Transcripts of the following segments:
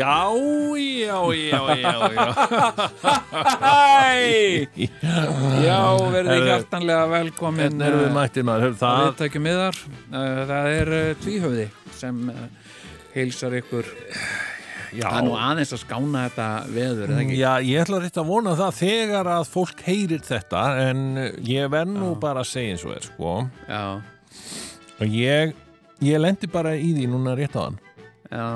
Já, já, já, já, já! Já, verði Herðu, hjartanlega velkomin Hvernig erum við mættir maður? Hörðu, Það Það, viðtækjum miðar. Það er uh, tvíhöfði sem heilsar ykkur. Já, Það er nú aðeins að skána þetta veður, eða ekki? já, ég ætla rétt að vona það þegar að fólk heyrir þetta en ég verð nú bara að segja eins og er sko. Já, og ég, ég lendi bara í því núna rétt á hann já,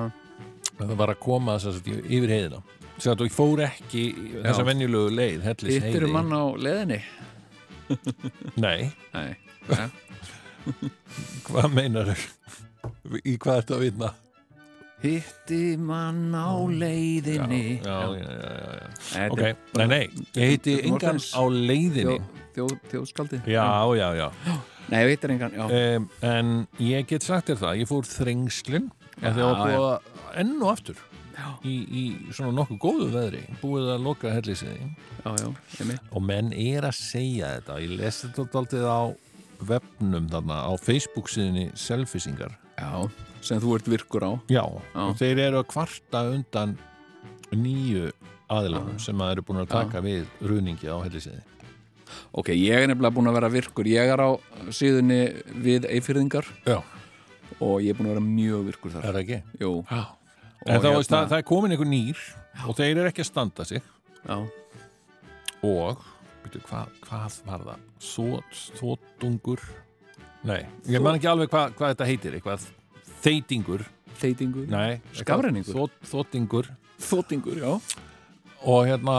það var að koma að yfir heiðina. Að ég fór ekki þessa venjulegu leið, hittir um mann á leðinni Nei, Nei, ja. hvað meinar Í hvað ertu að vinna? Hitti mann á leiðinni. Já, já, já, já. Þetta Ok, nei, nei, ég Þetta er engan á leiðinni. Þjó, þjó, Þjóðskaldi Já, já, já. Nei, ég veitir engan, já. Um, En ég get sagt þér það, ég fór þrengslin Já, að því að já. búið að enn og aftur Já. í, í svona nokkuð góðu veðri búið að loka Já, já, einmitt. Og menn er að segja þetta. Ég lesi þetta aldrei á webnum þarna á Facebook síðinni selfisingar Já, sem þú ert virkur á. Já, Já. og þeir eru að kvarta undan nýju aðilanum Já. sem að eru búin að taka við ruðningi á hellisiði Ok, ég er nefnilega búin að vera virkur. Ég er á síðunni við eifyrðingar Já, og ég er búin að vera mjög virkur þar. Er það ekki? Jú, Já. En þá hérna- veist það, það er komin einhver nýr og þeir eru ekki að standa sig. Já, og byrju, hva, hvað var það? Þót, þótungur Nei, ég man ekki alveg hvað hva þetta heitir eitthvað þeitingur þeitingur Nei, Skafrenningur? þót, þótingur Þótingur, já. Og hérna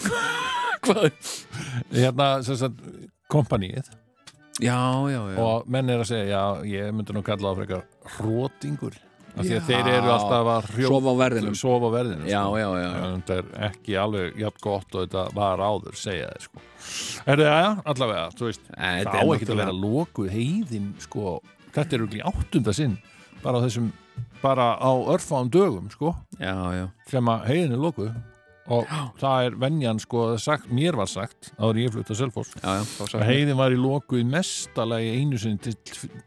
Hvað? hérna sem sagt kompanið Já, já, já. Og menn er að segja, já, ég myndi nú kalla það frekar hrótingur af því að þeir eru alltaf að Sofa á verðinum. Sofa á verðinu Já, sko. já, já, þetta er ekki alveg jafn gott og þetta var áður, segja þeir sko. er það, allavega, þú veist það á er ekki að vera lokuð heiðin sko, þetta er auðvitað áttunda sinn bara á þessum, bara á örfáum dögum, sko, Já, já, sem að heiðin er lokuð. Og það er venjan, sko, það er sagt, mér var sagt, áður ég flutt að þá að heiðin var í lokuð mestalagi einu sinni til,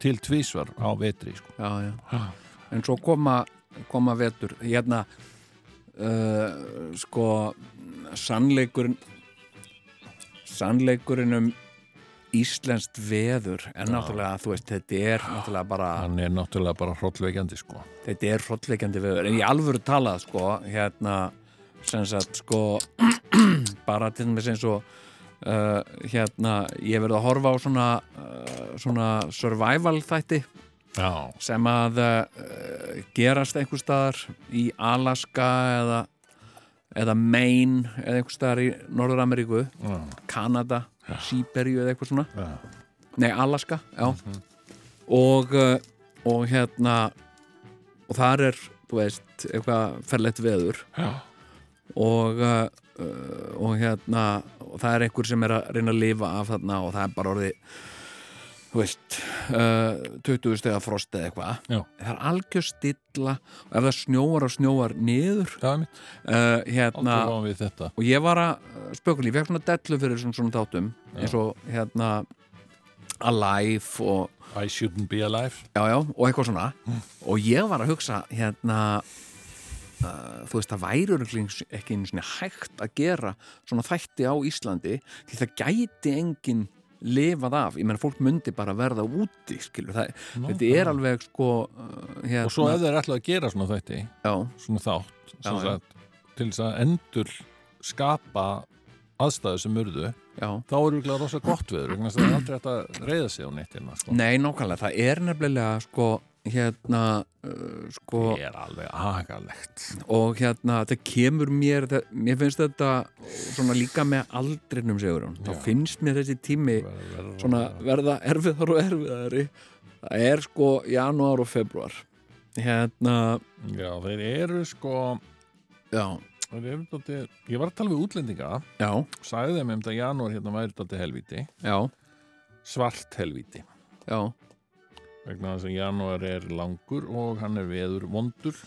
til tvísvar á vetri, sko. Já, já En svo koma, koma vetur. Hérna uh, Sko Sannleikurinn Sannleikurinn um Íslenskt veður er náttúrulega, þú veist, þetta er náttúrulega bara, hann er náttúrulega bara hrollveikjandi, sko. Þetta er hrollveikjandi veður, en í alvöru talað, sko, hérna, sem sagt, sko, bara til dæmis eins og, uh, hérna, ég verið að horfa á svona, uh, svona survival þætti, já, sem að uh, gerast einhver staðar í Alaska eða, eða Maine eða einhver staðar í Norður-Ameríku já, Kanada, Sýberju eða eitthvað svona. Já. nei, Alaska, já. Og, uh, og hérna og þar er, þú veist eitthvað ferlegt veður. Og uh, og hérna og það er einhver sem er að reyna að lifa af þarna og það er bara orðið þú veist uh, 20 stega frost eða eitthvað. Það er algjör stilla og ef það snjóar og snjóar niður uh, hérna og ég var að spökuli, ég fekk svona dellu fyrir svona, svona þáttum eins og hérna Alive og I shouldn't be alive. Já, já, og eitthvað svona. Og ég var að hugsa hérna uh, þú veist, það væri ekki einu hægt að gera svona þætti á Íslandi því það gæti enginn lifað af, ég menn fólk myndi bara verða úti, skilur, það, þetta er alveg sko uh, hérna, og svo ef þeir ætla að gera svona þætti já, svona þátt Já, sagt, til þess að endur skapa aðstæðu sem urðu já. þá er virkilega rosa gott viður vegna þess að það er aldrei að reyða sig á nettina sko. Nei, nákvæmlega, það er nefnilega sko, hérna uh, sko, það er alveg agalegt. og hérna, það kemur mér það, mér finnst þetta svona líka með aldrinum segurinn, þá Já. finnst mér þessi tími svona verða erfiðar og erfiðari. Það er sko janúar og februar hérna, já, þeir eru sko já. dálítið- Ég var að tala við útlendinga. Já, sagði þeim um þetta janúar hérna væri þetta helvíti. Já, svart helvíti. Já vegna þess að janúar er langur og hann er veður vondur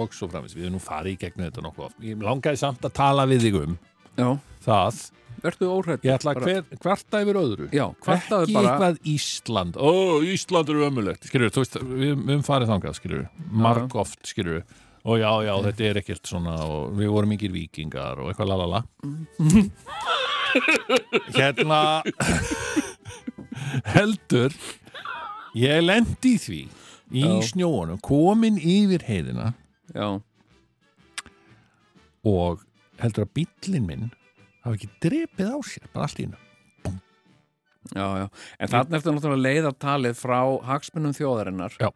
og svo framins, við erum nú farið í gegnum þetta nokkuð oft. Ég langaði samt að tala við þig um Já, það, verðu óhrætt ég ætla að hver, hvarta yfir öðru. Já, kvartaðu ekki bara eitthvað Ísland. Ó, Ísland er ömulegt, skilur þú veist, við, höfum farið þangað, skilur marg oft, skilur og já, já, þetta er ekkert svona og við vorum mikið vikingar og eitthvað lalala hérna heldur ég lendi því í Já. snjóunum, komin yfir heiðina Já, og heldur að bíllinn minn hafi ekki drepið á sér, bara allt í hennu já, já En þarna eftir náttúrulega að leiða talið frá hagsmunum þjóðarinnar Já.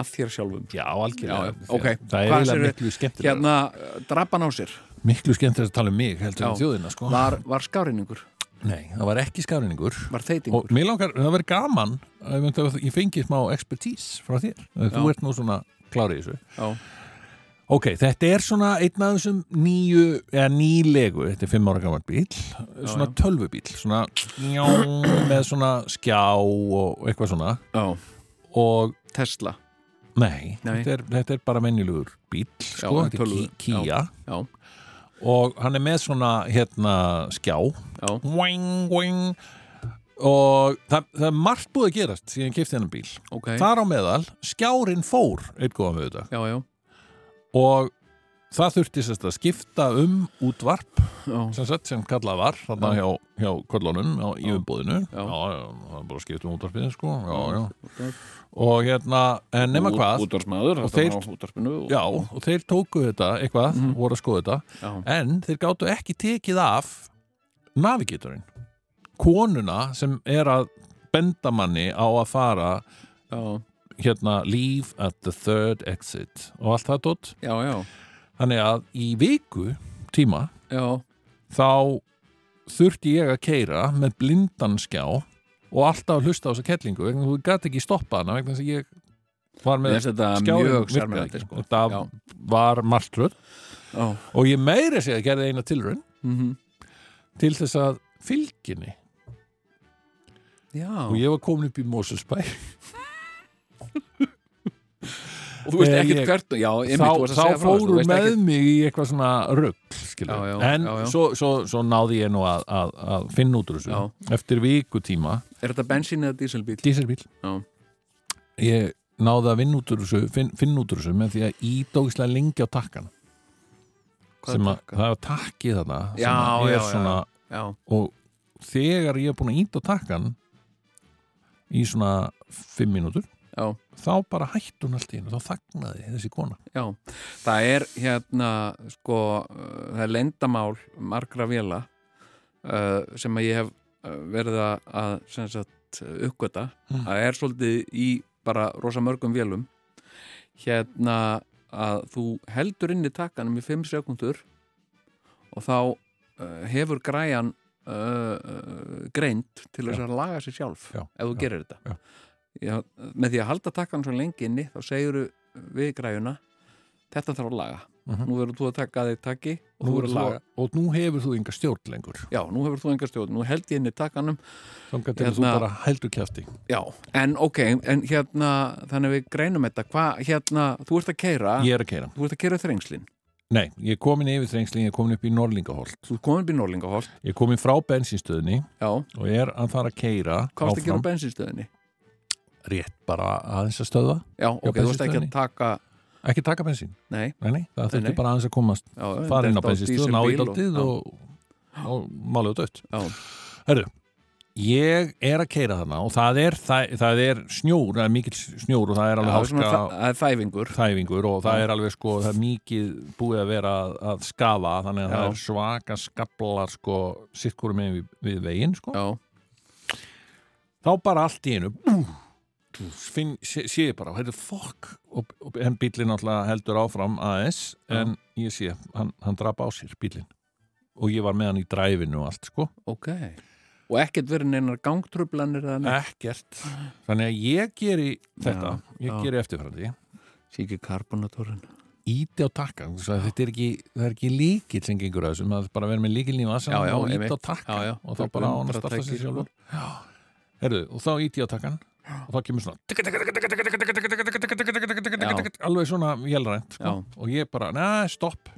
að þér sjálfum Já, algjörlega. Já, já, ok. Það er Hvað eiginlega miklu skemmtilega. Hérna, drapan á sér Miklu skemmtilega að tala um mig heldur en Já. þjóðina, sko. Var, var skárinningur, Nei, það var ekki skafrinningur. var þeitingur Og mér langar, það verður gaman að ég fengi smá expertís frá þér. Þú Já. ert nú svona klárið þessu. Já, Ok, þetta er svona einn af þessum nýju, eða nýlegu, þetta er fimm ára gammal bíl, svona já. tölvubíl, svona njá, með svona skjá og eitthvað svona. já, Og Tesla nei, Nei. Þetta, er, þetta er bara menjulegur bíl, sko, en þetta er Kia. Já, og hann er með svona hérna skjá. Já, wing, wing. og það, það er margt búið að gerast síðan ég kipti hennan bíl. Ok. Þar á meðal, skjárin fór eitt góðan við þetta. Já, já, og það þurfti sérst að skipta um útvarp sem, sagt, sem kallað var þarna Já. hjá, hjá kollunum á, í umbúðinu Já. já, það er bara að skipta um útvarpinu sko. Já, já. og hérna, en nema hvað Útvarsmaður, Og þeir- og- já, og þeir tóku þetta eitthvað, Mhm. voru að skoða þetta já, en þeir gáttu ekki tekið af navigatorinn. Konuna sem er að benda manni á að fara já, hérna leave at the third exit og allt það dótt já, já, þannig að í viku tíma já, þá þurfti ég að keira með blindan skjá og alltaf að hlusta á þessa kettlingu vegna þú gæti ekki stoppa hana vegna þess að ég var með ekki. sko. þetta Já. var martröð Já, og ég meiri sig að gerði eina tilraun mhm, til þess að fylginni já. Og ég var komin upp í Moselsbæ Og þú veist ekkert hvert Já, einmitt, þá, þá fóru með ekkert- mig í eitthvað svona rugg en já. Svo, svo, svo náði ég nú að, að, að finna út úr þessu. Eftir vikutíma Er þetta bensín eða díselbíl? díselbíl ég náði að vinna út úr þessu finn, finna út úr þessu með því að ídókslega lengi á takkan sem að það er takki þarna sem er svona og þegar ég er búin að íta takkan í svona fimm mínútur já, þá bara hætti hún allt í hennu, þá þagnaði þessi kona. Já. Það er hérna sko, það er lendamál margra vela uh, sem að ég hef uh, verið að- sagt uppgöta Mm. það er svolítið í bara rosa mörgum vélum. Hérna að þú heldur inn í takkanum í 5 sekundur og þá uh, hefur græjan uh, uh, greind til þess að laga sér sjálf Já, ef þú já, gerir þetta já. Með því að halda takkanum svo lengi inni þá segir við græjuna þetta þarf að laga. Mhm. nú verður þú að taka þig takki og þú er að þú, laga. og nú hefur þú enga stjórn lengur. Já, nú hefur þú enga stjórn, nú held ég inn í takkanum. Þannig að þú Hérna- bara heldur kjafti. Já, en ok, en hérna þannig að við greinum þetta, hvað hérna þú ert að keira, ég er að keira þú ert að keira þrengslin. Nei, ég er komin yfir þrengslin, ég er komin upp í Norlingaholt þú ert komin upp í Norlingaholt, ég er komin frá bensinstöðinni já. og er að fara að keira hvað varst að gera á áfram, bensinstöðinni rétt bara aðeins að stöða já, ok, þú varst ekki að taka ekki taka bensin, nei, nei, nei, það þurfti bara aðeins að komast fara inn á detta bensinstöð, ná í daldið og, og, og dött. Já, Herru, ég er að keira þarna og það er, það, það er snjór, það er mikill snjór og það er alveg háska það er þæfingur. þæfingur og það Já. er alveg sko, það er mikið búið að vera að, að skafa þannig að Já. það er svaka skablar sko, sittkúrum með við, við veginn sko. já, þá bara allt í einu bú, finn, sé, sé ég bara, þetta er fokk og, og bílinn alltaf heldur áfram aðeins, en ég sé hann, hann drap á sér bílinn og ég var með hann í dræfinu og allt sko. Ok. Og ekkert verið neinar neitt? Ekkert, þannig að ég geri þetta, Já, ég já. geri eftirfærandi Sýki karbonatorinn íti á takkan þetta er ekki, það er ekki líkil sem gengur að þessum, það er bara að vera með Já, já, og íti á takkan og þá bara á hann að starta sko. sjálfur. já, herðu, og þá íti á takkan og þá kemur svona alveg svona vélrænt sko. Og ég bara, neða, stopp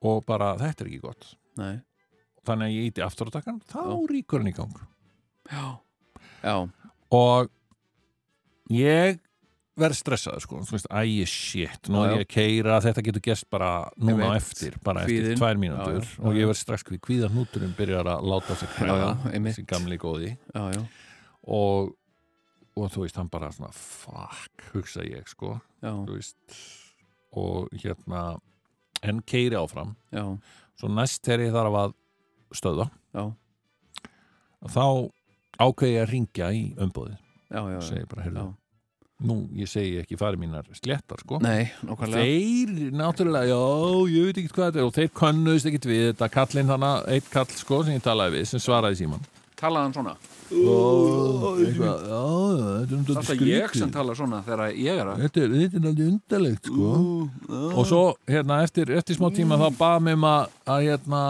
og bara, þetta er ekki gott nei þannig að ég íti aftur á takkan, þá ríkur hann í gang Já, já, og ég verð stressaður sko, þú veist, æ, shit nú er ég að keira, þetta getur gerst bara núna eftir, bara eftir tvær mínútur. Og ég verð strax við kvíðar núturinn byrjar að láta sig einmitt. þessi gamli góði. Já, já, og, og þú veist, hann bara svona fuck, hugsa ég sko. Veist og hérna, en keiri áfram. Já, svo næst þegar ég þarf að stöða já, þá ákveði ég að ringja í umbóðið og segi bara, heyrðu. Nú, ég segi ekki fari mínar sléttar, sko. Nei, nákvæmlega. Þeir, náttúrulega, já, ég veit ekki hvað þetta er og þeir könnuðist ekkit við þetta kallinn hana, eitt kall, sko, sem ég talaði við sem svaraði síman Talaði hann svona? Eitthvað, já, þetta er Það er ég sem tala svona þegar ég er að þetta er, þetta er alveg undarlegt, sko. Og svo, hérna, eftir, eftir smá tíma þá baða mig um að, að hérna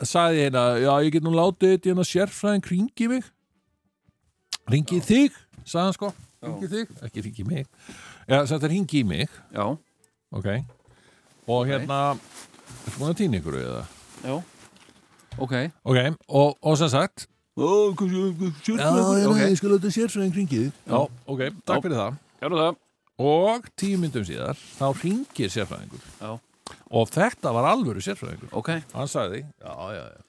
sagði hérna, já, ég get nú látið þetta hérna sérfræðin kringi mig. Ringið þig sagði hann sko, ringið þig. Ekki ringið mig, já, þetta er ringið mig. Já, ok, og hérna er búin að týna ykkur eða? Já. Ok, ok, og, og sem sagt? Ó, sérfræðingur. Já, Ok, ég skal láta sérfræðin kringið þig já, ok, takk Já. fyrir það. Gerðu það. Og tíu myndum síðar þá ringir sérfræðingur. Já, og þetta var alvöru sérfræðingur. Ok, hann sagði, já, já, já.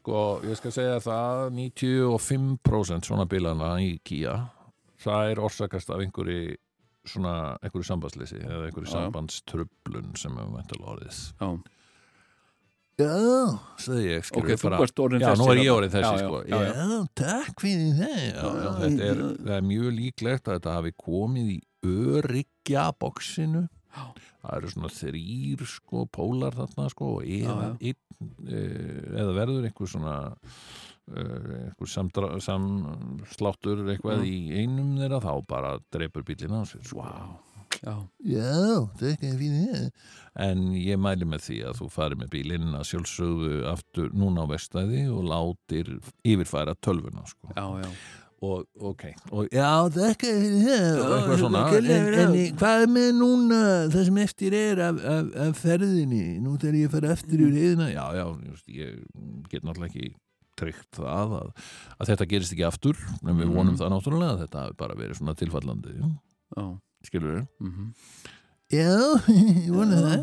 Sko, ég skal segja það 95% svona bílana í Kia það er orsakast af einhverju svona, einhverju sambandsleysi eða einhverju Já. sambandströflun sem er mæntalega orðið já Já, sagði ég skilur Ok, þú bara, Já, nú er ég þarna. orðin þessi Já, já, sko. já, já. takk fyrir það já, já, þetta er, það er mjög líklegt að þetta hafi komið í öryggja Já. það eru svona þrýr sko, pólar þarna sko, og eða, Já, einn, eh, eða verður einhver svona einhver samdra, samsláttur eitthvað Mm. í einum þeirra þá bara dreipur bílinn á sér sko. Vá, já, Já, er En ég mæli með því að þú farir með bílinn að sjálfsögðu aftur núna á vestæði og látir yfirfæra tölvuna sko. já, já. Og ok, og já, er fyrir það en, hvað er með núna það sem eftir er af, af, af ferðinni? Nú þegar ég fer eftir yfir heiðina. Já, já, just, ég get náttúrulega ekki tryggt það að, að þetta gerist ekki aftur en við Mhm. vonum það náttúrulega að þetta hafi bara verið svona tilfallandi Já, skilur við mhm. Já, ég vona það.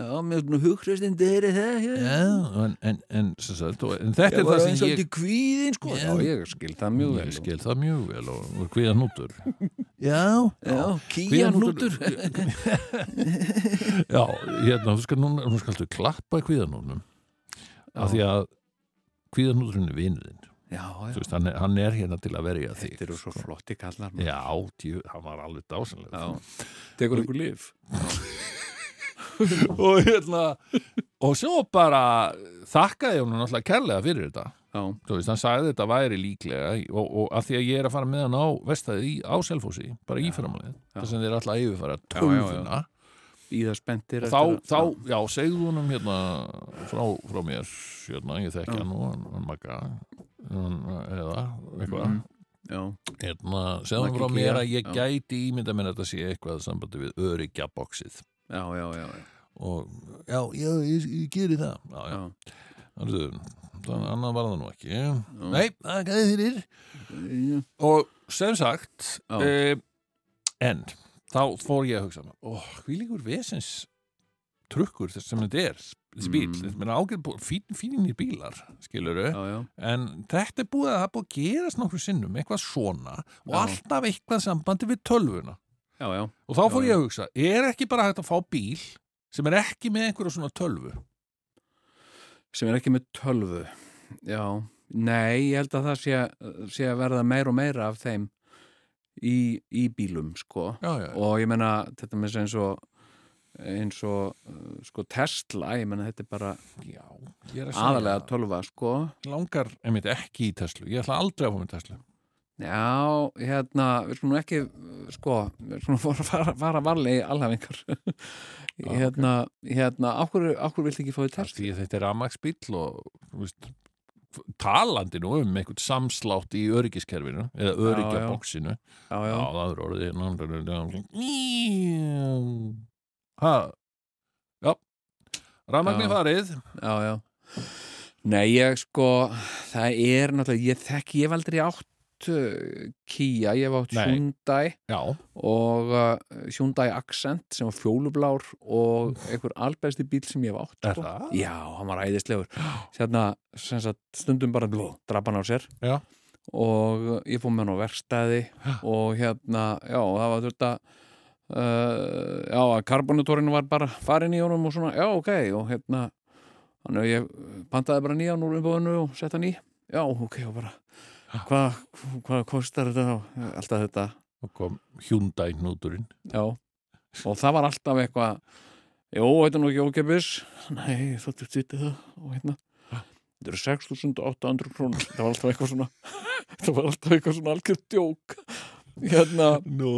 Já, mér er svona hughristindi er það hér Já, en, en, en, sem sagt, en þetta er það sem ég kvíðin sko. Já. Já, ég skil það mjög vel Ég skil það mjög vel og, og hviða nútur Já, Já, kíjan nútur Já, hérna, þú skal núna þú skaltu klappa kvíðanúnum af því að kvíðanúturinn er vinuðinn hann, er, hann er hérna til að verja þig þetta eru svo flotti kallar maður. Já, djú, hann var alveg dásanlega Já, tekur ykkur líf og hérna og svo bara þakkaði hún náttúrulega kærlega fyrir þetta. Já, þú veist, hann sagði þetta væri líklega og, og að því að ég er að fara með hann á vestæði í, á Selfossi, bara í fyrramálið þar sem þeir alltaf yfirfara Já, já, já. tölvuna í það spenntir þá, þá, já, segðu honum hérna frá, frá mér hérna, ég þekki Já. hann og hann, hann makka hann, eða eitthvað. Já, hérna, segðu Maggi frá mér að ég já. gæti ímynda mér að þetta sé eitthvað sambandi við öryggjabóksið já, já, já, og já, já, ég, ég geri það. Já, já, þannig þannig annað var það nú ekki. Nei, það gæði þér og sem sagt Já. e, en þá fór ég að hugsa hví líkur vesens trukkur þess sem þetta er þessi bíl, Mm. þetta er bú- fín, fínir bílar, skiluru já, já. en þetta er búið að það búið að gerast nokkur sinnum, eitthvað svona og Já. alltaf eitthvað sambandi við tölvuna já, já. og þá fór ég að hugsa, er ekki bara hægt að fá bíl sem er ekki með einhverja svona tölvu sem er ekki með tölvu já, nei, ég held að það sé, sé að verða meir og meira af þeim í, í bílum sko. Já, já, og ég menna þetta með eins og eins og uh, sko Tesla, ég menna þetta er bara já ég er að aðalega tölva sko. Langar, einmitt ekki í Tesla. Ég ætla aldrei að fá með Tesla. Já, hérna, við skulum ekki sko, við skulum fara, fara, fara varlega í alhafingar hérna, hérna, áhverju áhverju viltu ekki fá er test? því að þetta er rafmagsbíll og þú veist, talandi nú um einhvern samslátt í öryggiskerfinu eða öryggjabóksinu það er orðið Hæ? Já. Rafmagni Já. farið. Já, já. Nei, ég sko það er náttúrulega, ég þekki ég hef aldrei átt uh, Kia, ég hef átt Nei. Hyundai Já, og uh, Hyundai Accent sem var fjólublár og einhver albæsti bíl sem ég hef átt er sko. það? Já, hann var æðislegur Sérna, sem sagt, stundum bara bló, drap hann á sér Já. og ég fór með hann á verkstæði og hérna, já, það var þetta uh, já, að karbonatorinn var bara farin í honum og svona, já, ok, og hérna þannig að ég pantaði bara nýjan úr umbúðinu og sett hann í, já, ok, og bara hvað hva kostar þetta alltaf þetta, Og kom Hyundai núturinn já. Og það var alltaf eitthvað jú, þetta er nú ekki ókepis nei, þóttu tvitið það og hérna. Þetta eru 6.800 krónur. Það var alltaf eitthvað svona það var alltaf eitthvað svona algjör djók. Hérna, Nó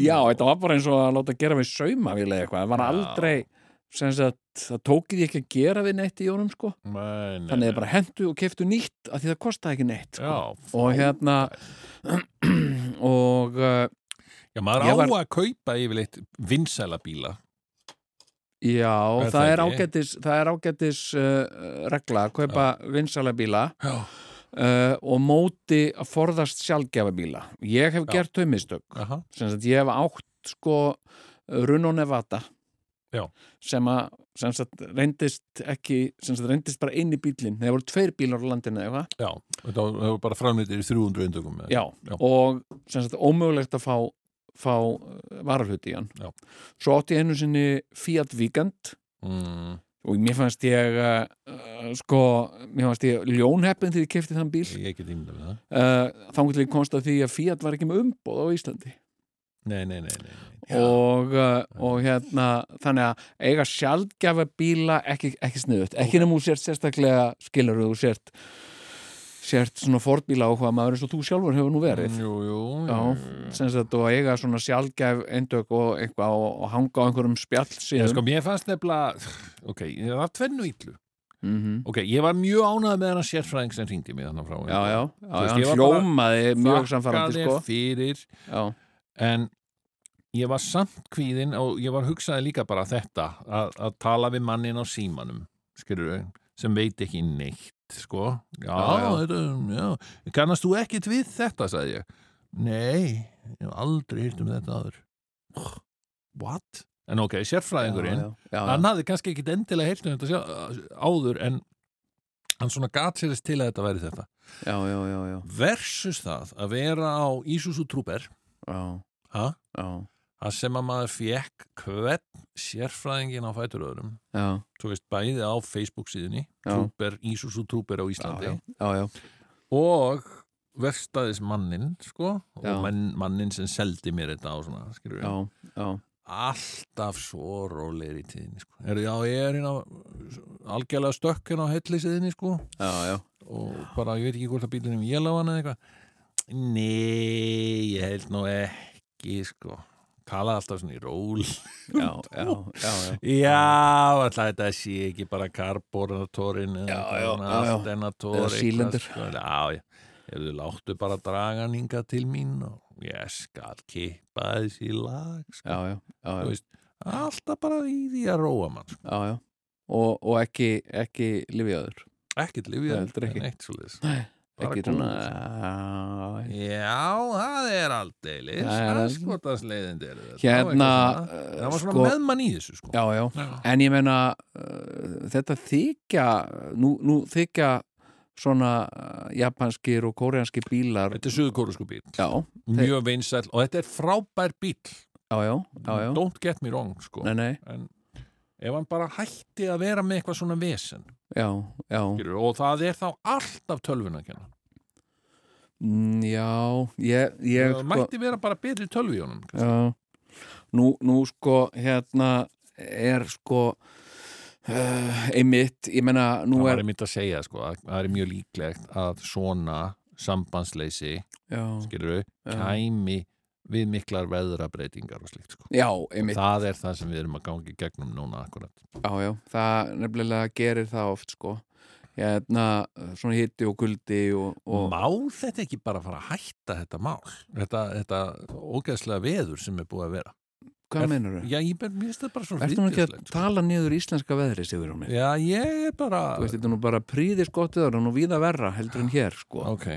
já, þetta var bara eins og að láta gera við saumavílega eitthvað, það var aldrei sem sagt, það tókið ég ekki að gera við neitt í honum, sko, Nei, nei, þannig að nei. bara hendu og keftu nýtt af því það kostaði ekki neitt, sko. Já, og hérna og uh, Já, maður Ég á var- að kaupa yfirleitt vinsæla bíla já, Er það, það er ágætis það er ágætis uh, regla að kaupa vinsala bíla uh, og móti að forðast sjálfgefa bíla ég hef Já. gert þau mistök. Ég hef átt sko Runo Nevada Já. sem að sem sagt, reyndist ekki sem sagt, reyndist bara einn í bílinn það voru tveir bílar á landinu eða eitthvað. Það var bara framleitir í 300 eindökum já, Já. og sem sagt, ómögulegt að fá, fá varahluti í hann. Já. svo átti ég einu sinni Fiat Vigand mm, og mér fannst ég uh, sko, mér fannst ég ljónheppin þegar ég kefti þann bíl. Ég get ímynda við það. Uh, þá til ég komst að því að Fiat var ekki með umbóð á Íslandi Nei, nei, nei, nei, og, uh, og hérna þannig að eiga sjaldgjafa bíla ekki, ekki sniðut, ekki nema úr sért sérstaklega skilur þú sért sért svona fordbíla á hvað maður eins og þú sjálfur hefur nú verið. Jú, jú, Já, sem sagt og eiga svona sjaldgæf eindök og eitthvað og, og hanga á einhverjum spjall síðan. Sko, mér fannst nefnilega ok, ég var tvennu illu. Mm ok, ég var mjög ánægð með hennar sérfræðing sem hringdi mig þannig frá. Já, já, já, hann hljómaði mjög samfærandi sko. fyrir. Já, en ég var samt kvíðin og ég var hugsaði líka bara þetta að, að tala við mannin á símanum skilur sem veit ekki neitt sko, já, Já. Þetta, já. kannast þú ekkit við þetta, sagði ég nei, ég hef aldrei hýrt um þetta aður what? en ok, sérfræðingurinn hann hafði kannski ekkit endilega heyrt um þetta áður en hann svona gat sér þess til að þetta væri þetta já, versus það að vera á ha? já, að sem að maður fekk hvern sérfræðingin á fætur öðrum já, þú veist bæði á Facebook. Trooper, Isuzu Trooper á Íslandi já, já, og verstaðis mannin sko, og mann, mannin sem seldi mér þetta og svona, skilur já, alltaf svo rólegir í tíðinni sko. er, já, ég er hérna algjörlega stökk hérna á hellisíðinni sko. Já, já. og bara, ég veit ekki hvort að bílunum ég lág hana eða eitthvað nei, ég held nú ekki sko, talaði alltaf svona í ról já, já, já, já. já, alltaf þetta sé ekki bara karbonatorinn Já, já, já, sílindur. sko. já, já, hefur láttu bara draga hann hingað til mín og ég skal kippa þessi lag sko. já, já, já, Þú já, veist, alltaf bara í því að róa mann sko. já, já. Og, og ekki, ekki lifiðaður ekkert lifið Heldur ekki. neitt svo liðs ekki svona já, Já, það er aldeilis. Er- þetta. Hérna, Það var eitthvað svona- það var svona sko- með mann í þessu sko. já, já. En ég meina, uh, þetta þykja, nú, nú þykja svona uh, japanskir og kóreanskir bílar, Þetta er suðukórusku bíl já, Mjög vinsæll og þetta er frábær bíl já, já, já, já, Don't get me wrong sko. nei, nei, En ef hann bara hætti að vera með eitthvað svona vesen. Já, já, skilur, og það er þá alltaf tölvun að kenna Mm, já, ég, ég, Það sko, mætti vera bara betri tölvu í honum nú, nú sko, hérna, er sko, uh, einmitt, ég meina, nú Það er, einmitt að segja sko, að það er mjög líklegt að svona sambandsleysi, skilur við, kæmi við miklar veðrabreitingar og slíkt sko. já, einmitt það er það sem við erum að gangi gegnum núna akkurat. Já, já, það nefnilega gerir það oft sko hérna, svona hitti og kuldi og, og Má þetta ekki bara fara að hætta þetta mál? Þetta, þetta ógeðslega veður sem er búið að vera. hvað er- meinur þau? Já, ég finnst þetta bara svo Ertu nú ekki að sko. tala niður íslenska veðri, Sigur mig? Já, ég er bara... Þú veist, þetta er nú bara príðiskottið og nú víða verra heldur en hér, sko. Ok,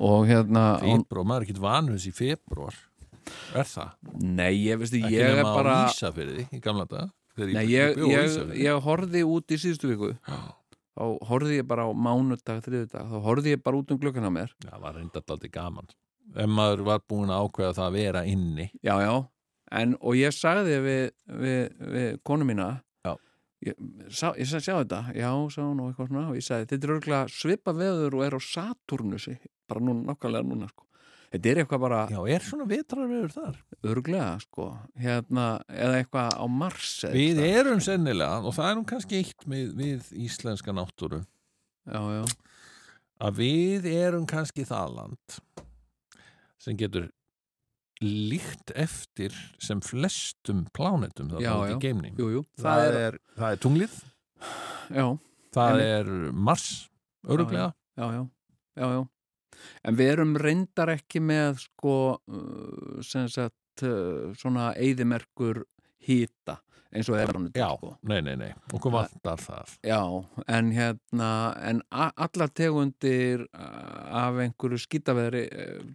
Og hérna, februar, maður er ekki vanus í februar. Er það? nei, ég veist, Ekki ég er bara... á Ísafirði í gamla dag. Nei, ég, ég, ég horfði út í síðustu viku, Já, þá horfði ég bara á mánudag, þriðudag, þá horfði ég bara út um glöggana mér. það var reynda alltaf gaman. Ef maður var búin að ákveða það að vera inni. Já, já, en, og ég sagði við, við, við konu mína, Já. Ég, sá, ég sagði, sjá þetta, já, sá hún og eitthvað svona og ég sagði, þetta er örgulega svipa veður og er á Saturnusi, bara nú, nákvæmlega núna, sko. Þetta er eitthvað bara Já, er svona vetrarveður þar? örglega, sko, hérna, eða eitthvað á Mars eða Við eitthvað. erum sennilega, og það er nú kannski eitt með, við íslenska náttúru, Já, já, að við erum kannski það land sem getur líkt eftir sem flestum plánetum það Já, er já. í geimni. jú, jú, Það, er, það er tunglið, já, það Einmitt. er Mars, öruglega. En við erum reyndar ekki með, sko, uh, sem sagt, uh, svona eyðimerkur hýta, eins og er hann Já, sko. nei, nei, nei, okkur vantar það. Já, en hérna, en a- allar tegundir af einhverju skýtaveðri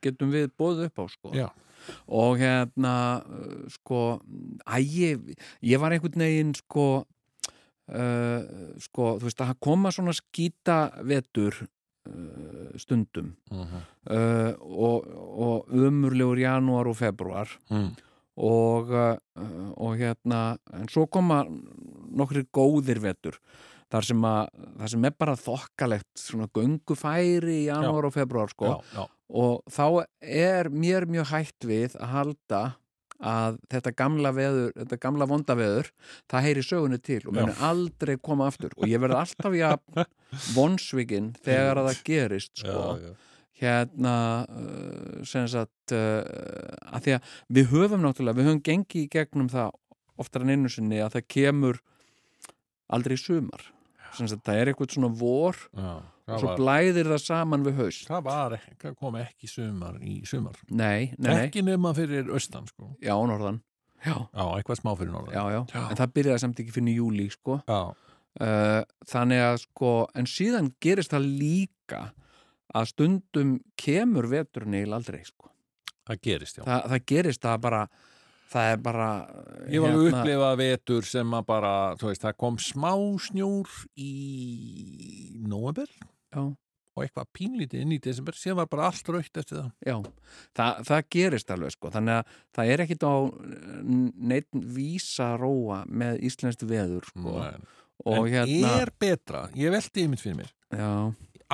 getum við bóðið upp á, sko. Já. Og hérna, uh, sko, æ, ég, ég var einhvern veginn, sko, uh, sko, þú veist, að koma svona skýtavetur stundum. Uh -huh. uh, og, og umurlegur janúar og februar mm. og, uh, og hérna en svo koma nokkri góðir vetur þar sem, að, þar sem er bara þokkalegt svona göngufæri í janúar og februar sko. Já, já, og þá er mér mjög hætt við að halda að þetta gamla veður, þetta gamla vonda veður það heyri sögunni til og muni aldrei koma aftur. Og ég verði alltaf í að vonsvikinn þegar að það gerist sko. já, já. hérna uh, sem sagt uh, að því að við höfum náttúrulega, við höfum gengið í gegnum það oftar en einu sinni að það kemur aldrei sumar. Sem sagt það er eitthvað svona vor já. Og svo blæðir það saman við haust. Það, var, kom ekki sumar í sumar. nei, nei, nei, Ekki nema fyrir austan, sko. já, norðan. Já, Já, eitthvað smá fyrir norðan. já, já, en það byrjaði samt ekki fyrir júli sko. Uh, þannig að sko en síðan gerist það líka að stundum kemur veturinn eiginlega aldrei sko. Það gerist, já. Þa, það gerist það bara það er bara Ég var alveg upplifað vetur sem að bara, þú veist, það kom smá snjór í november já, og eitthvað pínlítið inn í desember, síðan var bara allt raukt eftir það. já, það, það gerist alveg sko, þannig að það er ekkit á neitt vísa róa með íslenskt veður sko. En hérna er betra, ég veldi yfir fyrir mér, já,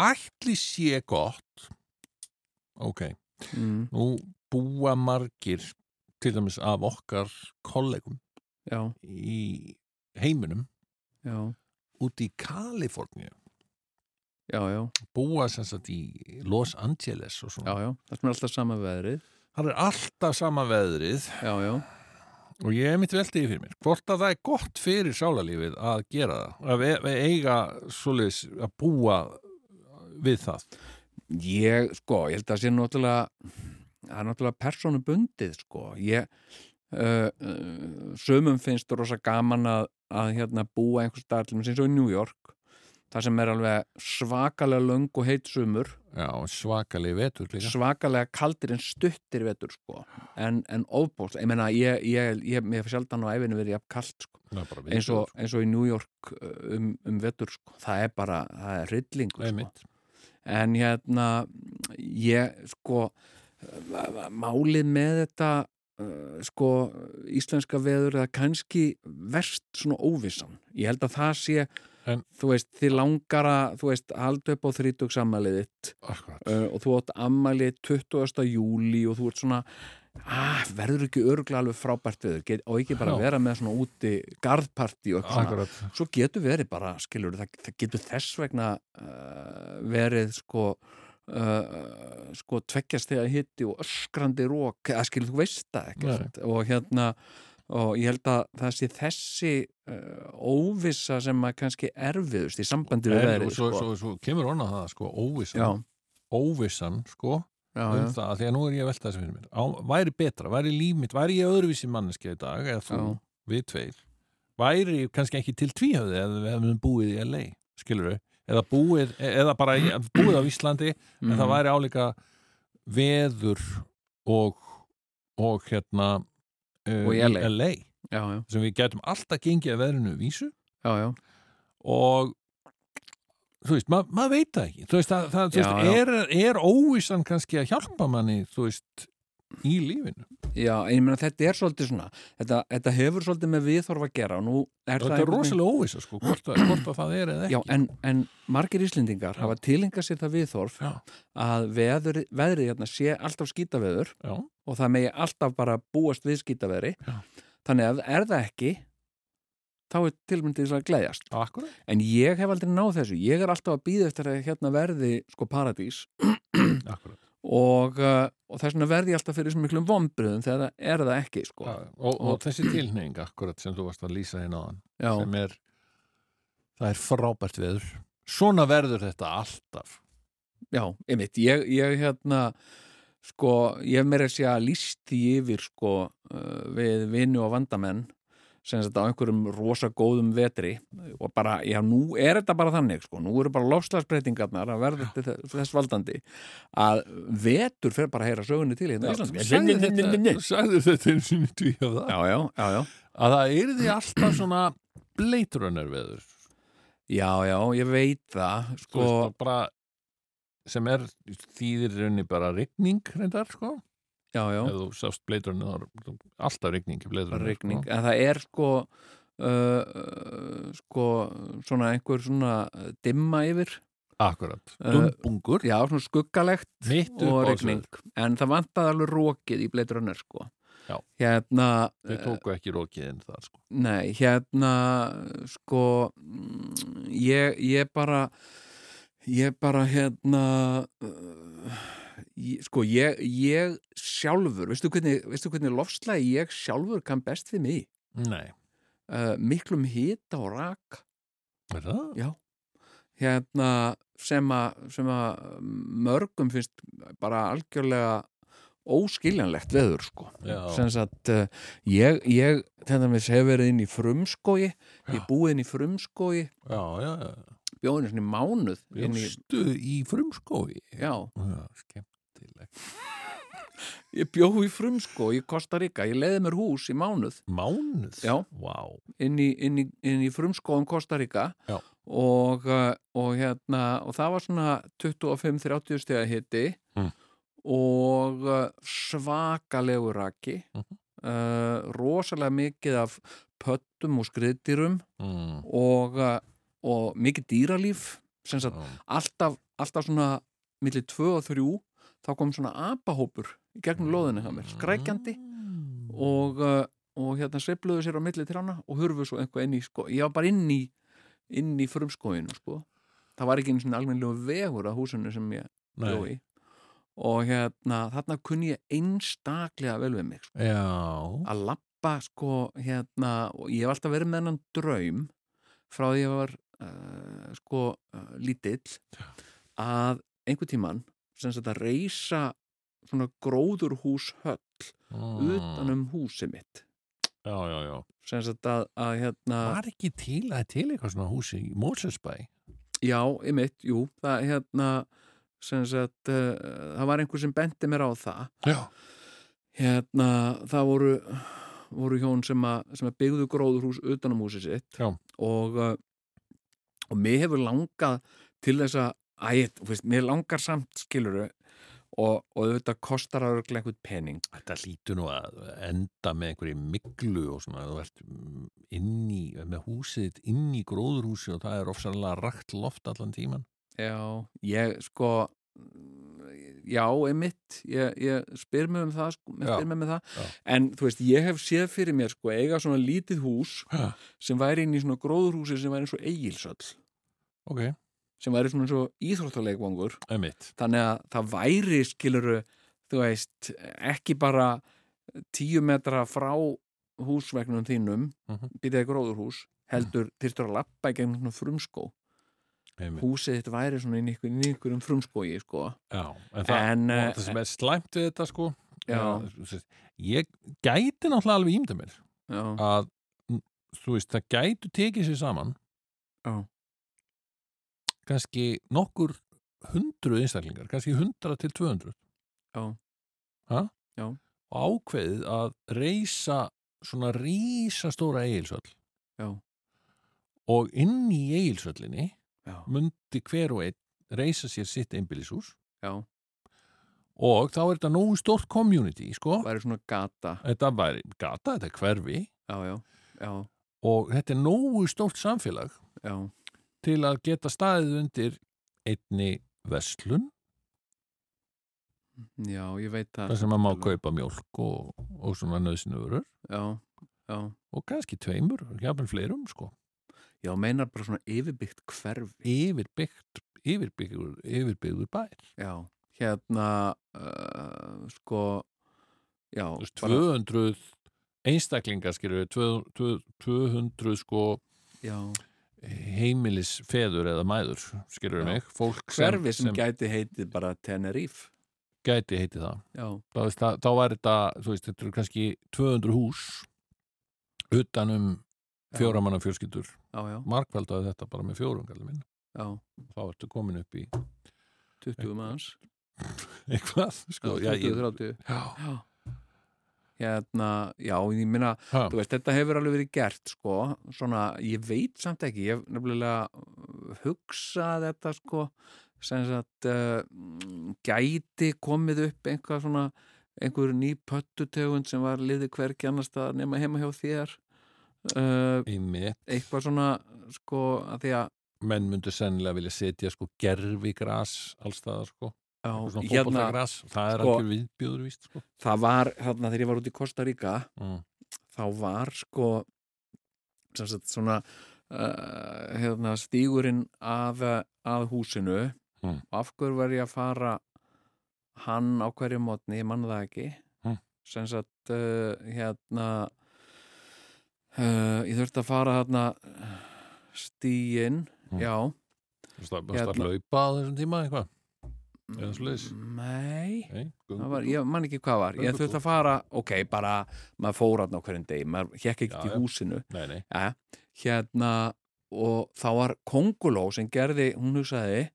ætli sé gott, ok, mm, nú búa margir til dæmis af okkar kollegum já, í heiminum já, út í Kaliforníu já, já, búa sem sagt í Los Angeles og já, svona. já það sem er alltaf sama veðrið Það er alltaf sama veðrið já, já, og ég hef mitt veltið fyrir mér. Hvort að það er gott fyrir sálarlífið að gera það, að við, við eiga svoleiðis að búa við það. ég, sko, ég held að sé náttúrulega það er náttúrulega persónubundið sko, ég uh, uh, sömum finnst rosa gaman að, að hérna búa einhvers staðar til mér eins og í New York það sem er alveg svakalega löng og heit sumur. Já, svakalegi vetur líka. svakalega kaldir en stuttir vetur sko, en, en ofbóls ég meina, ég, ég, ég, ég hef sjaldan á æfinu verið jafn kalt sko, eins og, vetur. eins og í New York um, um vetur sko, það er bara það er rillingu sko. En hérna ég sko málið með þetta uh, sko íslenska veður eða kannski verst svona óvissan. Ég held að það sé En- þú veist, þið langara þú veist, haldu upp á þrítug sammælið þitt Akkurat. uh, og þú átt ammælið 20. júli og þú ert svona ah, verður ekki örglega alveg frábært veður Get, og ekki bara Já. vera með svona úti garðparti og eitthvað svo getur verið bara, skilur, það, það getur þess vegna uh, verið sko uh, sko tveggjast þegar hitti og öskrandi rók eða skilur þú veist það ekkert og hérna og ég held að það sé þessi uh, óvissa sem að kannski erfiðust í sambandi við En, veðrið og svo, sko. svo, svo kemur hona það sko, óvissan. Já, óvissan, sko já, um já, það, því að nú er ég að velta þessu fyrir mér. Á, væri betra, væri líf mitt, væri ég öðruvísi manneskja í dag, eða þú, við tveir væri kannski ekki til tvíhöfði eða við hefum búið í LA, skilur við eða búið, eða bara búið á Íslandi, en Mhm. það væri álíka veður og og hérna uh, Og í LA. LA já, já, sem við getum alltaf gengið að veðrinu vísu. Já, og þú veist, ma maður veit það ekki. Þú veist, það, það, þú veist er, er óvissan kannski að hjálpa manni þú veist, í lífinu Já, ég meina þetta er svolítið svona þetta, þetta hefur svolítið með viðþorf að gera er þetta er rosalega óvissa sko, hvort, að, hvort að það er eða ekki Já, en, en margir Íslendingar hafa tilengað sér það viðþorf Já. að veður, veðrið hérna sé alltaf skýtaveður Já. og það megi alltaf bara búast við skýtaveðri Já. þannig að er það ekki þá er tilmyndið að gleðjast Akkurat. en ég hef aldrei náð þessu, ég er alltaf að býða eftir að hérna verði sko paradís Akkurat. Og, uh, og þess vegna verði ég alltaf fyrir svo miklum vombriðum þegar það er það ekki sko. Já, og, og þessi tilhneing akkurat sem þú varst að lýsa hérna á sem er það er frábært veður. Svona verður þetta alltaf. Já, einmitt. Ég, ég hérna sko, ég hef meira að segja líst því yfir sko uh, við vinnu og vandamenn sem þetta á einhverjum rosa góðum vetri. Og bara, já, nú er þetta bara þannig sko, nú eru bara lofslagsbreytingarnar að verða þess, valdandi að vetur fer bara að heyra sögunni til hérna á Íslandi. Þú sagðir þetta, þú sagðir þetta einu sinni tvíhöfða Já, já, já, já að það yrði alltaf svona bleitrunner veður. Já, já, ég veit það sko, veist, bara sem er þýðir í rauninni bara rigning reyndar sko já, já. Ef þú sást er alltaf rigning í bara rigning, en það er sko uh, uh, sko svona einhver svona dimma yfir. Sko. Akkurat, Uh, dumbungur. já, svona skuggalegt mitt og rigning. En það vantaði alveg rókið í Runner sko. Hérna þau uh, tóku ekki rókið inn það sko. Nei, hérna sko mm, ég, ég bara ég bara hérna uh, ég, sko ég, ég sjálfur, veistu hvernig, hvernig lofslægi ég sjálfur kann best við mig? Nei, uh, miklum hita og rak er það? já. Hérna sem að, sem að mörgum finnst bara algjörlega óskiljanlegt veður sko. Já. sem sagt uh, ég, ég þetta með hef verið inn í frumskói ég búið inn í frumskói Já, já, já bjóðin svona mánuð inn í, í frumskói já, skemmtilegt. Ég bjóð í frumskói í Costa Rica, ég leiði mér hús í mánuð. Mánuð? Já. Vá. Inn í, inn í, inn í frumskóum Costa Rica. Og, uh, og hérna og það var svona 25-30 stega hitti Mm. og uh, svakalegu raki. Mhm. uh, rosalega mikið af pöttum og skriðdýrum. Mm. og, og mikið dýralíf sem sagt alltaf, alltaf svona millir 2 og 3 þá kom svona apahópur í gegnum loðinu hjá mér, skrækjandi Mm. og, uh, og hérna sveifluðu sér á milli trána og hurfu svo eitthvað inn í sko, ég var bara inn í inn í frumskóinu sko það var ekki einu svona almennlegu vegur að húsinu sem ég bjó Nei. í og hérna þarna kunni ég einstaklega vel við mig sko. Að lappa sko hérna og ég hef alltaf verið með hennan draum frá því ég var uh, sko uh, lítill að einhver tíman sem sagt að reysa svona gróðurhús höll mm. utan um húsið mitt Já, já, já sem sagt að, að hérna Var ekki til að til eitthvað svona húsi í Mósesbæ? já, ymitt, jú, það hérna sem sagt uh, það var einhver sem benti mér á það Já hérna, það voru voru hjón sem að, sem að byggðu gróðurhús utan um húsið sitt Já. og uh, og mér hefur langað til þess að æ, þú veist, mér langar samt skiluru og, og auðvitað kostar að örglega einhvern pening Þetta lítur nú að enda með einhverju miklu og svona, þú ert inn í, með húsið inn í gróðurhúsi og það er ofsalega rakt loft allan tíman. Já, ég sko já, einmitt. Ég, ég spyr mig um það sko, spyr mig það, en þú veist ég hef séð fyrir mér sko, eiga svona lítið hús Ha. sem væri inn í svona gróðurhúsi sem væri eins og eigilsöll Ok. sem væri svona svo íþróttaleikvangur. Emitt þannig að það væri skiluru þú veist, ekki bara tíu metra frá húsvegnum þínum Mhm. byrjaði gróðurhús, heldur þyrstur að lappa í gegnum frumskó Einmitt. húsið þitt væri svona í einhverjum frumskói sko. Já, en það, En, og eh, það sem er slæmt við þetta sko Já. ég gæti náttúrulega alveg ímda mér já, að þú veist, það gætu tekið sér saman Já. kannski nokkur hundruð einstaklingar, kannski hundra til 200 Já. Ha? Já. og ákveðið að reysa svona rísa stóra eigilsöll og inn í eigilsöllinni myndi hver og einn reysa sér sitt einbýlishús. Já. Og þá er þetta nógu stórt community sko, væri svona gata. Þetta væri gata, þetta er hverfi. Já, já, já, og þetta er nógu stórt samfélag já, til að geta staðið undir einni verslun. Já, ég veit það. Þar sem maður má kaupa mjólk og, og svona já, og kannski tveimur, jáfnvel fleirum sko já, meinar bara svona yfirbyggt hverfi. Yfirbyggt yfirbyggður, yfirbyggður bær. Já, hérna uh, sko já, Þú veist, 200 einstaklingar skilur við 200 sko já, heimilisfeður eða mæður skilur við mig? Hverfi sem, gæti heitið bara Tenerife. Gæti heiti það. Já, þá, það, þá var þetta, þú veist, þetta eru kannski 200 hús utan um Já. fjóramanna fjölskyldur markvaldaði þetta bara með fjórum kallar minn já. Þá ertu komin upp í 20 manns. Eitthvað sko, já, ég, 20-30 já, já. Hérna, já, ég minna veist, þetta hefur alveg verið gert sko, svona, ég veit samt ekki ég hef nefnilega hugsað þetta sko sem sagt uh, mm, gæti komið upp einhvað svona einhver ný pöttutegund sem var liði hvergi annars það nema heima hjá þér uh, eitthvað svona sko að því að menn myndu sennilega vilja setja sko gerfi gras allstaðar sko já, svona hérna, fótboltagras, það er sko- algjör viðbjöður víst sko það var hérna þegar ég var út í Costa Rica mm. þá var sko sagt svona uh, hérna, stígurinn að, að húsinu Mm. af hverju var ég að fara hann á hverju mótni, ég mann það ekki Mm. sem sagt uh, hérna uh, ég þurfti að fara hérna stíginn Mm. já. Þú veist að Hérna. hlaupa á þessum tíma eitthvað? Eða svoleiðis? Nei, Nei, það var, ég man ekki hvað var. Ég Göngutúr. þurfti að fara, ok, bara maður fór hann á hverjum degi, maður hekk ekkert Já, í húsinu. Nei, nei, ja, hérna og þá var Konguló sem gerði, hún hugsaði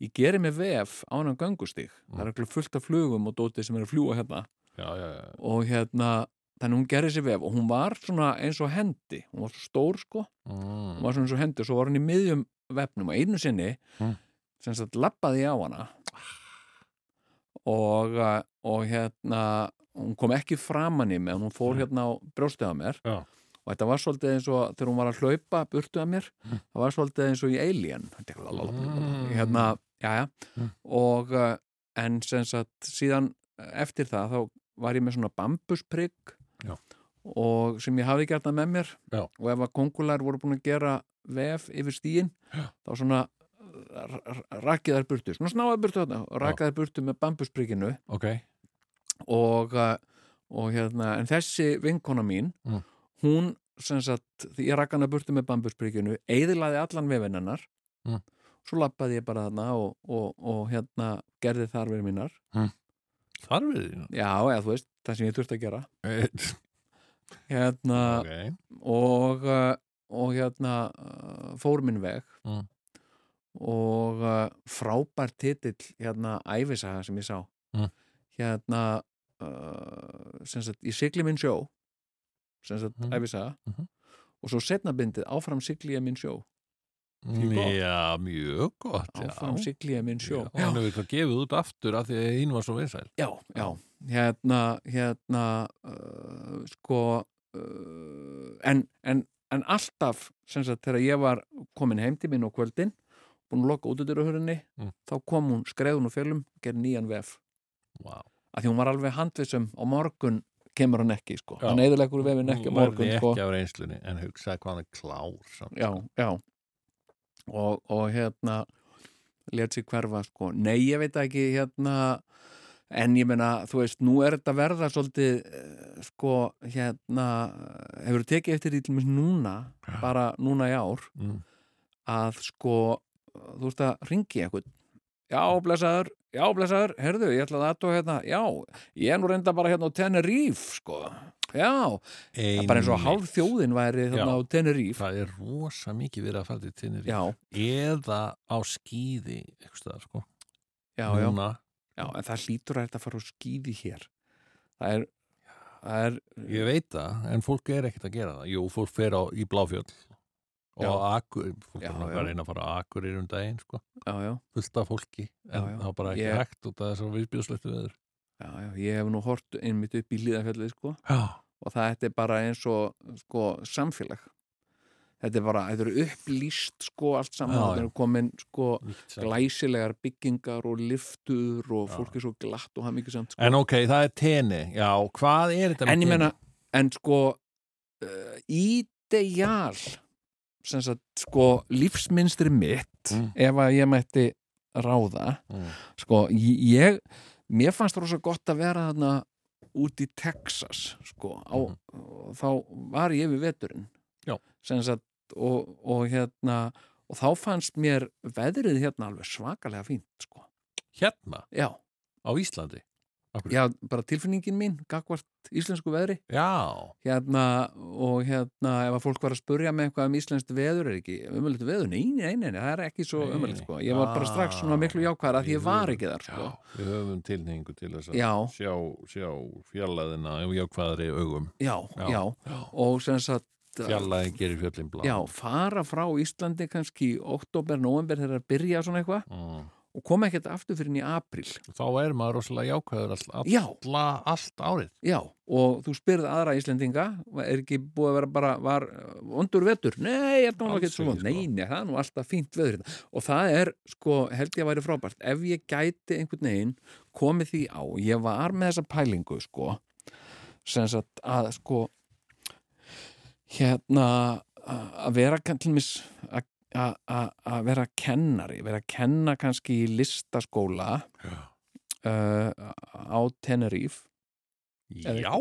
ég geri mig vef á hann göngustík það er ekki fullt af flugum og dótið sem er að fljúa hérna. Já, já, já. Og hérna, þannig hún gerði sér vef og hún var svona eins og hendi hún var svo stór sko, hún mm. var svona eins og hendi og svo var hún í miðjum vefnum og einu sinni Mm. sem sagt lappaði á hana og, uh, og hérna hún kom ekki framan í mig hún fór Mm. hérna á brjóstið á mér Já. og þetta var svolítið eins og þegar hún var að hlaupa burtu að mér, Mm. það var svolítið eins og í Alien. Mm. hérna, já, já Mm. og uh, en sem sagt síðan eftir það þá var ég með svona bambusprygg. Og sem ég hafði gert það með mér. Já. og ef að kongular voru búin að gera vef yfir stíin Já. þá svona rakið þær burtu, svona snáðar burtu þarna og rakið þær burtu með bambusprygginu ok, og, uh, og hérna, en þessi vinkona mín Mm. hún sem sagt, því ég rakk hana burtu með bambusprygginu, eiðilaði allan vefinn hennar. Mm. svo lappaði ég bara þarna og, og, og hérna gerði þarfir mínar. Þar við þínu já, eða þú veist, það sem ég þurfti að gera. Eh, hérna, ok, og uh, og hérna uh, fór minn veg Mm. og uh, frábær titill hérna æfisaga sem ég sá Mm. hérna uh, sagt, í sigli minn sjó sem sagt Mm. æfisaga Mhm. og svo setna bindið áfram sigli ég minn sjó gott. já, mjög gott áfram sigli ég minn sjó Já, hann hefur eitthvað gefið út aftur af því að hinn var svo vinsæl já, já, hérna hérna uh, sko uh, en, en, en alltaf sem sagt þegar ég var komin heim til minn á kvöldin búin að loka útudurahörunni Mm. þá kom hún skreðun og fjölum og gerði nýjan vef wow. að því hún var alveg handvissum og morgun kemur hann ekki sko, Já. hann eðilegur vefin ekki á morgun ekki sko. af reynslunni en hugsaði hvað hann er klár samt. já, já og, og hérna let sér hverfa sko. nei, ég veit ekki hérna en ég meina, þú veist, nú er þetta verða svolítið eh, sko, hérna hefur tekið eftir því til mér núna bara núna í ár mm. að sko þú veist að ringi eitthvað já, blessaður, já, blessaður, herðu ég ætla að aðtóa hérna, já ég er nú reynda bara hérna á Tenerife sko já, það er bara eins og hálf þjóðin væri þarna Já. á Tenerife. Það er rosa mikið verið að fara til Tenerife. Já, eða á skýði eitthvað staðar, sko. Já, já, Núna, já en það hlýtur að þetta fara á skýði hér. Það er, það er ég veit það, en fólk er ekkert að gera það. Jú, fólk fer á, í Bláfjöll. Og Já. Akur, fólk Já, er já. að reyna að fara á Akur í um daginn, sko, já, já, fullt af fólki en Já, já. það er bara ekki Ég- hægt út af þess að viðbjóðslöftu veður já, já, ég hef nú hort einmitt upp í hlýðafjallið sko já, og það er bara eins og sko samfélag þetta er bara, þetta er upplýst sko allt saman, þetta já. er komin sko glæsilegar byggingar og liftur og fólk er svo glatt og hafði mikið samt sko. en ok, það er tenni já, hvað er þetta með en ég teni? menna, en sko uh, ideal sem sagt, sko lífsminstri mitt Mm. ef að ég mætti ráða Mm. sko, ég mér fannst það rosa gott að vera þarna út í Texas sko, á, og þá var ég við veturinn. Sagt, og, og hérna og þá fannst mér veðrið hérna alveg svakalega fínt sko. hérna, já, á Íslandi? Já, bara tilfinningin mín gagvart íslensku veðri. Já, hérna, og hérna ef að fólk var að spurja með eitthvað um íslenskt veður er ekki umöldið veður, nei, nei, nei, nei, það er ekki svo umöldið, sko, ég var bara strax svona miklu jákvæðar að ég var ekki þar, sko. já, við höfum tilhengu til þess að já, sjá, sjá fjallaðina ef jákvæðari augum. Já, Já. og sem sagt fjallaðin gerir fjöllin blá. Já, fara frá Íslandi kannski í oktober, november þegar að byrja svona eitthvað. Mm. Og koma ekkert aftur fyrir í april þá er maður rosalega jákvæður all, all, já, alla, allt árið. Já, og þú spyrð aðra Íslendinga, er ekki búið að vera bara, var vondur vetur? Nei, er það ekki svo vond, sko. nei, nei, það er nú alltaf fínt veður hérna. og það er, sko, held ég að væri frábært. Ef ég gæti einhvern veginn komið því á, ég var með þessa pælingu, sko sem sagt að, sko hérna að vera kann- til mis að að- vera kennari vera að kenna kannski í listaskóla uh, á Tenerife. Eða- já.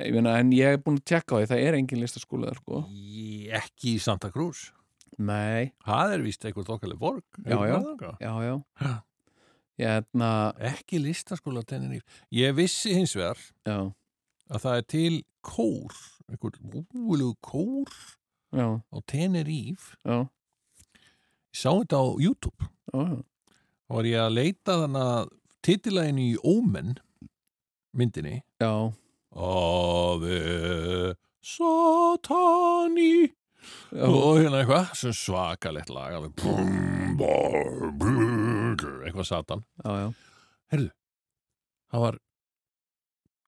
ég meina, en ég er búin að tjekka á því það er engin listaskóla þar sko. Ekki í Santa Cruz? Nei, það er víst eitthvað þokkaleg borg Já, já. já, já. Já. hérna, ekki listaskóla á Tenerife. Ég vissi hins vegar já, að það er til kór einhver úvilegu kór já, á Tenerife. Já, ég sá þetta á YouTube. Já. þá var ég að leita þannig að titilæginu í Omen myndinni. Já. Ave Satani. Já, og hérna eitthvað sem svakalegt lag eitthvað satan. Herðu, það var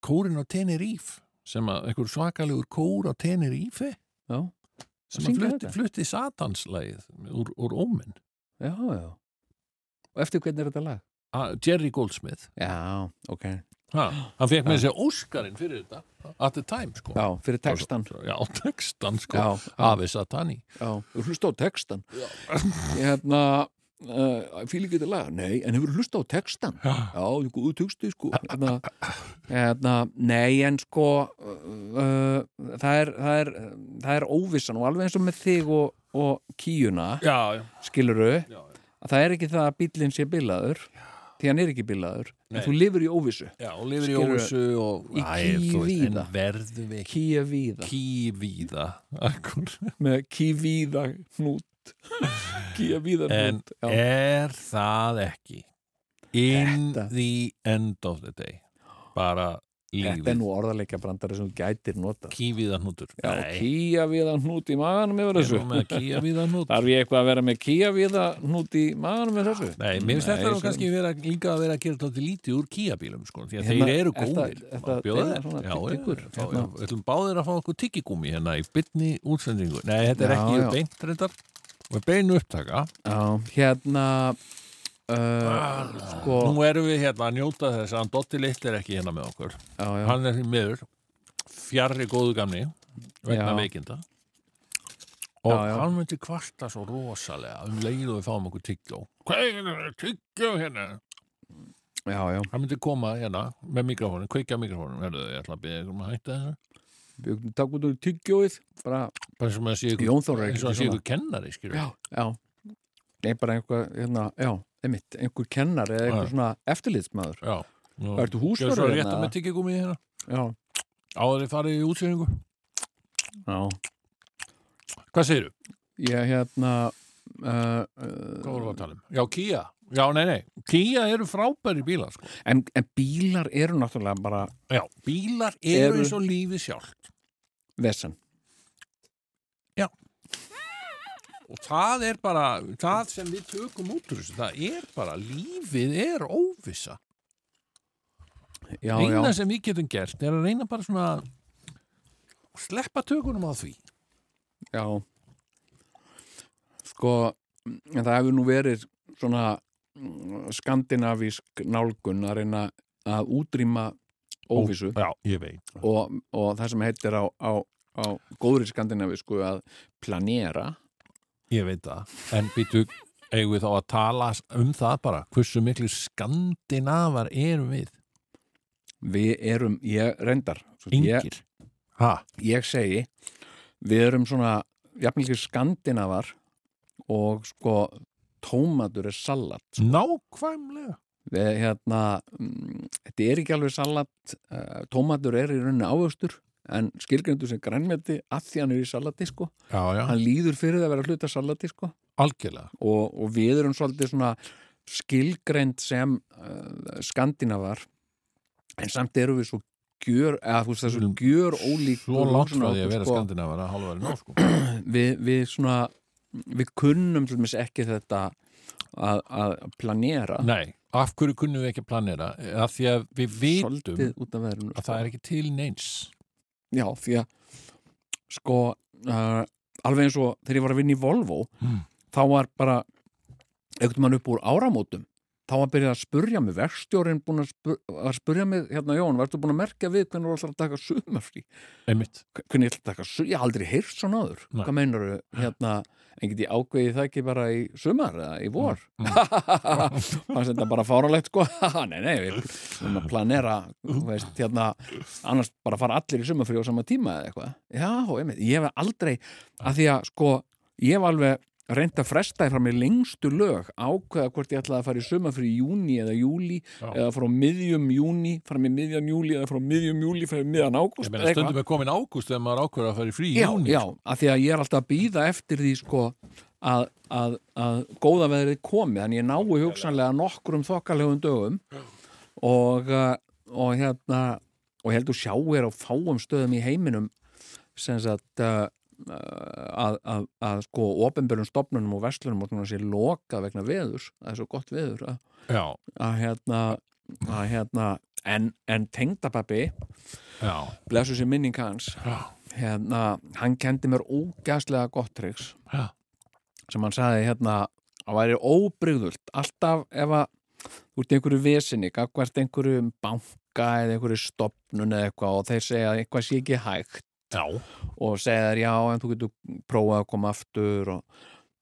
kórin á Tenerife sem að einhver svakalegur kór á Tenerife? Já, sem að flutti, flutti satanslægið úr, úr Omen já, já. Og eftir hvernig er þetta lag? Ah, Jerry Goldsmith. Já, ok, ha, hann fekk með sér Óskarinn fyrir þetta at the time sko. Já, fyrir textan já, textan sko. Já, já, Ave Satani. Já, þú hlusta á textan hérna uh, fíl ekki þetta lag, nei, en hefur hlusta á textan já, Já, þú texti, sko. Hérna, hérna, Nei, en sko uh, það, er, það, er, það er óvissan og alveg eins og með þig og, og kíuna já, já, skiluru, já. að það er ekki það að bíllinn sé bilaður því hann er ekki bilaður en þú lifir í óvissu. Já, og lifir í óvissu og í. En verðum við ekki kíja víða kývíða Akkur. Með kívíða hnút kíja víða En hnút já, er það ekki in Þetta. the end of the day bara Þetta er lífið nú orðarleikja brandari sem þú gætir nota kývíða hnútur Já, kíja víða hnút í maganum yfir þessu með kývíða hnút Þarf ég eitthvað að vera með kíja víða hnút í maganum með þessu? Nei, mér finnst þetta nú sem- kannski vera, líka að vera að gera þetta lítið úr kýjabílum sko, því að Hérna, þeir eru er það- góðir er Má það bjóða deila þér? svona Já, tyggur? já, já, Hérna. við ætlum báðir að fá okkur tyggigúmi hérna í bytni útsendingu Nei, þetta er Já, ekki já. beint reyndar og beinu upptaka. Já, hérna uh, sko, Nú erum við hérna að njóta þess að Dotti Litt er ekki hérna með okkur. Já, já, hann er því miður fjarrri góðu gamni vegna Já. veikinda. Og hann myndi kvarta svo rosalega um leið og við fáum okkur tyggjó þetta tyggjó hérna? Já, já, hann myndi koma hérna með mikrofónu, kveikja mikrofónu Herðu, ég ætla að byrja ykkur um að hætta þessu við takk út úr tyggjóið bara, bara sem að sé ykkur, er að kennari já, já Nei, bara einhver, hérna, já, einmitt, einhver kennar eða einhver svona eftirlitsmaður. já. Nú, Ertu Gjörðu húsvörður svo hérna? rétt með tyggjagúmi hérna Já, áður þið farið í útsýningu já. hvað segirðu? Ég, hérna, uh, Hvað vorum við uh, að tala um? Já, Kia. Já, nei, nei. Kia eru frábæri bílar, sko. en, en bílar eru náttúrulega bara Já, bílar eru eins og lífið sjálf. vesen. Og það er bara, það sem við tökum út úr þessu, það er bara, lífið er óvissa. Já, Eina já, sem við getum gert er að reyna bara svona sleppa tökunum á því. já. Sko, en það hefur nú verið svona skandinavísk nálgun að reyna að útrýma óvissu Já, ég veit. og, og það sem heitir á, á, á góðri skandinavísku að planera Ég veit það. En býtu, eigum við þá að tala um það bara, hversu miklu skandinavar erum við? við erum, ég reyndar Yngir. Ha? ég segi við erum svona jafnveldið skandinavar og sko tómatur er salat Nákvæmlega. við hérna mm, þetta er ekki alveg salat uh, tómatur er í rauninni ávöxtur en skilgrindur sem grænmeti að því hann er í salati sko Já, já, hann líður fyrir það að vera hluta salati sko algjörlega. og, og við erum svolítið svona skilgreind sem uh, skandinavar en samt erum við svo gjör, eða þú veist svo gjör ólík Svo langt frá því að vera sko, skandinavar að hálfa verið ná, sko. við, við svona við kunnum ekki þetta að, að planera Nei, af hverju kunnum við ekki að planera? Af því að við vitum verðinu að það er ekki til neins. já, því að sko uh, alveg eins og þegar ég var að vinna í Volvo Mm. þá var bara einhvern mann upp úr áramótum þá var byrjað að spurja mig verkstjórin búin að, spur, að spurja mig hérna Jón, verður búin að merkja við hvernig þú ætlar að taka sumarfrí Einmitt. hvernig ég ætla að taka sumarfrí, ég haf aldrei heyrt svona áður Nei. hvað meinar hérna en get ég ákveðið það ekki bara í sumar eða í vor? Mm. fannst þetta bara fáralegt sko. Nei, nei, við erum að planera veist, hérna, annars bara fara allir í sumarfrí á sama tíma eða eitthvað. Já, ég hef aldrei að því að sko, ég hef alveg reynd að fresta fram í lengstu lög ákveða hvort ég ætlaði að fara í sumarfrí í júni eða júli Já. eða frá miðjum júni fram í miðjan júli eða frá miðjum júli frá miðjan ágúst Ég meina stundum er komin ágúst þegar maður ákveður að fara í frí í júni. já, að því að ég er alltaf að býða eftir því sko að, að, að góða veðrið komi þannig ég nái hugsanlega nokkrum þokkalegum dögum og, uh, og hérna og ég heldur sjáir á fáum stöðum í heiminum sem sagt uh, að, að, að sko ofinbjörnum stopnunum og verslunum og svona sé loka vegna veðurs, það er svo gott veður að, að hérna að hérna, en, en tengdapappi já, blessu sér minning hans hérna, hann kendi mér ógæslega gott triks já. sem hann sagði hérna að væri óbrigðult alltaf ef að þú ert í einhverju vesinni, gagvart einhverju banka eða einhverju stopnun eða eitthvað og þeir segja að eitthvað sé ekki hægt Já, og segja þér já en þú getur prófað að koma aftur og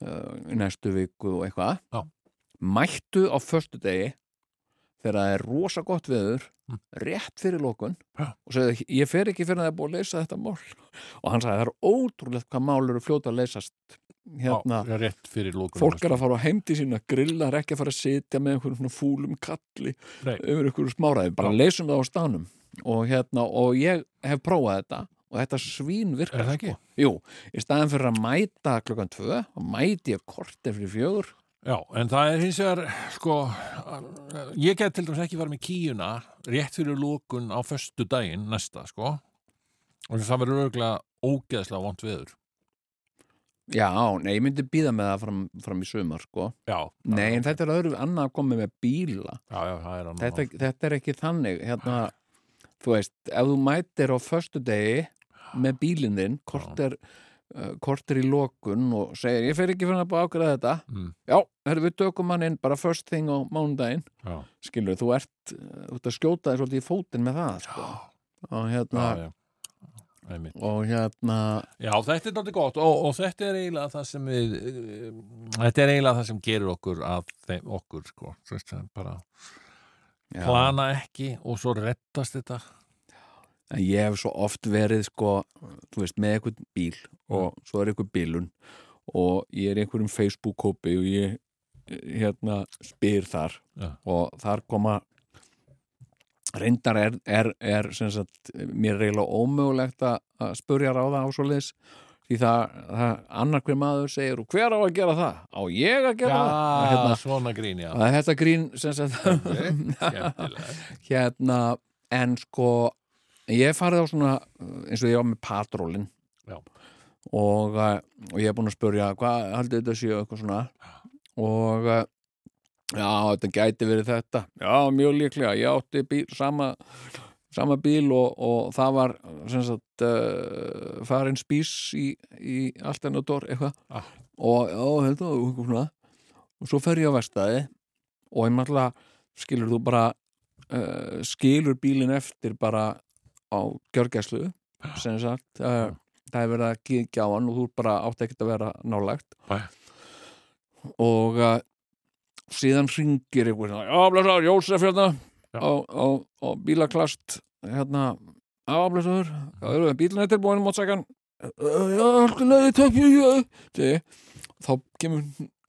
uh, næstu viku og eitthvað mættu á föstu degi þegar það er rosa gott veður Mm. rétt fyrir lókun Já. og segja ég fer ekki fyrir að það er búið að leysa þetta mál og hann sagði það er ótrúlegt hvað mál eru fljóta að leysast hérna já, rétt fyrir lókunum. fólk er að fara á heimdi sína grilla er ekki að fara að sitja með einhverjum svona fúlum kalli Nei. yfir einhverjum smáraði, bara Já. leysum það á stánum og hérna, og ég hef prófað þetta og þetta svín virkar Er það ekki? Sko. Jú, í staðan fyrir að mæta klukkan tvö, mæti ég kort eftir fjögur Já, en það er hins vegar, sko, ég get til dæmis ekki fara með kíuna rétt fyrir lókun á föstu daginn næsta, sko. Og það verður örgulega ógeðslega vont viður. Já, nei, ég myndi býða með það fram, fram í sumar, sko Já. Nei, en þetta er öðru annað að koma með bíla Já, já, það er þetta, þetta er ekki þannig hérna, þú veist, ef þú mætir á föstu degi með bílinn þinn kort er, uh, kort er í lokun og segir, ég fer ekki fyrir að að ákveða þetta. Mm, já, herru, við tökum hann inn bara first thing á mánudaginn. Já, skilur, þú ert, þú ert að skjóta þér svolítið í fótinn með það sko. og já, hérna já. einmitt. og hérna Já, þetta er náttúrulega gott og, og þetta er eiginlega það sem við þetta er eiginlega það sem gerir okkur að þeim, okkur, sko bara já, plana ekki og svo rettast þetta en ég hef svo oft verið sko, þú veist, með einhvern bíl og svo er einhver bílun og ég er einhverjum Facebook-kópi og ég hérna spyr þar Já. og þar koma reyndar er, er, er sem sagt, mér er eiginlega ómögulegt að spurja ráða á svo leis því það, það annar hver maður segir og hver á að gera það? Á ég að gera það? Hérna, svona grín, já að þetta grín sem sagt Skemmtilega hérna, en sko ég hef farið á svona eins og ég var með patrólin og, eh, og ég hef búin að spurja hvað haldið þetta séu? Eitthvað svona. Og eh, já, þetta gæti verið þetta. Já, mjög líklega, ég átti bíl sama, sama bíl og, og það var sagt uh, farin spís í, í dór eitthvað. Ah. og já, þetta og eitthvað svona. Og svo fer ég á vestæði og ég maður skilur þú bara uh, skilur bílinn eftir bara á gjörgæslu sem sagt uh, það er verið að kíkja á hann og þú er bara átt ekkert að vera nálægt. Bæ. og uh, síðan ringir svona, já, blessaður, Jósef hérna á, á, á bílaklast hérna, já, blessaður hvað eru það, bílinn er tilbúin mótsakan já, alltaf leiði, ég. Þá kemur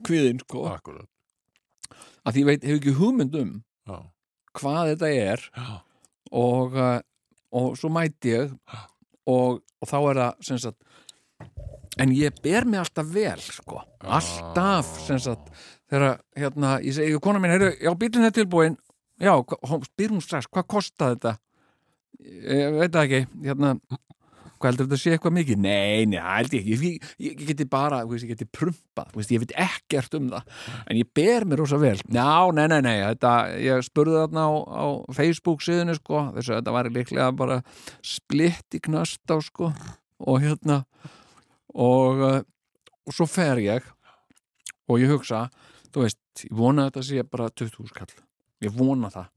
kviðin, sko. Akkurat. Að því veit, hefur ekki hugmynd um Já, hvað þetta er já, og, uh, og svo mæti ég og, og þá er það sem sagt en ég ber mig alltaf vel sko, alltaf sem sagt, þegar hérna ég segi, kona mín, heyrðu, já, bílinn er tilbúin já, hún spyr hún strax, hvað kostaði þetta? Ég veit það ekki hérna hvað heldur þetta sé eitthvað mikið? Nei, nei, það held ég ekki. Ég, ég, geti bara, ég geti veist, ég veit ekkert um það. En ég ber mér rosa vel. Já, nei, nei, nei, þetta, ég spurði þarna á, á Facebook síðinu, sko þess að þetta var líklega bara splitt í knast á, sko og hérna og, uh, og svo fer ég og ég hugsa þú veist, ég vona að þetta sé bara 20 skall ég vona það.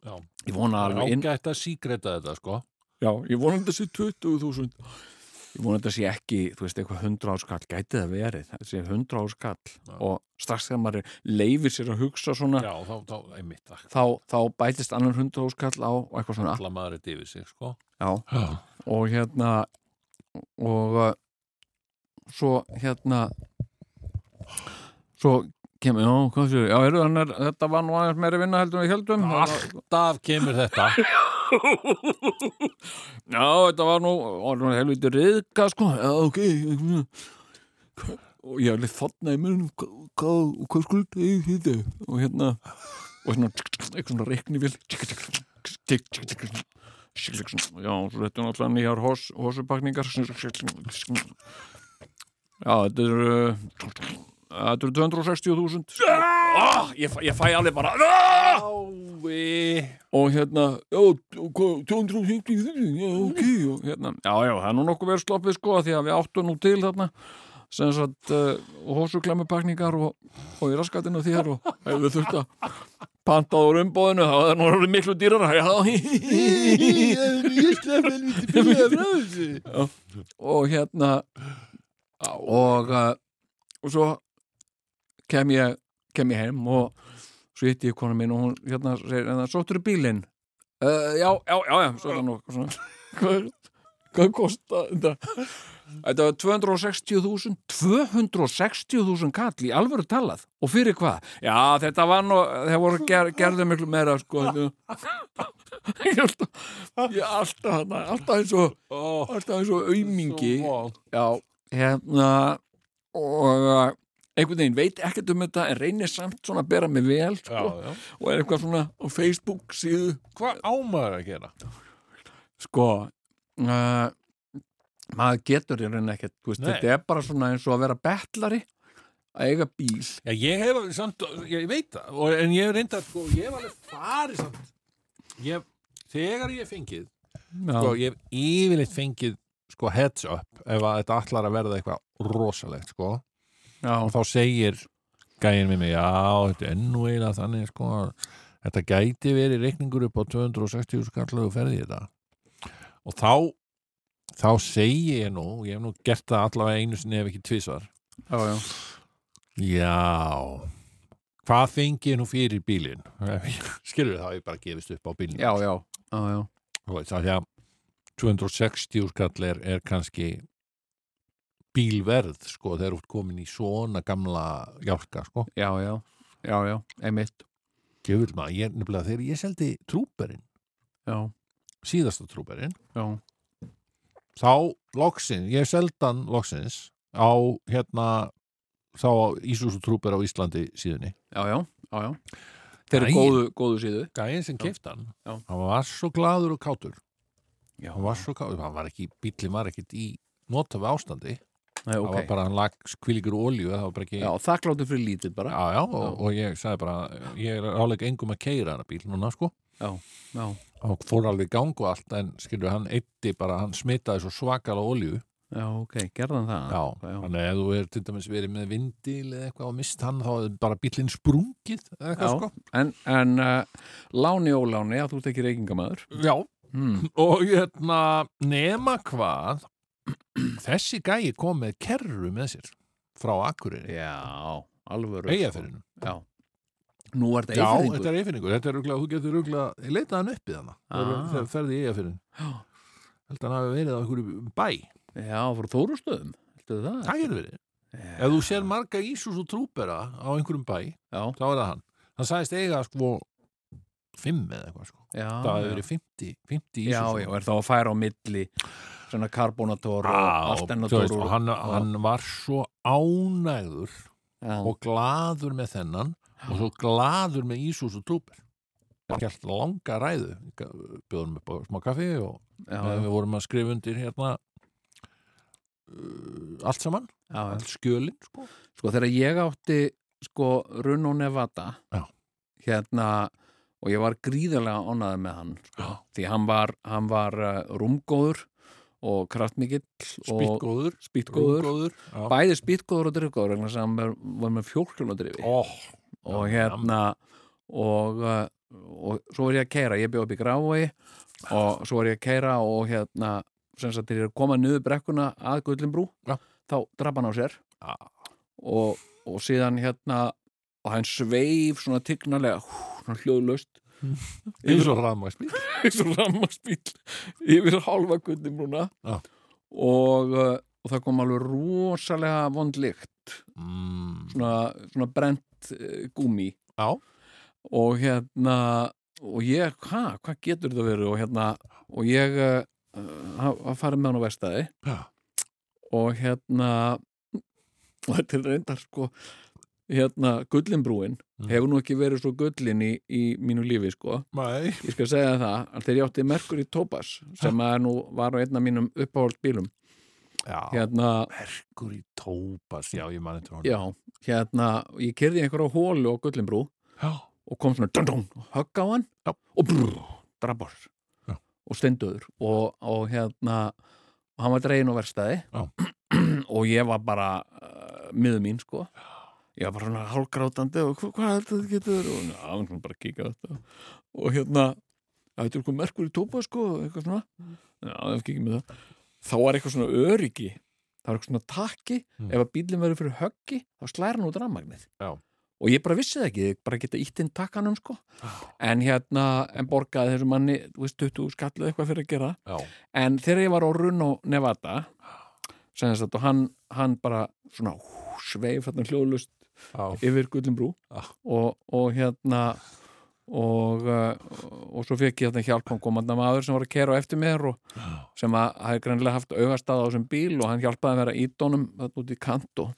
Já. Ég vona alveg inn ágætt að síkreta þetta, sko Já, ég vona að þetta sé 20.000 Ég vona að þetta sé ekki, þú veist, eitthvað 100 áskall, gæti það verið? Þetta sé 100 áskall Já. og strax þegar maður leifir sér að hugsa svona Já, þá, þá, einmitt það þá, þá bætist annar 100 áskall á og eitthvað svona. Alla maður er yfir sig, sko. Já, Já, og hérna og uh, svo hérna svo kemur, já, hvað séu, já, heyrðu, hann er, þetta var nú aðeins meiri vinna heldur við heldum alltaf kemur þetta Já, þetta var nú, helviti riðka, sko, já, ok og ég alveg þarna í munum hvað, hvað skulda ég þetta og hérna og svona, eitthvað svona reikni vil já, þetta er náttúrulega nýjar hos, hosupakningar já, þetta er þetta eru 260.000 oh, ég, ég fæ alveg bara ah! Ái og hérna, já, hvað, 250 já, ok, og hérna já, já, það er nú nokkuð verið sloppið sko því að við áttum nú til þarna sem sagt, uh, hósuklemupakningar og, og í raskatinu þér og ef við þurft að panta úr umbóðinu þá er það nú miklu dýrara já, Já. og hérna og uh, og svo kem ég kem ég heim og svo hitti ég kona mín og hún hérna segir, en það sóttur bílinn? Uh, já, já, já, já, svo er það nú svona, hvað, hvað kosta þetta? Þetta var 260.000 260.000 kall í alvöru talað. Og fyrir hvað? Já, þetta var nú, þeir voru ger, gerðu miklu meira sko ég alltaf alltaf, eins og alltaf eins og aumingi. Já, hérna og einhvern veginn veit ekkert um þetta en reynir samt svona að bera mig vel Já, sko, já. Og er eitthvað svona á Facebook síðu. Hvað ámaður að gera? sko uh, maður getur í rauninni ekkert veist, þetta er bara svona eins og að vera betlari að eiga bíl. Já, ég hef samt, ég veit það og, en ég hef reynda, sko, ég hef alveg farið samt. Ég, þegar ég fengið sko, ég hef yfirleitt fengið sko heads up ef að þetta allar að verða eitthvað rosalegt, sko já, og þá segir gæinn við mig, já, þetta er nú eiginlega þannig, sko að þetta gæti verið reikningur upp á 260 skallu og ferði þetta. Og þá þá segi ég nú, ég hef nú gert það allavega einu sinni ef ekki tvisvar. Já, já, Já. Hvað fengi ég nú fyrir bílinn? Skilur það að ég bara gefist upp á bílinn. Já, já, já, já. Veist, af því að 260 skall er, er kannski bílverð sko, þegar þú ert komin í svona gamla hjálka sko. já, já, já, já, einmitt. Gjöfull maður, ég nefnilega þegar ég seldi trúberinn, já, síðasta trúberinn já, þá loksins, ég seldan loksins á hérna þá Ísus og trúber á Íslandi síðunni. Já, já, já, já. þeir eru góðu, góðu síðu. Gæinn sem Já. keift hann, var svo glaður og kátur. Já, hann var svo gáður, hann var ekki, bíllinn var ekkit í notafi ástandi, Nei, það var okay. bara hann lag það var bara ekki já, þakkláttu fyrir lítið bara. Já, já, og, og ég sagði bara ég er álega engum að keira hana bíl núna sko, já, já, hann fór alveg gang og allt, en skilur hann eitti bara, hann smitaði svo svakala olíu. Já, ok, gerðan það? Þannig að þú er til dæmis verið með vindil eða eitthvað og mist hann, þá er bara bílinn sprungið eða eitthvað Já. sko. en, en uh, láni óláni að þú ert ekki reykingamæður. Já, hmm. og hérna nema hvað þessi gæi kom með kerru með sér frá Akureyri, já, alvöru eigafyrinum já, nú er þetta Já, eyfirðingur þetta er eifinningur, þetta er rúglega, þú getur leitaði hann upp í hana Ah. þegar ferði í eigafyrin held að hann hafi verið á einhverju bæ. Já, frá Þórustöðum. Það? það getur verið, Já, ef þú sér marga Ísus og trúbera á einhverjum bæ já, þá er það hann, hann sagðist eiga sko fimm eða eitthvað sko. Já, það hefur verið 50, 50 Ísus já, já, er þá að færa á milli svona karbonator og og, altennator og hann, hann var svo ánægður já, og gladur með þennan og svo gladur með Ísus og trúber hann gælt langa ræðu bjóðum upp á smá kaffi og já, við vorum að skrifa undir hérna uh, allt saman, allt skjölin sko. sko þegar ég átti sko Runo Nevada Já. hérna og ég var gríðarlega ánæður með hann sko, því hann var, hann var uh, rúmgóður og kraftmikill og spýtgóður, spýtgóður. Bæði spýtgóður og drifgóður þess að hann var, með fjólkjóladrifi oh, og hérna og, uh, og svo var ég að keira, ég bjóð upp í grái og svo var ég að keira og hérna sem sagt þegar ég að koma niður brekkuna að Gullinbrú Já. þá draf hann á sér. Já. og, og síðan hérna og hann sveif svona tignarlega. hú, svona hljóðlaust. Eins og rafmæsbíl eins og rammarspíl yfir hálfa Gullinbrúna Já. og, uh, og það kom alveg rosalega vond lykt. Mm. svona, svona brent uh, gúmi já, og hérna og ég, hva, hvað getur þetta verið? Og hérna, og ég uh, að fara með hann á vestæði já, og hérna og þetta er reyndar sko hérna, gullinbrúin Mm. hefur nú ekki verið svo gullin í, í mínu lífi sko, mæ ég skal segja það að þegar ég átti Merkur í Topaz sem að nú var á einna mínum uppáhald bílum já, hérna, Merkur í tópas já, ég mani hún já, hérna ég kerði einhverja hólu á gullinbrú já, og kom svona dun, dun, högg á hann Já. og brr, drabbar Já. og steinduður. Og, og hérna og hann var dregin á verstaði Já. og ég var bara uh, miður mín sko ég var bara svona hálgrátandi og hva- hvað heldur þetta getur og hann svona bara kíka á þetta. Og hérna það heitir eitthvað merkur í tópa sko eitthvað svona. Með það. Þá var eitthvað svona öryggi. Það var eitthvað svona takki. Mm. ef að bílinn verður fyrir höggi þá slæra hann út rafmagnið. Já. og ég bara vissi það ekki, ég bara geta ítt inn takkanum sko. En hérna, en borgaði þessu manni þú veist, 20 skallu eitthvað fyrir að gera. Já, en þegar ég var á Runo Nevada sem þess að og hann, hann bara svona hú, sveif hérna hljóðlust já, yfir Gullinbrú og, og hérna og, uh, og svo fekk ég hérna hjálp hann komanda maður sem var að kera á eftir mér og sem að hafi greinlega haft augastað á þessum bíl og hann hjálpaði að vera ídónum þarna út í kant og,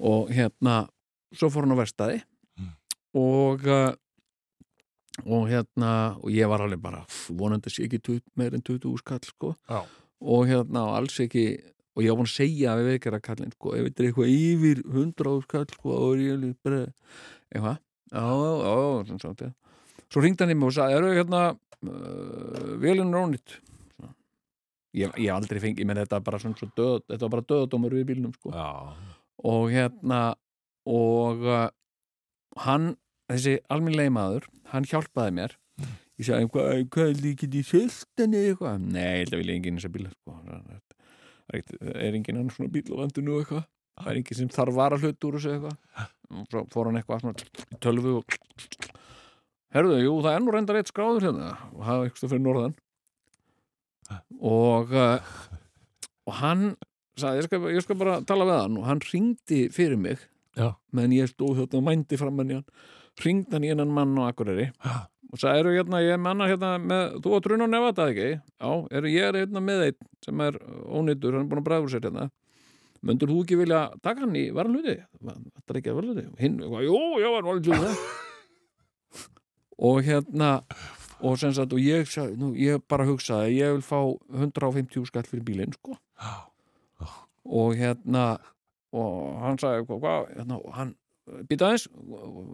og hérna svo fór hann á verstaði Mm. og uh, og hérna og ég var alveg bara vonandi sé ekki meir en 20 skall sko. Já, og hérna og alls ekki og ég var búin að segja við veikara kallin sko, ef þetta er eitthvað yfir 100 skall sko, er ég alveg bara eitthvað, já, já, já svona ja. svo ringdi hann í mig og sagði eru hérna uh, velinn rónit ég, ég aldrei fengið mér þetta bara svona svo döð, þetta var bara döðdómur við bílnum sko. Já, og hérna og uh, hann, þessi almennlegi maður hann hjálpaði mér. Ég sagði, hvað, hvað er líkið í söldan eða eitthvað? Nei, þetta vil ég enginn þessa bíla sko. Er, enginn annar svona bíl á vandinu eitthvað? Það er enginn sem þarf vara hlut úr þessu eitthvað? Og svo fór hann eitthvað svona tölvu og herðu, jú, það er nú reyndar eitt skráður hérna. Og það er eitthvað fyrir norðan. Og uh, og hann sagði, ég skal, ég skal bara tala við hann. Og hann ringdi fyrir mig. Já. meðan ég stóð þarna og mændi fram hann. Ringdi hann í einan mann á Akureyri. Já. Og sagði, eru hérna, ég er manna hérna með, þú og Trun og Nevada ekki? Já, eru ég er hérna með einn sem er ónýttur, hann er búin að bræður sér hérna Möndur þú ekki vilja taka hann í varalhuti? Þetta er ekki að varalhuti? Hinn, jú, ég var alveg það og hérna og sem sagt, og ég, nú, ég bara hugsaði ég vil fá 150 skall fyrir bílinn, sko og hérna og hann sagði, hvað, hva, hérna, hann býta aðeins,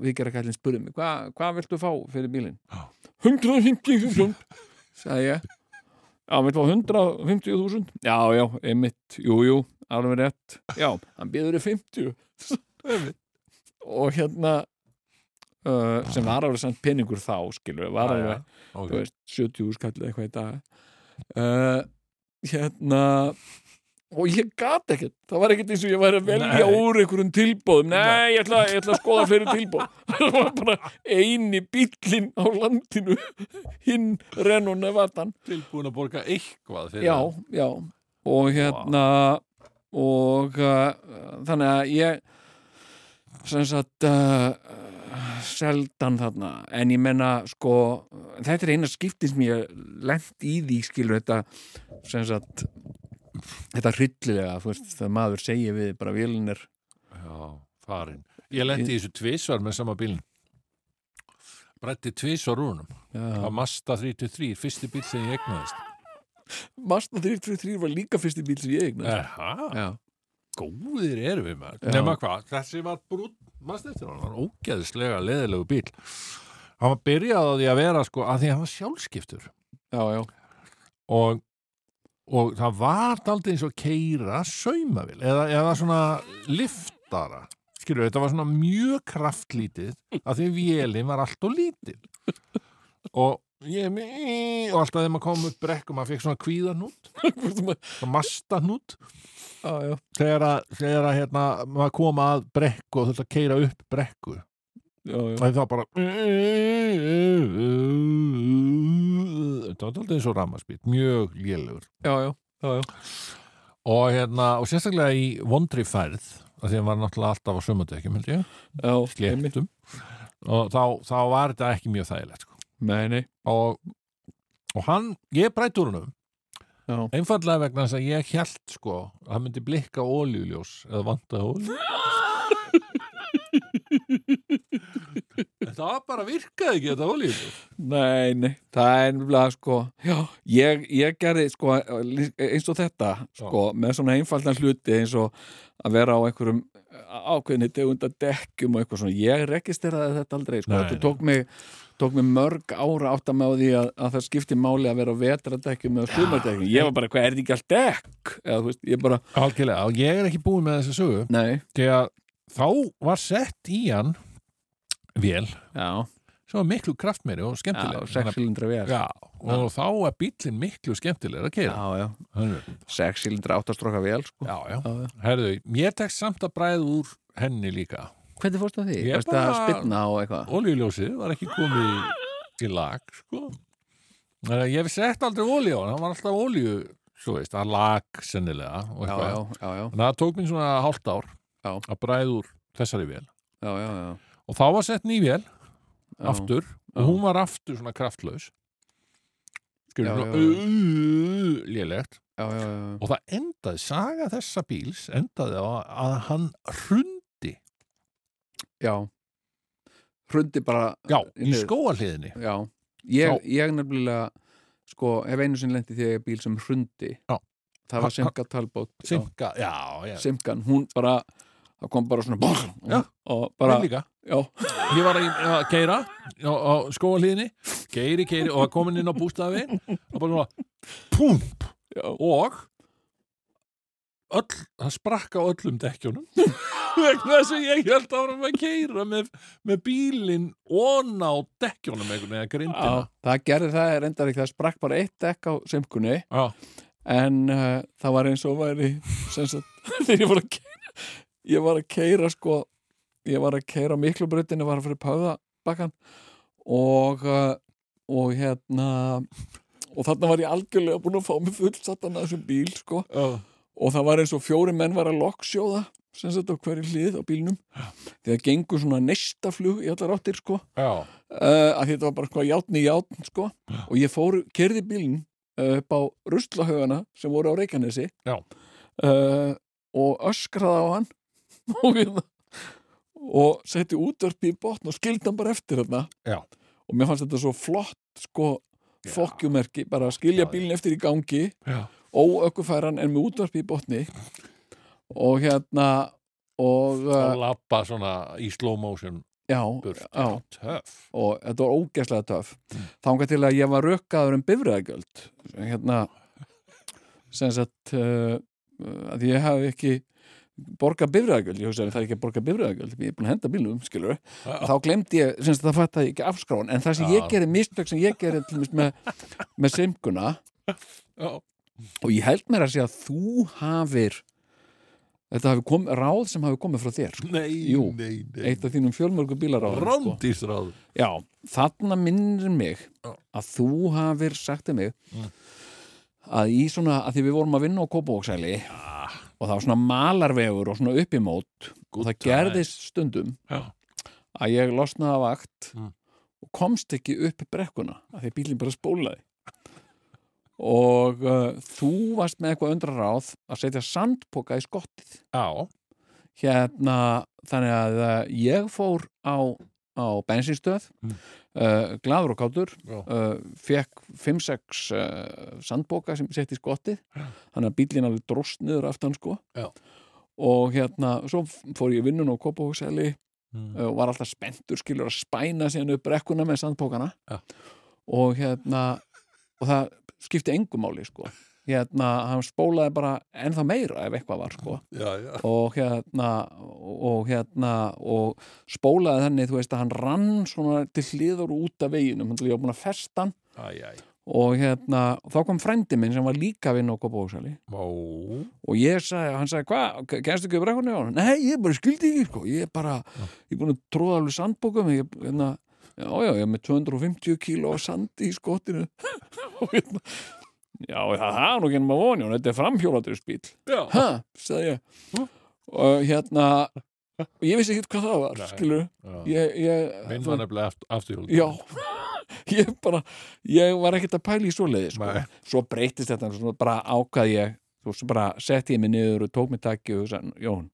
við gera kallinn spurði mig, hvað hva viltu fá fyrir bílinn? 150.000 sagði ég. Já, við fá 150.000 Já, já, einmitt, jú, jú alveg rétt, já, hann býður í 50 og hérna uh, sem var alveg samt peningur þá, skilur við, var alveg þú okay. veist, 70 skallið eitthvað í dag. Uh, hérna og ég gat ekkert, það var ekkert eins og ég væri að velja Nei. úr einhverjum tilbóðum nei, ég ætla, ég ætla að skoða fleiri tilbóð það var bara eini bíllinn á landinu hinn Renault Nevatan tilbúin að borga eitthvað já, já. Og hérna og uh, þannig að ég sem sagt uh, seldan þarna. En ég menna sko þetta er eina skiptin sem ég lent í því skilur þetta sem sagt þetta hryllilega þú veist, þegar maður segir við bara vélinn er Já, farin. Ég lendi í þessu tvisvar með sama bílinn. Brætti tvisvar úr húnum. Það var Mazda 33, fyrsti bíl sem ég egnaðist. Mazda 333 var líka fyrsti bíl sem ég Eha, já, góðir erum við maður. Já. Nefna hvað, þessi var brún, maður eftir hann, hann var ógeðslega leðilegu bíl. Hann var byrjað á því að vera sko, að því að hann var sjálfskiptur. já, já, Og, og það var daldið eins og keira saumavil, eða, eða svona liftara. Skilur, þetta var svona mjög kraftlítið að því vélinn var allt og lítil. Og ég og alltaf þegar maður kom upp brekkum maður fekk svona kvíðanút, svona mastanút já. þegar að, þegar að hérna, maður kom að brekku og þurfti að keira upp brekku já, já. og það bara þetta var alltaf eins og rammarspýt mjög lélugur og, hérna, og sérstaklega í vondri færð af því að hann var náttúrulega alltaf á einmitt. sléttum. og þá, þá var þetta ekki mjög þægilegt sko. og, og hann, ég breyt úr húnum já, einfallega vegna þess að ég held sko að það myndi blikka óljuljós eða vanta ólju en það bara virkaði ekki þetta óljuljós Nei, nei, það er nefnilega sko, já, ég, ég gerði sko eins og þetta sko, með svona einfaldan hluti eins og að vera á einhverjum ákveðni tegunda dekkjum og eitthvað svona, ég registeraði þetta aldrei sko, Nei, þetta tók mig tók mig mörg ára átt að með því að, að það skipti máli að vera á vetradekkjum eða sumardekkjum, ég var bara, hvað er þetta ekki allt dekk? Eða veist, ég bara, ég er ekki búin með þessa sögu. Nei. Því að þá var sett í hann vél já, sem var miklu kraftmeiri og já, skemmtileg sexilindra vel já, Já, og þá er bílinn miklu skemmtilegur að keira já, já, sexilindra áttastróka vel sko. já, já. Já, já. Herðu, ég tek samt að bræða úr henni líka hvernig fórstu því? Ég Varstu bara- spilna á eitthvað? Oljuljósið var ekki komið í, lag sko. Ég hef sett aldrei olju á hann, hann var alltaf olju svo veist, að lag sennilega og Já, eitthvað. já, já, já, að það tók mér svona hálft ár Já. að bræða úr þessari vél já, já, já. og þá var sett ný vél aftur og hún var aftur svona kraftlaus skilur svona lélegt og það endaði, saga þessa bíls endaði á að hann hrundi já. Hrundi bara já, í Já, ég, ég nefnilega sko, hef einu sinni lenti því að ég er bíl sem hrundi Já. Það var Simka Talbot. Simka, já, já, Simkan, hún bara það kom bara svona bók, Já. og bara já, ég var að, að keira á, á skóalliðinni keiri, keiri og komin inn á bústafi og bara svona pump og öll, það sprakk á öllum dekkjunum. Vegna þess að ég held áram að keira með, með bílinn ón á dekkjunum einhvern veginn, eða grindina það gerði það er endar ekki, það sprakk bara eitt dekk á Simkunni. Já, en uh, það var eins og væri þegar ég var að keira ég var að keira sko ég var að keira miklu breytinu var að fyrir páðabakkan og uh, og hérna og þarna var ég algjörlega búin að fá mig fullsattan að þessum bíl sko. Já, og það var eins og fjóri menn var að lokksjóða sem sagt á hverju hlið á bílnum. Því það gengur svona neistaflug í allar áttir sko. Uh, að þetta var bara sko játn í játn sko. Og ég fór, kerði bílinn uh, upp á ruslahögana sem voru á Reykjanesi. Uh, og öskraði á hann og, hérna- setti útvarp í botn og skildi hann bara eftir þarna. Já. og mér fannst þetta svo flott sko fokkjumerki, bara að skilja bílinn eftir í gangi. Já. óökkufæran en með útvarp í botni. Og hérna og Og uh, lappa svona í slow motion já, burt. já, og þetta var ógeðslega töff. Þangað til að ég var rökkaður um bifræðagjöld hérna sem sagt uh, að ég hafi ekki borga bifræðagjöld, ég hugsaði það er ekki að borga bifræðagjöld ég er búin að henda bílum, skilur þá glemdi ég, sem sagt það fatt ég ekki afskráin en það sem Já. ég gerði, mistök sem ég dæmis með, með simkuna Já. og ég held mér að segja að þú hafir þetta hafi kom, ráð sem hafi komið frá þér Nei, Jú. nei, nei. eitt af þínum fjölmörgu bílaráðum sko. Rándísráð. Já, þarna minnir mig Já. að þú hafir sagt til mig Mm. að í svona, að því við vorum að vinna á Kópavóksæli og það var svona malarvegur og svona uppimót og það gerðist stundum Já. að ég losnaði af vakt Mm. og komst ekki upp brekkuna að því bílinn bara spólaði og uh, þú varst með eitthvað undra ráð að setja sandpoka í skottið Já. hérna þannig að uh, ég fór á, á bensinstöð Mm. uh, gladur og kátur uh, fekk 5-6 uh, sandbóka sem ég setti í skottið Já. þannig að bílinn alveg dróst niður aftan sko Já. og hérna svo fór ég vinnun á Kópahúsæli Mm. uh, og var alltaf spenntur skilur að spæna síðan upp brekkuna með sandbókana Já. og hérna og það skipti engu máli sko hérna, hann spólaði bara ennþá meira ef eitthvað var sko. Já, já. og hérna og hérna og spólaði þannig, þú veist að hann rann svona til hliður út af veginum. Hann var búin að festa hann. Æ, og hérna, og þá kom frændi minn sem var líka að vinna á Kópavóksali Ó. og ég sagði, hann sagði, hvað, kennstu ekki á hann? Nei, ég bara skildi ekki, sko. Ég er bara, ég er búin að tróða alveg sandbókum. Ég, hérna, já, já, ég er með 250 kíló af sandi í skotinu. Og hérna já, það er nú ekki að vonja þetta er framhjóladurspíl Já. ha, sagði ég og hérna og ég vissi ekki hvað það var, skilur Já. ég, ég, Minn var nefnilega aft- afturhjól. já ég bara, ég var ekkert að pæla í sko. Nei. svo breytist þetta svo bara ákvað ég þú svo bara setti ég mig niður og tók mig takki og hugsa, Jón,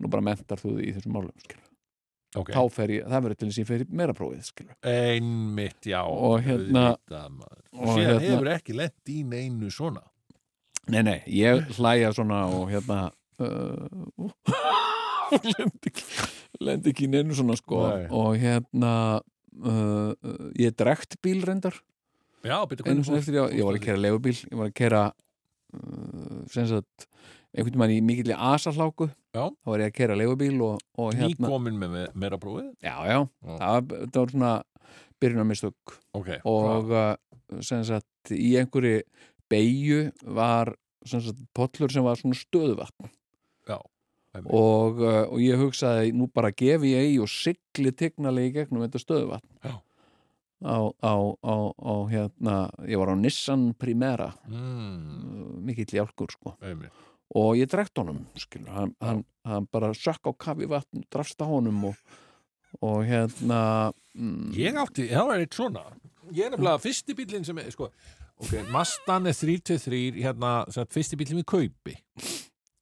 nú bara mentar þú þig í þessum málum, skilur Ok. þá fer ég, það verður til þess að ég fer í meira prófið, Einmitt, já. Og hérna- og hérna- hefur ekki lent í neinu svona. nei, nei, ég hlæja svona og hérna uh, lendi ekki lendi ekki í neinu svona sko Nei. og hérna uh, ég drekt bíl reyndar Já, sinni eftir ég, var að kera legubíl ég var að kera uh, sem sagt einhvern veginn í mikilli asahláku Já. þá var ég að kera legubíl og, og hérna, Nýkomin með me- meira prófið. já, já, Já. það það var svona byrjunarmistök Ok. og uh, sagt í einhverju beigju var sagt pollur sem var svona stöðuvatn einmitt. og, uh, og ég hugsaði nú bara gefi ég í og sigli tignali í gegnum þetta stöðuvatn Já. á, á, á, á hérna, ég var á Nissan Primera Mm, mikill hjálkur sko einmitt. Og ég drekt honum skilur, hann, hann, hann bara sökk á kafi vatn drafst á honum og, og hérna mm, Ég átti, það var eitt svona. Ég er nefnilega fyrsti bílinn sem er sko, ok, Mastan er 323 hérna, sagt, fyrsti bílinn við kaupi.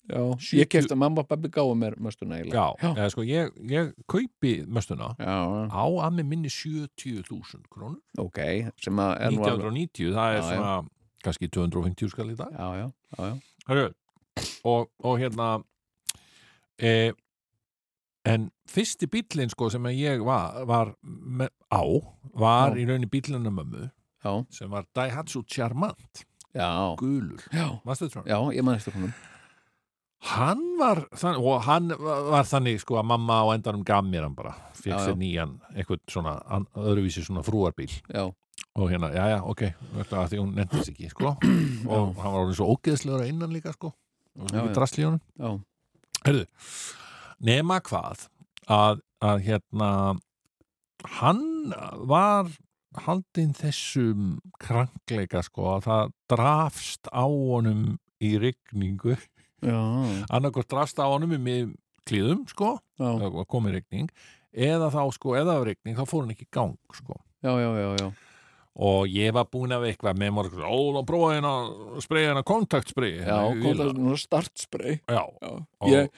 Já, 70 ég kefti að mamma og babbi gáðu mér möstuna Já, já, Eða, sko, ég, ég kaupi möstuna já, á að með minni 70.000 krónur. Ok sem að er nú alveg 1990, það er já. svona kannski 250 skall í dag. Já, já, já, já, Hörru, og, og hérna e, en fyrsti bílinn sko sem ég var, var með, á var Já. í rauninni bílinn mömmu já, sem var Daihatsu Charmant. Já, gulur, já, þetta já, ég man eftir honum. Hann var þannig, og hann var þannig sko að mamma á endanum gaf mér hann bara, fekk sér nýjan eitthvað svona, öðruvísi svona frúarbíl. Já, og hérna, já, já, ok veistu, að því hún nefndist ekki, sko. Og hann var orðin svo ógeðslegur að innan líka, sko í já, Herðu, nema hvað að, að hérna hann var haldinn þessum krankleika sko að það drafst á honum í rigningu. Já, annarkvort drafst á honum í mið klíðum sko, komið rigning eða þá sko, eða af rigning þá fór hann ekki í gang sko. Já, já, já, já. Og ég var búin að eitthvað með morgun, ó, þá prófaði hérna spreja hérna kontaktspreyi Já, kontaktur, startspray. Já, Já, og, ég,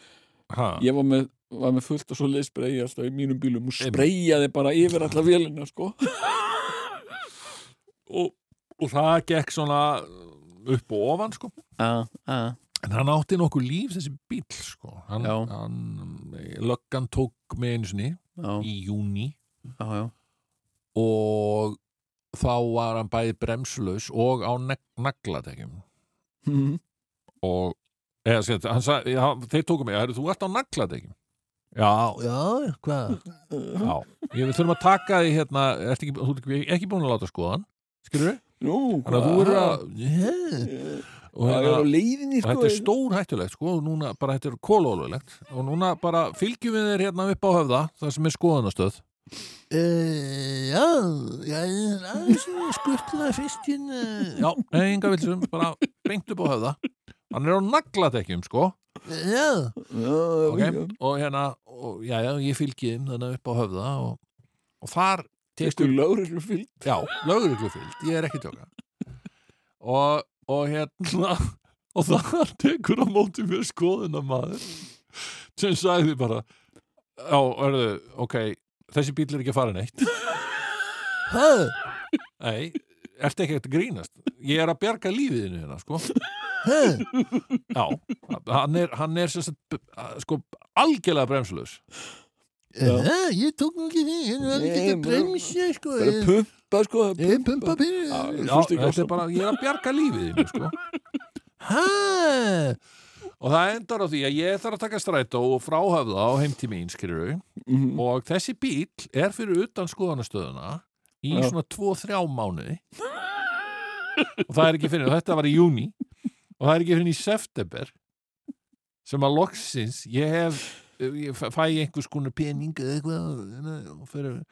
ég var með, var með fullt og svo leið alltaf í mínum bílum og spreyjaði bara yfir alla vélina, sko. Og, og það gekk svona upp og ofan sko. Já, já, en hann átti nokkuð líf þessi bíl sko. Hann, hann löggan tók með einu sinni já, í júni já, já. Og þá var hann bæði bremslaus og á naglatekjum Mhm. og eða, hann sagði, já, þeir tóku mig "Heyrðu, þú ert á naglatekjum já, já, hvað? Já, ég við þurfum að taka því hérna, ekki, þú ert ekki, ekki búin að láta skoða hann skilur við, Nú, þannig að þú eru að yeah. hérna leiðinni, sko. þetta er stór hættulegt sko og núna bara þetta er kólólulegt og núna bara fylgjum við þér hérna upp á höfða það sem er skoðunastöð uh, já já, aðeins skuttla fyrstinn já, enga vilsum bara beint upp á höfða. Hann er á naglatekjum sko. Já, Já, ok, já, og hérna og, já, já, ég fylgi þeim þannig upp á höfða og, og þar Testu tekur lögreglu fyllt Já, lögreglufylgd, ég er ekki tjóka. Og, og hérna og þar tekur á móti mér skoðuna maður sem sagði bara já, örðu, ok þessi bíl er ekki að fara neitt Hæ? Nei, ertu ekki að grínast ég er að bjarga lífiðinu hérna, sko Hæ? Já, hann er, hann er sem sagt, sko, algjörlega bremslaus Já. ég tók nú ekki því, ég var ekki að bremsa, sko Bara pumpa, sko Ég pumpa byrju Já, þetta er bara, ég er að bjarga lífiðinu sko. Hæ? Og það endar á því að ég þarf að taka strætó og fráhafða á heim til mín, skilur Mhm. og þessi bíl er fyrir utan skoðanastöðuna í Já. svona 2-3 mánuði. Og það er ekki fyrir, þetta var í júni og það er ekki fyrir í september sem að loksins ég hef, ég fæ einhvers konar pening eða eitthvað og, fyrir,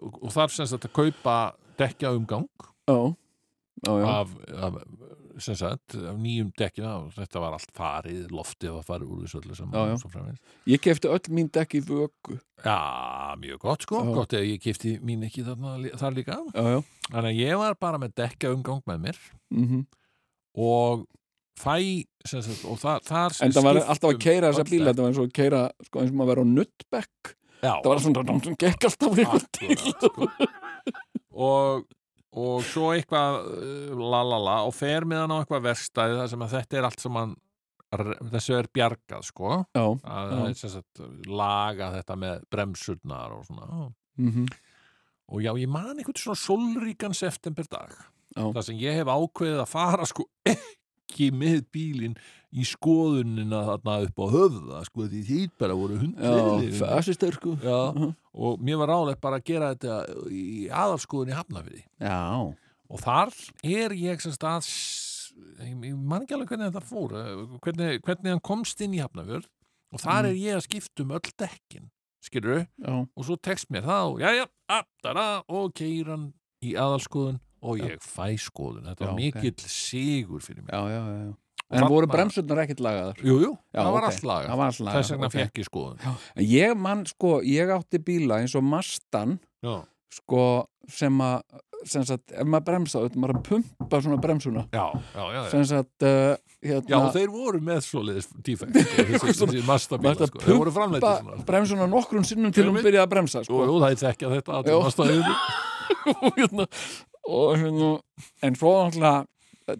og þarf sem sagt að kaupa dekja umgang já, já. af, af, sem sagt, af nýjum dekkina og þetta var allt farið, loftið var farið úr þessu öllu saman og svo framvegis. Ég kefti öll mín dekk í vöku. Já, mjög gott sko, Já. gott ef ég kipti mín ekki þarna, þar líka. Já, já. Þannig að ég var bara með dekka umgang með mér mm og fæ sem sagt, og það, þar En það var alltaf að keira þessa bíla. Þetta var eins og að keira, sko, eins og maður vera á nuttbekk Já, Það var svona, það gekk alltaf til akkurat, sko. og, og svo eitthvað uh, lalala og fer með hann á eitthvað verstæði þar sem að þetta er allt sem hann þessu er bjargað sko Já, að Já. sagt laga þetta með bremsurnar og svona mm og já, ég man einhvern svona sólríkan september dag Já. þar sem ég hef ákveðið að fara sko ekki með bílinn í skoðunina þarna upp á höfða sko því því bara voru já, hundleiðir fæsistur, sko. Já, Mhm. og mér var ráðlegt bara að gera þetta í aðalskoðun í Hafnafyrði Já, og þar er ég sem sagt að ég, man ekki alveg hvernig þetta fór eh, hvernig, hvernig hann komst inn í Hafnafjörð og þar Mm. er ég að skipta um öll dekkin skilur já, og svo tekst mér það og jæja, aftara og keir hann í aðalskoðun og ég fæ skoðun. Þetta var Já, ok. mikill sigur fyrir mig. Já, já, já. Og En voru bremsurnar ekkert lagaðar? Jú, jú, Já, það var ok. allt lagað Það var allt lagað þess vegna ok. fekk ég skoðun En Ég man, sko, ég átti bíla eins og Mastan Já, sko, sem að ef maður bremsa, þetta maður að pumpa svona bremsuna já, já, já, sagt, uh, hérna Já, þeir voru með svoleiðis defekt sko, þessi, mastabíla, sko. þeir voru framleitið svona sko. bremsuna nokkrum sinnum til hún Einmitt. byrjaði að bremsa sko. jú, það er þekkja þetta og hérna, og hérna en svo náttúrulega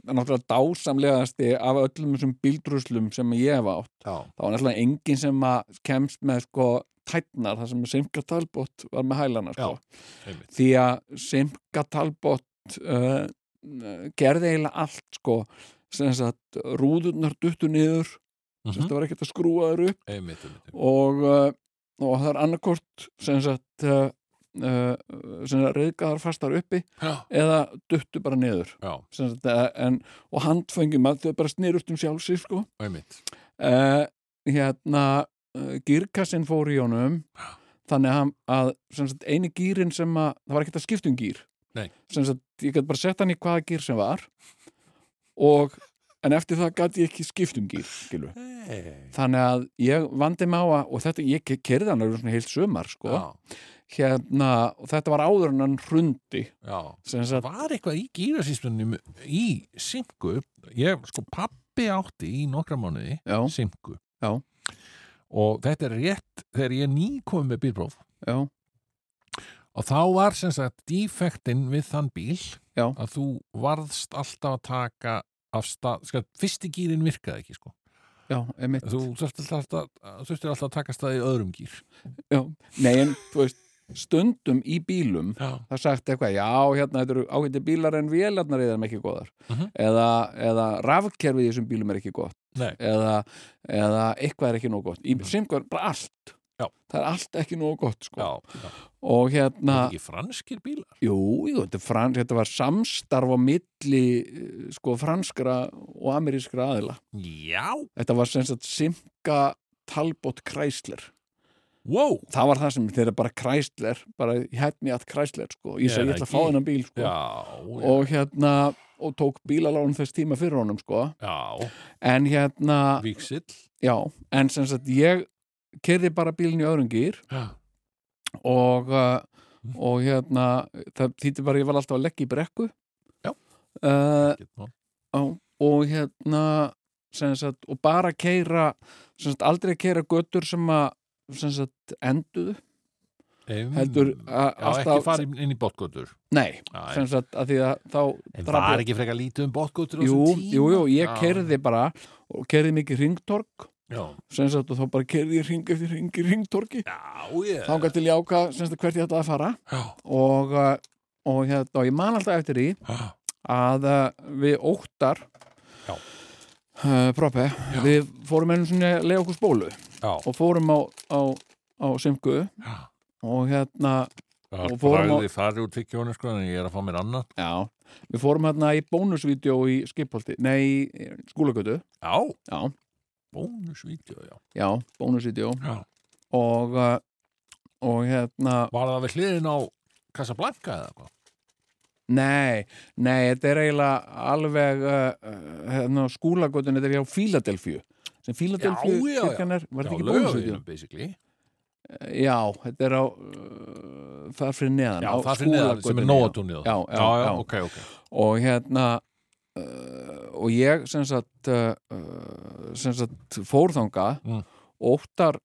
náttúrulega dásamlegasti af öllum þessum bíldruslum sem ég hef átt. Já, það var náttúrulega enginn sem kemst með sko tætnar þar sem Simka Talbot var með hælana sko. einmitt. Því að Simka Talbot uh, gerði eiginlega allt sko. Rúðurnar duttu niður Mhm. sagt það var ekkert að skrúa þær upp. Einmitt, einmitt, og, uh, og það er annarkort sem sagt uh, uh, reyðgaðar fastar uppi Já, eða duttu bara niður já, sagt, eh, en, og handfengjum að þau bara snýrust um sjálfsig sko. uh, hérna uh, gírkassin fór í honum þannig að, sagt, eini gýrin sem að það var ekkert að skipta um gýr sagt, ég gæti bara sett hann í hvaða gýr sem var og en eftir það gæti ég ekki skipt um gýr hey. þannig að ég vandi mig á að og þetta, ég kerði hann alveg svona heilt sumar sko, Já, hérna og þetta var áður en hann hrundi. Sagt, Var eitthvað í gýrasísmunum í Simku? Ég, sko, pappi átti í nokkra mánuði Simku. Já. Og þetta er rétt þegar ég ný komið með bílpróf. Já, Og þá var sem sagt defektin við þann bíl Já. að þú varðst alltaf að taka af stað, sko, fyrsti gýrin virkaði ekki, sko. já, Þú þurftir alltaf, alltaf að taka stað í öðrum gýr. já, nei en, þú veist stundum í bílum Já. það er sagt eitthvað, já, hérna þetta eru ágætti bílar en vélarnar eða ekki góðar Mhm. eða, eða rafkerfið í þessum bílum er ekki gott eða, eða eitthvað er ekki nóg gott í simkvar, bara allt Já. það er allt ekki nóg gott sko. já, og hérna er ekki franskir bílar. jú, jú, þetta, er frans, þetta var samstarf á milli eh, sko, franskra og amerískra aðila Já. þetta var sem sagt Simca Talbot Chrysler Wow. það var það sem þeirra bara Chrysler bara hefni að Chrysler sko. ég segi, ég ætla að fá þennan bíl sko. Já, og hérna og tók bílalán þess tíma fyrir honum sko. En hérna, já en sem sagt ég kerði bara bílinn í Já. og uh, og hérna það þýtti bara ég var alltaf að leggja í brekku uh, og, hérna sagt, og bara keira sagt, aldrei keira götur sem að enduðu. Um, heldur að Já, ekki fara inn í botgótur. nei, sem sagt, að því að þá En var ekki frekar lítið um botgótur á jú, jú, jú, ég Já. kerði bara og kerði mikið ringtork sagt, og þá bara kerði ég ring eftir ring í ringtorki ég. þangað til ég áka hvert ég ætlaði að fara. Já, og, uh, og, hérna, ég man alltaf eftir því já, að uh, við óttar uh, prope, við fórum einu svona að lega okkur spólu já. og fórum á, á, á Simku já. og hérna, Og fórum á- sko, en ég er að fá mér annað. já við fórum hérna í bónusvídeó í skipholti, nei, skúlagötu Já, já, bónusvídeó, já. já, bónusvídeó og uh, og hérna Var það við hliðin á Casablanca eða hvað? nei, nei, þetta er eiginlega alveg uh, hérna, skúlagötun, þetta er hjá Fíladelfíu sem já. kirkjan er, var þetta ekki lögum, basically. Já, þetta er á uh, þar fyrir neðan Já, á neðan, sem er Skúlagötunni, nóatúnið. Já, já, já, já. ok, ok. og hérna uh, og ég sem sagt, uh, uh, sem sagt fór þangað Mm. óttar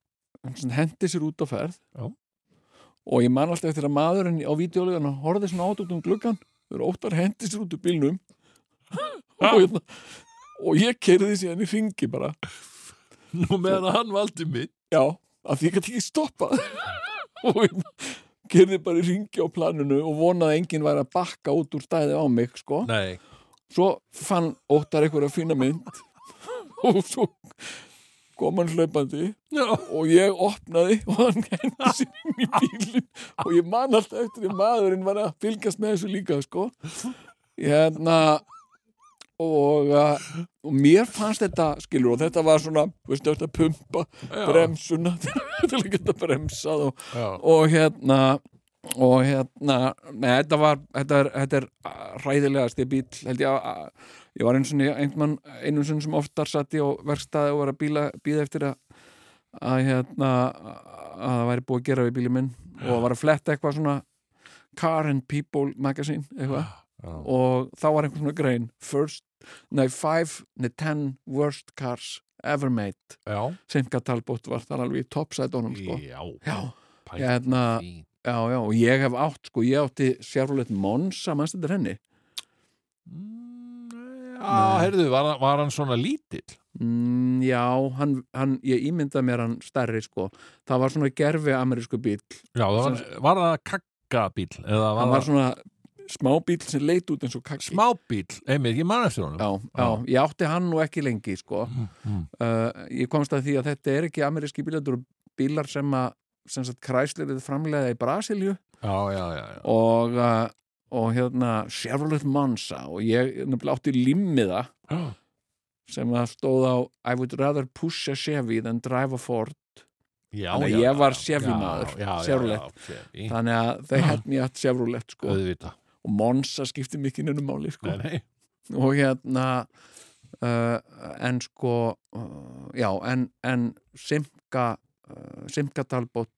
hendi sér út á ferð Já. og ég man alltaf eftir að maðurinn á vídeolegan horfði svona át út um gluggan og óttar hendi sér út úr bílnum og, hérna, og ég kerði síðan í ringi bara. Nú meðan hann valdi mitt. já, af því ég gæti ekki stoppað. Og hérna kerði bara í ringi á planinu og vonaði að enginn væri að bakka út úr stæði á mig sko. Nei. svo fann Óttar einhverja fína mynd. Og svo kom hann hlaupandi. Já. og ég opnaði og hann hendi sér inn í bílinn. Og ég man alltaf eftir því maðurinn var að fylgjast með þessu líka sko. Hérna og, uh, og mér fannst þetta skilur og þetta var svona veistu, þetta pumpa bremsuna er ekki þetta bremsað og, og hérna og hérna, nei, þetta var þetta er, þetta er ræðilegast ég bíl, held ég að að- ég var einu sinni einhvern einu sem oftar satt á verkstæði og var að bíla, bíða eftir að að hérna að það væri búið að gera við bílið minn og var að fletta eitthvað svona Car and People magazine eitthvað. Og þá var einhvern svona grein first, nei, five, nei, ten worst cars ever made Já. Simka Talbot var þar alveg í toppsætunum sko. Já. Já, hérna. Já, já, og ég hef átt, sko, ég átti Chevrolet Monza, mannst þetta henni? Mm, Já, heyrðu, var, var hann svona lítill? Mm, já, hann, hann, ég ímynda mér hann stærri, sko. Það var svona gerfi amerísku bíl. Já, það var, var það kakkabíl? Hann var svona smá bíl sem leit út eins og kakki. smábíl? Einmitt, ég man eftir honum. Já, já, ég átti hann nú ekki lengi, sko. Mm. Uh, ég komst að því að þetta er ekki ameríski bílar, þetta eru bílar sem að sem sagt Chryslerið framlega í Brasilju og, uh, og hérna Chevrolet Monza og ég nefnilega átti limmiða Já, sem að stóð á I would rather push a Chevy than drive a Ford já, Þannig að já, ég var Chevy maður, Chevrolet. þannig að þau held mér að Chevrolet sko auðvita og Monza skipti mikið nefnum máli sko nei, nei. og hérna uh, en sko uh, já, en, en Simka uh, Simka Talbot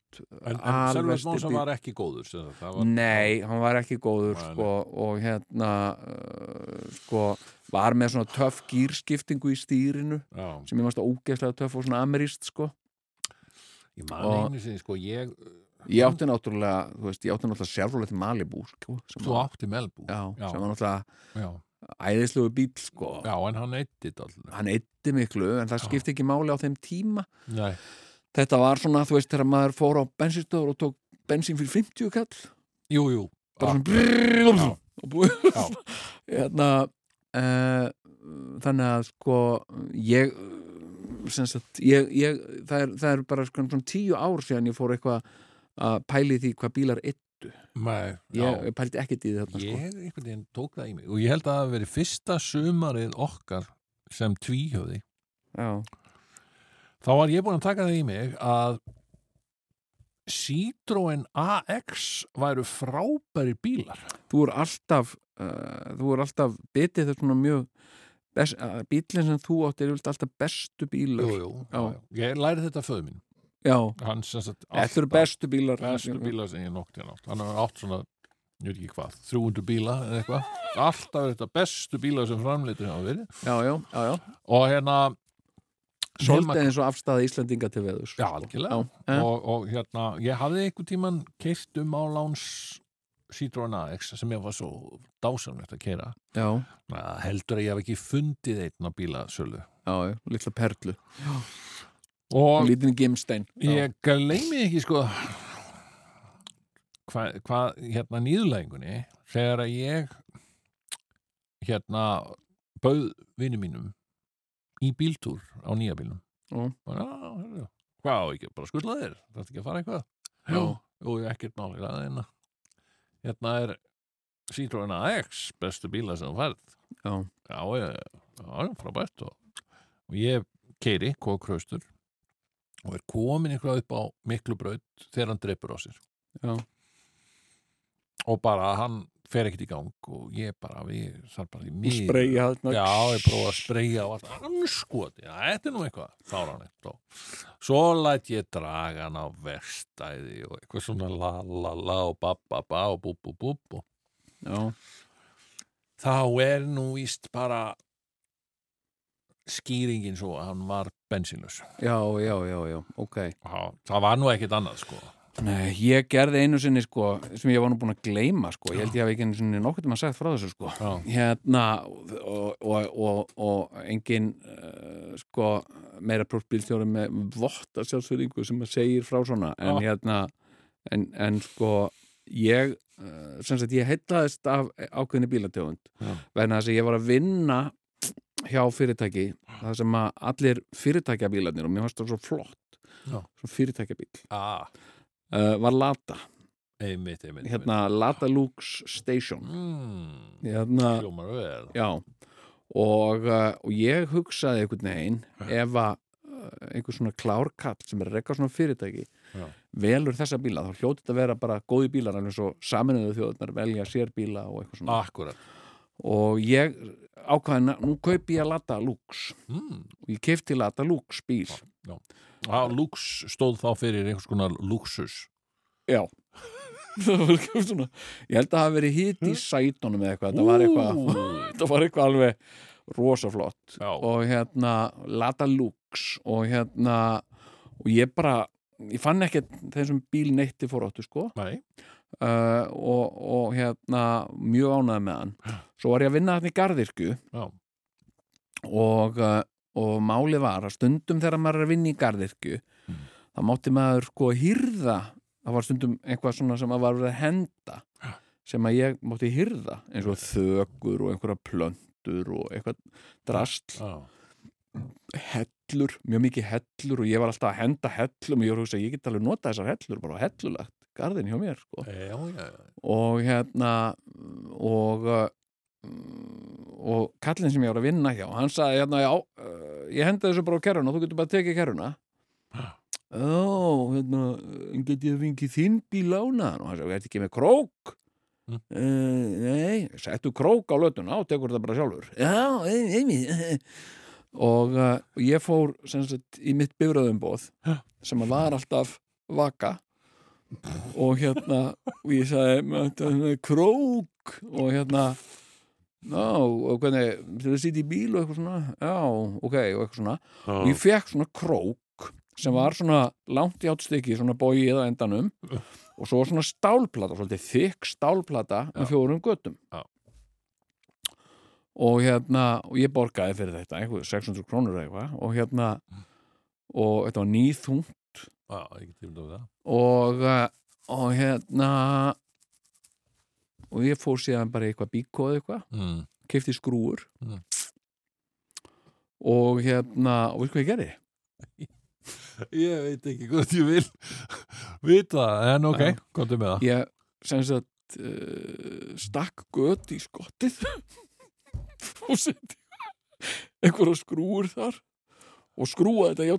en, en Mónsa styrti- var ekki góður sem var, Nei, hann var ekki góður Nei, sko, og hérna uh, sko, var með svona töff gýrskiptingu í stýrinu já, sem ég mást að ógeðslega töff og svona ameríst sko. ég man Og- einu sinni sko, ég, Ég átti náttúrulega, þú veist, ég átti náttúrulega Chevrolet Malibu sko, þú átti Melbú já, já, sem var náttúrulega æðislegu bíl sko. já, en hann eitti alltaf. Hann eitti miklu en það Já. skipti ekki máli á þeim tíma. Nei, þetta var svona, þú veist, þegar maður fór á bensinstöður og tók bensín fyrir 50 kall. Jú, jú. Bara svona brrrr, Já. Já. að sko sko, að pæli því hvað bílar nei, ég, já. pældi ekkert í því þarna ég sko. einhvern veginn tók það í mig og ég held að það hafi verið fyrsta sumarið okkar sem tvíhjöði já, þá var ég búin að taka það í mig að Citroen AX væru frábæri bílar þú er alltaf uh, þú er alltaf bitið þetta svona mjög best, uh, bílinn sem þú átt er alltaf bestu bílar jú, jú, Já. já. ég læri þetta föðu mín já, þetta eru bestu bílar bestu bílar sem ég nokti hann átt hann har átt svona, ég veit ekki hvað 300 bíla eða eitthvað. Alltaf er þetta bestu bílar sem framleitur hafa verið. Já, já, já, já. og hérna svolítið eins og afstæða Íslandinga til veðus Já, algjörlega. Já, og, og hérna, ég hafði einhvern tíman keirt um á láns Citroen AX sem ég var svo dásamlegt að keira já, heldur að ég hef ekki fundið einn á bílasölu. Já, já, litla perlu og Lítinn gimstein Já. ég gleymi ekki sko hvað hva, hérna nýðulægingunni þegar að ég hérna bauð vinnu mínum í bíltúr á nýja bílnum Já. og já, heyrðu, hvað á ekki, bara skuldla þér þetta ekki að fara eitthvað Já. jú, ekkert máli hérna, hérna er Citroen AX bestu bíla sem þú færð Já. já, ég, já, frábært og, og ég keiri, kókraustur og er komin eitthvað upp á miklu braut þegar hann dreipur á sér Já. og bara hann fer ekkert í gang og ég bara, við þarf bara í þarna Já, ég prófa að spreyja og allt anskoti, já, þetta er nú eitthvað fáránlegt og svo læt ég draga hann á verstæði og eitthvað svona la la la og ba ba ba og bú bú bú bú Já. þá er nú víst bara skýringin svo að hann var bensinlös já, já, já, já, ok. Já, það var nú ekkert annað sko. Nei, ég gerði einu sinni sko sem ég var nú búin að gleyma sko. Ég held ég hafi ekki einu sinni nokkuð til maður sagt frá þessu sko. Já, hérna og, og, og, og engin uh, sko meira prófbílstjóri með votta sjálfsverðingu sem að segir frá svona. En Já. hérna en, en sko ég uh, sem sagt ég heitlaðist af ákveðinni bílategund Já. vegna þess að ég var að vinna hjá fyrirtæki það sem að allir fyrirtækjabílarnir og mér fannst það svo flott Já. svo fyrirtækjabíl ah, uh, var Lata. Einmitt, einmitt hérna Lata Lux Station. Mm, hérna Hljómar vel. Já, og, uh, og ég hugsaði einhvern veginn ef að uh, einhver svona klárkall sem er rekka svona fyrirtæki Já. velur þessa bíla, þá hljóti þetta að vera bara góði bílar, alveg svo saminuðu þjóðunar velja sér bíla og eitthvað svona. Akkurat. Og ég ákvaði, nú kaupi ég Lata Lux. Mm. og ég kefti Lata Lux bíl. Já, Lux stóð þá fyrir einhvers konar luxus. Já. Það svona Ég held að það hafi verið hitt í sætunum eða eitthvað, þetta var eitthvað þetta var eitthvað alveg rosaflott. Já. og hérna Lata Lux og hérna og ég bara, ég fann ekkert þessum bíl neitt í fóráttu sko. Nei, uh, og, og hérna mjög ánæði með hann. Svo var ég að vinna þarna í garðirkju já, og, uh, og máli var að stundum þegar maður er að vinna í garðirkju Mm. þá mátti maður sko hýrða það var stundum eitthvað svona sem að var að henda sem að ég mátti hýrða eins og þökur og einhverja plöntur og eitthvað drast já, hellur, mjög mikið hellur og ég var alltaf að henda hellum. Og ég var að hugsa, ég get alveg nota þessar hellur bara á hellulagt garðin hjá mér sko. Já, já, og hérna og uh, og kallinn sem ég var að vinna hjá hann sagði hérna, já, uh, ég henda þessu bara á kerruna, þú getur bara að tekið kerruna. Ó, hérna get ég fengið þinn bíl lánaðan og hann sagði, þetta ekki með krók? Mm. uh, nei, settu krók á lötuna og tekur þetta bara sjálfur. Já, einmitt og uh, ég fór sagt, í mitt bifröðumboð sem að var alltaf vaka og hérna og ég sagði "Þetta er krók? Og hérna já, og hvernig, þú sýtti í bíl og eitthvað svona, já, ok og eitthvað svona, og ég fekk svona krók sem var svona langt í átstykki svona bóið á endanum. Og svo svona stálplata, svolítið þykk stálplata með fjórum göttum Já. og hérna og ég borgaði fyrir þetta, eitthvað 600 krónur eða eitthvað. Og hérna og þetta var nýþungt Já, ekki tímd á það. og, uh, og hérna og ég fór síðan bara eitthvað bíkó eða eitthvað, Mm. kefti skrúur Mm. og hérna og veistu hvað ég gerði? Ég veit ekki hvað ég vil vita, en ok, komdu með það. Ég sem sagt uh, stakk gött í skottið og setti einhverja skrúur þar og skrúaði þetta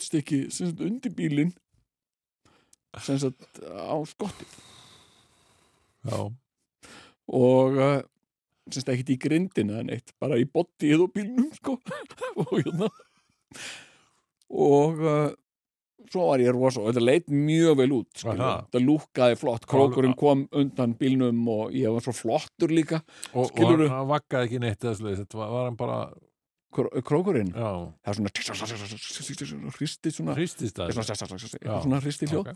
sagt undir bílinn sem sagt á skottið Já, og uh, sem sagt ekkert í grindina en eitt, bara í bottið og bílnum sko. Og hérna. Og uh, svo var ég rosa og þetta leit mjög vel út þetta lúkkaði flott, krókurinn kom undan bílnum og ég var svo flottur líka og, og hann vakkaði ekki neitt þetta var, var hann bara, krókurinn, það er svona hristist svona hristið hljóð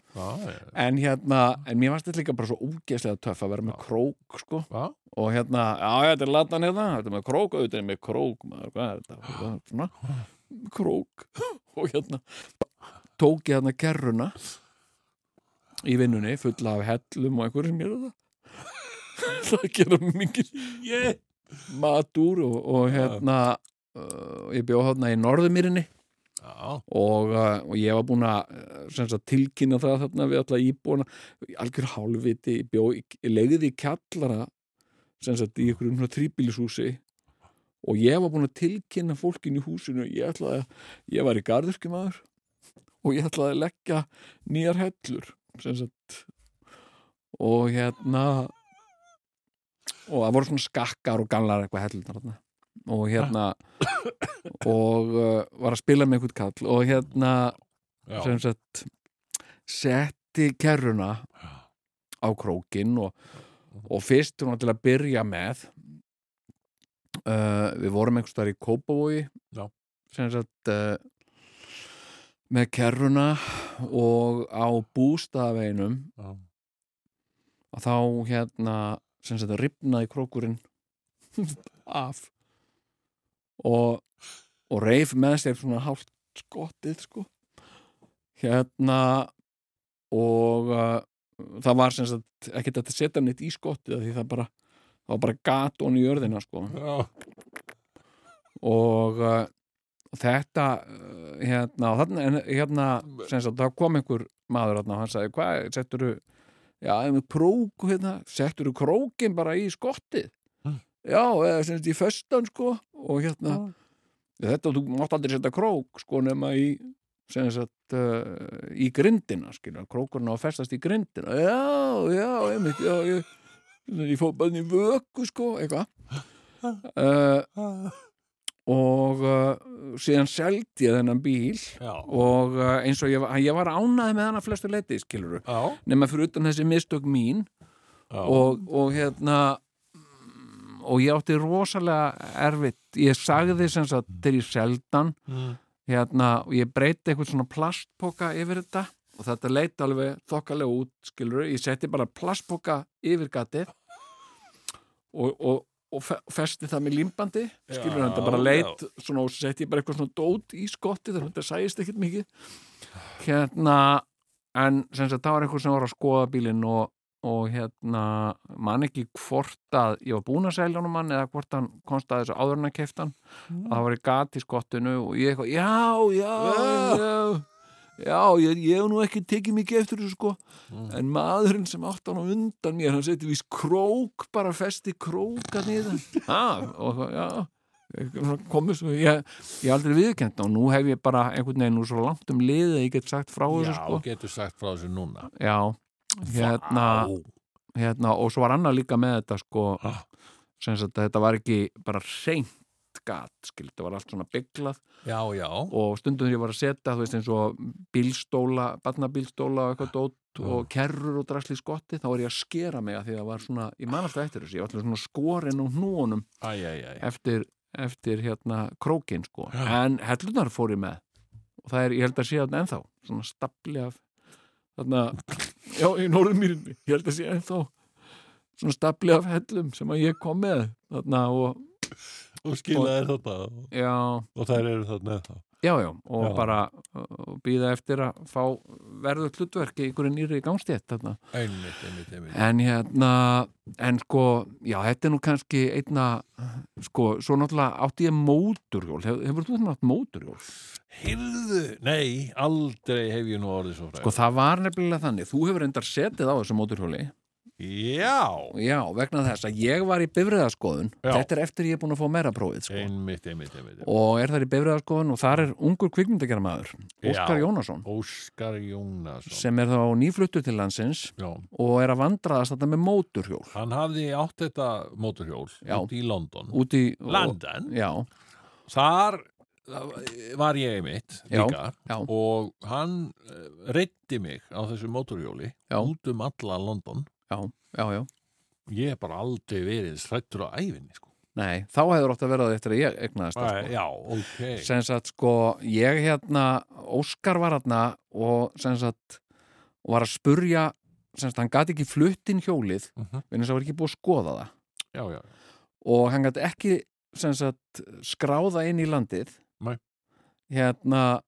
en hérna, en mér varst þetta líka bara svo úgeðslega töff að vera með krók sko og hérna, já, þetta er latan hérna þetta er með krók, auðvitað er með krók hvað er þetta, er svona krók og hérna tók ég hérna kerruna í vinnunni, fulla af hellum og einhverjum mér það það gera mikið ég, matur og, hérna uh, ég bjóð hérna í Norðumýrinni og, uh, og ég var búin að sagt, tilkynna það þarna við alla íbúana. Algjör hálfviti, ég bjó ég legði í kjallara sagt í einhverjum svona þrýbýlishúsi og ég var búin að tilkynna fólkin í húsinu. Ég ætlaði að, ég var í garðurkjumadur og ég ætlaði að leggja nýjar hellur sagt. Og hérna og það voru svona skakkar og gamlar eitthvað hellurnar þarna og hérna og uh, var að spila með einhvern kall og hérna sagt setti kerruna á krókin og, og fyrst hún var til að byrja með uh, við vorum einhvers staðar í Kópavogi. Já. sem sagt uh, með kerruna og á bústaðaveinum já, og þá hérna sem sagt ripnaði krókurinn af og, og reif með sér svona hálft skottið sko. Hérna og uh, það var sem sagt ekkert að setja neitt í skottið því það bara það var bara gat onni í jörðina sko. Já, og uh, þetta uh, hérna, þarna, en, hérna sagt, þá kom einhver maður og hann sagði, hvað, settur krók, hérna, settur krókin bara í skottið? Já, eða sem sagt í föstan sko, og hérna þetta, þú mátt aldrei setja krók sko nema í sem sagt uh, í grindina, skilja, krókurinn á að festast í grindina, já, já einmitt, já, ég, ég fór bara í vöku sko, eitthvað. Uh, og uh, síðan seldi ég þennan bíl já, og uh, eins og ég var, ég var ánæði með hann að flestu leiti, skilur já, nema fyrir utan þessi mistök mín já, og, og hérna og ég átti rosalega erfitt. Ég sagði sem sagt til ég seldan mm, hérna, og ég breyti eitthvað svona plastpoka yfir þetta og þetta leit alveg þokkalega út, skilur ég setti bara plastpoka yfir gatið og, og, og fe- festi það með límbandi skilur Já, þetta bara leit svona, og setti ég bara eitthvað svona dót í skotti þannig að þetta sæist ekkert mikið. Hérna en sem sagt það var eitthvað sem var að skoða bílinn og, og hérna man ekki hvort að ég var búin að selja honum hann eða hvort hann komst að þessu áður en að kefta hann Mm. að það var í gat í skottinu og ég eitthvað, já, já, Já. já já, ég, ég hef nú ekki tekið mikið eftir þessu sko Mm. en maðurinn sem átt hann á undan mér hann seti vís krók, bara festi króka ha, og eitthvað, já komið svo, ég, ég hef aldrei viðkend og nú hef ég bara einhvern veginn nú svo langt um liðið að ég get sagt frá þessu Já, sko getur sagt frá þessu núna já, hérna, hérna og svo var annað líka með þetta sko sem sagt að þetta var ekki bara reynt gat, skilt, þetta var allt svona bygglað Já, já. Og stundum þegar ég var að setja, þú veist eins og bílstóla, barnabílstóla og eitthvað dót og kerrur og drasli skotti þá var ég að skera mig að því að það var svona ég man alltaf eftir þessu, ég var alltaf svona skorin og hnúunum eftir, eftir hérna krókin sko, Já. en hellunar fór ég með og það er, ég held að sé þarna ennþá svona stapli af þarna, já, í norðumýrinni ég held að sé ennþá svona stapli af hellum sem að ég kom með þarna og, Og skilaði þetta já, Og þær eru þarna ennþá já, já og Já. bara uh, býða eftir að fá verðu hlutverk í einhverju nýri gangstétt þarna Einmitt, einmitt, einmitt En hérna, en sko, já, þetta er nú kannski einna, sko, svo náttúrulega átti ég móturhjól. Hefur, hefur þú nátt móturhjól? Heyrðu, nei, aldrei hef ég nú orðið svo fræg Sko, það var nefnilega þannig. Þú hefur endar setið á þessu móturhjóli. Já, Já, vegna þess að ég var í bifriðaskoðun. Já. Þetta er eftir ég er búin að fá meira prófið, sko. einmitt, einmitt, einmitt Og er þar í bifriðaskoðun og þar er ungur kvikmyndagjara maður, Óskar Já. Jónasson, Óskar Jónasson sem er þá nýfluttur til landsins Já, og er að vandraðast þetta með móturhjól. hann hafði átt þetta móturhjól Já. út í London Út í... London, Já, þar var ég einmitt Já, líka já. og hann reytti mig á þessu móturhjóli Já. út um alla London já, já, já. ég hef bara aldrei verið strættur á æfinni sko. Nei, þá hefur ótt að vera það eftir að ég egnaðist það, sko. Já, ok sem sagt sko ég hérna, Óskar var hérna og sem sagt var að spurja, sem sagt hann gati ekki flutt inn hjólið, uh -huh. en þess að var ekki búið að skoða það Já, já, og hann gati ekki sem sagt skráða inn í landið Nei. hérna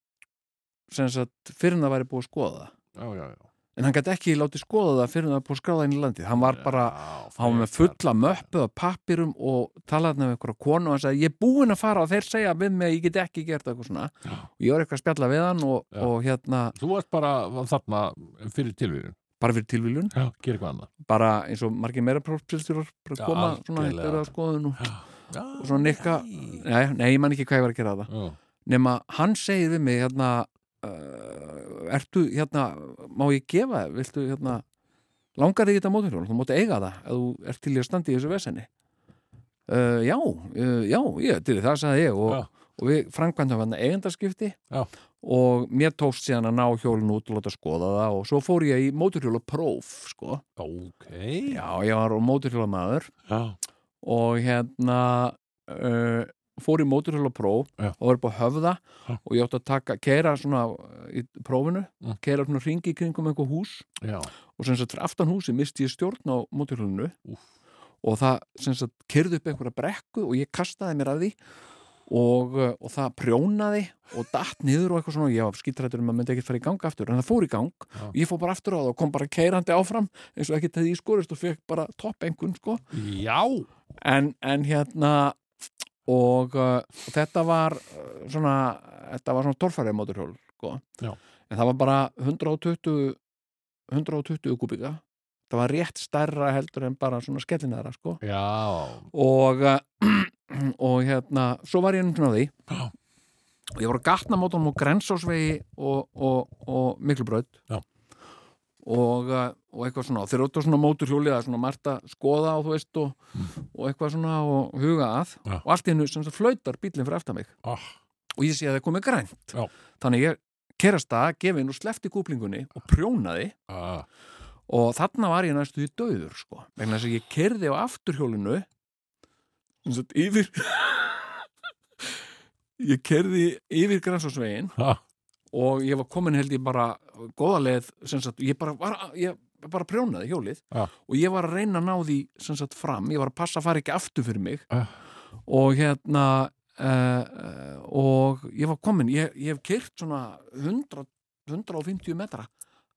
sem sagt fyrir en það væri búið að skoða það já, já, já. En hann gæti ekki látið skoða það fyrir það var búið að skráða inn í landið. Hann var bara, Já, hann var með fulla möppu af pappirum og talaði með einhverja konu og hann sagði, ég er búinn að fara og þeir segja við mig að ég get ekki gert eitthvað svona. Já. og ég var eitthvað að spjalla við hann og, Já. og hérna, Þú varst bara þarna fyrir tilvíðun bara fyrir Já, annað. Bara eins og margir meira prófpilstjórar bara Já, koma svona algjörlega. eitthvað að skoðun og, Já, og svona nikka nei, nei, ég man ekki hvað ég var að gera það Já, nema hann segir við mig hérna ertu hérna má ég gefa, viltu hérna langar þig þetta móturhjól, þú mátt eiga það ef þú ert til í að standa í þessu vesenni. Uh, já, uh, já ég, til það sagði ég og, Já. og við framkvæmdum hérna eigendaskipti Já. og mér tókst síðan að ná hjólun út og láta skoða það og svo fór ég í móturhjóla próf sko, ok. Já, ég var móturhjóla maður Já, og hérna uh, fór í móturhjóla próf Já. og var upp á höfða Já. og ég átti að taka, keira svona í prófinu, Mm. keira svona hringi í kringum einhver hús já, og sem sagt aftan húsi misti ég stjórn á móturhjólinu og það sem sagt kerði upp einhverja brekku og ég kastaði mér af því og, uh, og það prjónaði og datt niður og eitthvað svona og ég var skítrættur um að myndi ekkert fara í gang aftur en það fór í gang Já. og ég fór bara aftur á það og kom bara keirandi áfram eins og ekkert hefði í skorist og fekk bara topp engun sko já en, en hérna og uh, þetta var uh, svona þetta var svona torfærið móturhjól sko. En það var bara 120 120 kubika það var rétt stærra heldur en bara svona skellinæra sko. Já, og uh, og hérna svo var ég einhvern veginn á því Já. og ég var að gatna mótunum á Grensásvegi og, og, og Miklubraut Já. og, uh, og eitthvað svona og þeir eru svona móturhjóli það er svona margt að skoða og þú veist og, og eitthvað svona og huga að. Já. og allt í hennu sem það flautar bílinn fyrir aftan mig. Ah, og ég sé að það komið grænt. Já. þannig ég kerast það, gefi og slefti kúplingunni og prjónaði. Ah, og þarna var ég næstu í döður sko, vegna þess að ég kerði á afturhjólinu sem sagt yfir ég kerði yfir grænsásvegin ah, og ég var komin held ég bara góða leið, sem sagt, ég bara var, ég bara prjónaði hjólið Ja. og ég var að reyna að ná því sem sagt fram, ég var að passa að fara ekki aftur fyrir mig Ah. og hérna uh, og ég var komin, ég, ég hef kyrt svona 100, 150 metra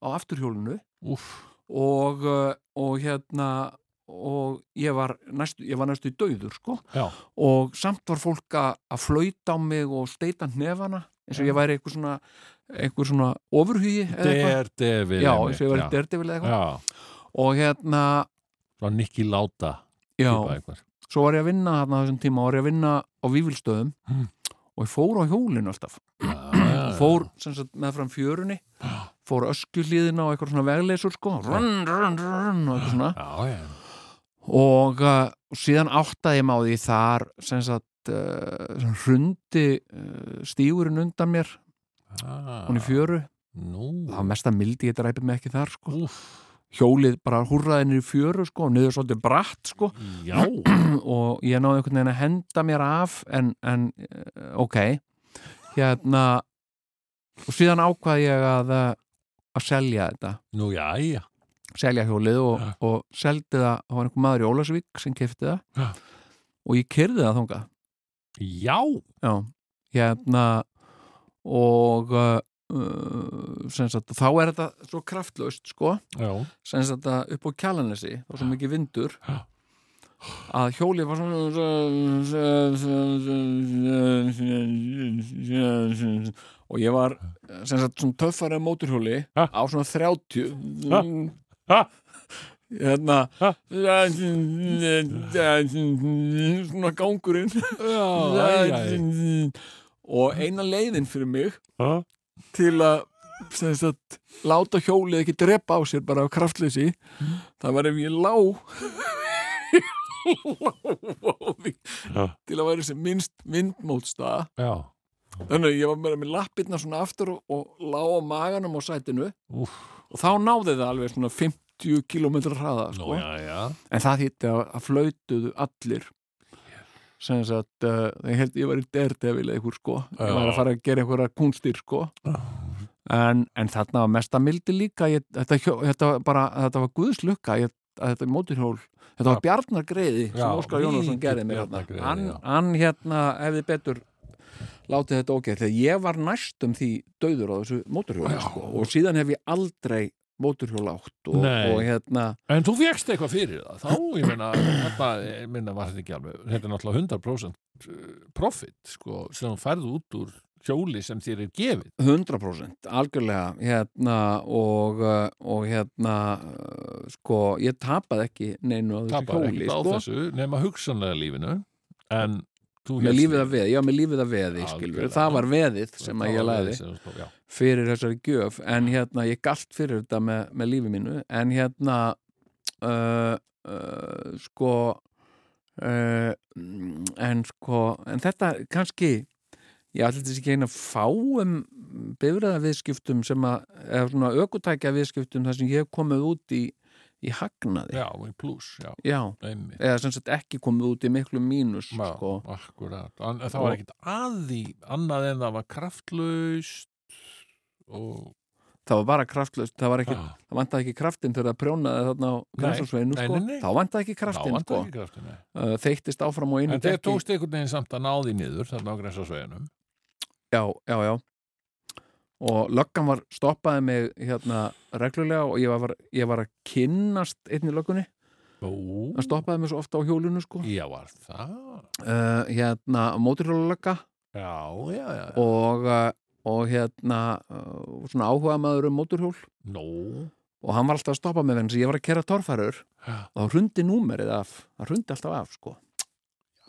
á afturhjólinu og, uh, og hérna og ég var næstu, ég var næstu í dauður sko já, og samt var fólk að flauta á mig og steita hnefana eins og Já. ég væri eitthvað svona einhver svona ofurhugi. Daredevil já, eins og ég væri já. derdevil eða eitthvað. Og hérna, frá Nicky Láta já, svo var ég að vinna þarna á þessum tíma, var ég að vinna á Vífilstöðum Mm. og ég fór á hjólinu alltaf. Fór sagt, með fram fjörunni fór öskjuhlíðina og eitthvað svona vegleysur sko, run, run, run og eitthvað svona. Já, já, og, uh, og síðan áttaði ég má því þar sem sagt uh, hrundi uh, stígurinn undan mér ah, hún í fjöru, nú, það var mest að mildi ég dræpi mig ekki þar sko, hjólið bara húrraði niður fjöru sko, niður svolítið bratt sko. Og ég náði einhvern veginn að henda mér af en, en eh, ok. Hérna og síðan ákvað ég að eh, að selja þetta. Nú, já, já, selja hjólið og, Ja. og seldi það, það var einhver maður í Ólasvík sem kefti það. Ja. og ég kyrði það þangað. Já. Já, hérna og uh, uh, sagt, þá er þetta svo kraftlaust sko, já, upp á kjalanesi, það var svo mikið vindur Ja. að hjólið var svona og ég var sagt svona töffari móturhjóli á svona 30 Ha? Hérna svona gangurinn já, já, já. Og eina leiðin fyrir mig Ha? til að sagt, láta hjólið ekki drepa á sér bara af kraftleysi það var ef ég lá Já. til að væri sem minnst vindmótstaða já, þannig að ég var meira með lappirna svona aftur og, og lá á maganum á sætinu úf, og þá náði það alveg svona 50 km hraða sko. en það þýtti að, að flautuðu allir sem sagt uh, ég held ég var í derdevil eitthvað sko. Ég var að fara að gera einhverja kunstir sko. En, en þarna var mesta mildi líka ég, þetta, þetta var bara, þetta var guðslukka ég, að þetta móturhjól þetta var Já. Bjarnar Greiði sem Já, Óskar Jónasson gerði mér hérna hann, hann hérna hefði betur látið þetta ógeð þegar ég var næstum því döður á þessu móturhjóli sko, og síðan hef ég aldrei móturhjól átt og, og hérna En þú fegst eitthvað fyrir það, þá, ég meina, þetta, meina, var þetta ekki alveg, þetta er náttúrulega 100% profit, sko, sem þú færð út úr hjóli sem þér er gefið. 100% algjörlega hérna og, uh, og hérna uh, sko ég tapaði ekki neinu á þessu hjóli ekkert á sko. þessu, nema hugsanlega lífinu, en með lífið að veði, já með lífið að veði skilur, það var veðið sem að ég læði Já, fyrir þessari gjöf. En hérna ég galt fyrir þetta með, með lífið mínu. En hérna uh, uh, sko uh, en sko en þetta kannski ég ætla þess ekki eina fáum bifræða viðskiptum sem að eða svona ökutækja viðskiptum þar sem ég hef komið út í, í hagnaði já, í pluss, já, Já, eða sem sagt ekki komið út í miklu mínus Já, sko. akkurat. En það var Og- ekkert að því annað en það var kraftlaust og... það var bara kraftlaust, það var ekki Já, það vantaði ekki kraftin þegar það prjónaði þarna á græsarsveinu nei, sko. þá vantaði ekki kraftin sko. kraftinu. uh, þeittist áfram og einu En þeir tókst einhvern veginn samt að náði niður þarna á græsasveginum. já, já, já og löggan var stoppaði mig hérna reglulega og ég var, ég var að kynnast einni löggunni hann stoppaði mig svo ofta á hjólinu sko. já, var það? uh, hérna móturhjólalögga Já, já, já. já. og, uh, og hérna uh, svona áhuga maður um móturhjól Nó, og hann var alltaf að stoppa mig þess að ég var að kera torfærur já, og þá hrundi númerið af það hrundi alltaf af sko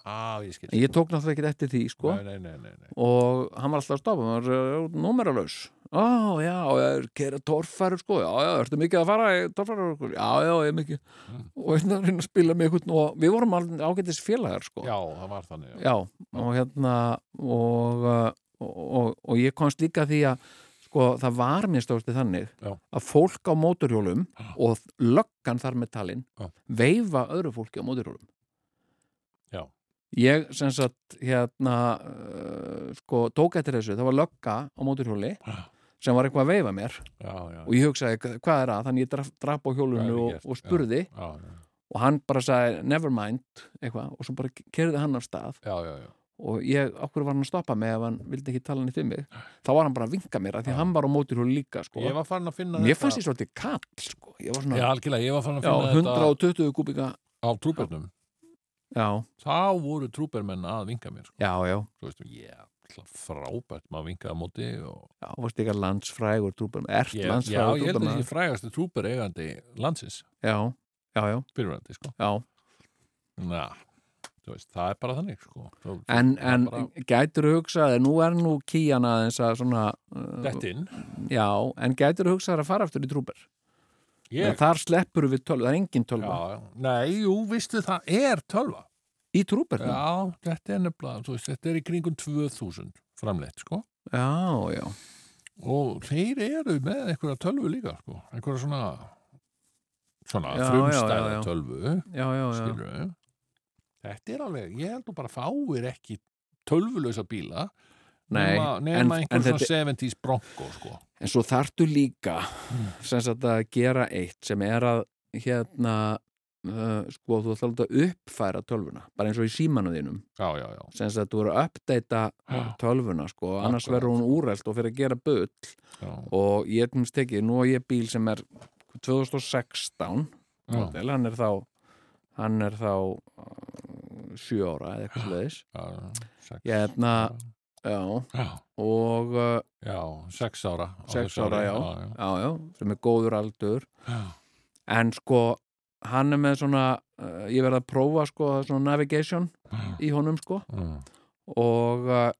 á, ég ég tók náttúrulega ekki eftir því sko Nei, nei, nei, nei, nei. og hann var alltaf að stoppa hann var númeralaus ó já, ég er kera torfærur sko já, já, ertu mikið að fara í torfærur já, já, ég er mikið Mm. og hérna að reyna að spila og við vorum ágætis félagar sko Já, það var þannig. Já. já, og hérna og, uh, og, og, og ég komst líka því að sko, það var mér stóðstu þannig Já. að fólk á móturhjólum Já. og löggan þar með talin Já. veifa öðru fólki á móturhjólum Já. Ég sem sagt hérna uh, sko, tók eftir þessu, það var lögga á móturhjóli sem var eitthvað að veifa mér. Já, já. og ég hugsaði, "Hva- hvað er það? Þannig ég draf, draf á ég og, og spurði. Já, já, og hann bara sagði, never mind eitthvað, og svo bara kerði hann af stað. Já, já, já. og ég, okkur var hann að stoppa mig ef hann vildi ekki tala nýtt um mig? Þá var hann bara að vinka mér að því að hann var á móturhjóli líka sko. Ég var farin að finna mér fannst ég svolítið kall sko. ég var svona algjörlega, ég var farin að já, finna 120 kubika þetta á trúbernum já, Þá voru trúbermenn að vinka mér sko. já, já, ég yeah, frábært maður vinkaði móti og... já, varst ekki landsfrægur trúbar ert Já, landsfrægur ég held að þessi frægasti trúber eigandi landsins. Já, já, já, fyrirvændi, sko. Já. Na, þú veist, það er bara þannig, sko. Þú- en, en bara gætur hugsað nú er nú kíjan aðeins að svona uh, já, en gætur hugsað að fara aftur í trúbar Ég, þar sleppur við tölvu, það er engin tölva. Já, nei, jú, vistu, það er tölva. Í trúbar já, Já, þetta er nefnilega, þetta er í kringum 2000 framleitt, sko. Já, já, og þeir eru með einhverja tölvu líka, sko. Einhverja svona svona Já, já, frumstæða já, já. tölvu já, já, já. skilur þetta er alveg, ég held þú bara fáir ekki tölvulösa bíla Nei, nema, en- nema en einhver þetta- svona 70s Bronco sko. En svo þartu líka Mm. að gera eitt sem er að hérna uh, sko þú ætlar að uppfæra tölvuna bara eins og í símanu þínum. Já, já, já, sem sagt þú eru að uppdeita Já. tölvuna sko, annars verður hún úrælt og fyrir að gera bull. Já, og ég er tekið, nú er ég bíl sem er 2016 já, model, hann er þá hann er þá uh, sjö ára eða eitthvað sliðis já, sex, Hérna, já, já, og uh, já, sex ára Sex ára, ári, já. sem er góður aldur. En sko hann er með svona uh, ég verð að prófa sko navigation í honum sko. Og, uh,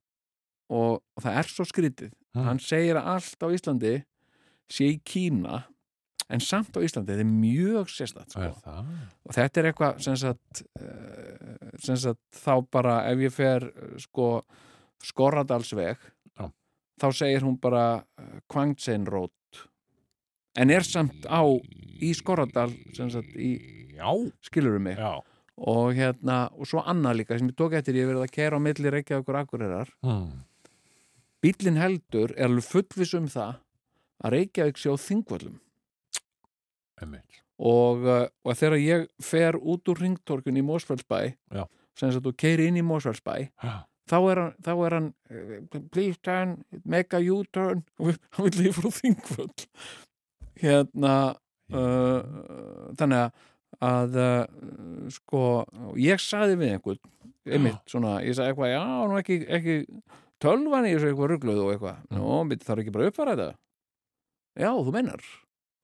og, og það er svo skrítið. Hann segir að allt á Íslandi sé í Kína en samt á Íslandi, þetta er mjög sérstætt sko. og þetta er eitthvað sem sagt, uh, sem sagt þá bara ef ég fer uh, sko Skorradalsveg Já. þá segir hún bara uh, Kvangtsein Road. En er samt á í Skorradal skilurum mig? Já. Og hérna, og svo annað líka sem ég tók eftir, ég verið að kæra á milli Reykjavíkur og Akureyrar, mm. bílinn heldur er alveg fullviss um það að Reykjavík sé á þingvöllum. Einmitt. og, uh, og þegar ég fer út úr ringtorkun í Mósfellsbæ sem sagt þú keiri inn í Mósfellsbæ Já, þá er hann, þá er hann uh, please turn, make a U-turn og hann vil lífa frá þingvöll hérna uh, þannig að uh, sko, ég sagði við einhvern einmitt svona, ég sagði eitthvað já, nú ekki, ekki tölvan í þessu eitthvað rugluð og eitthvað. Mm. nú, myndi þarf ekki bara uppfæra þetta? Já, þú mennar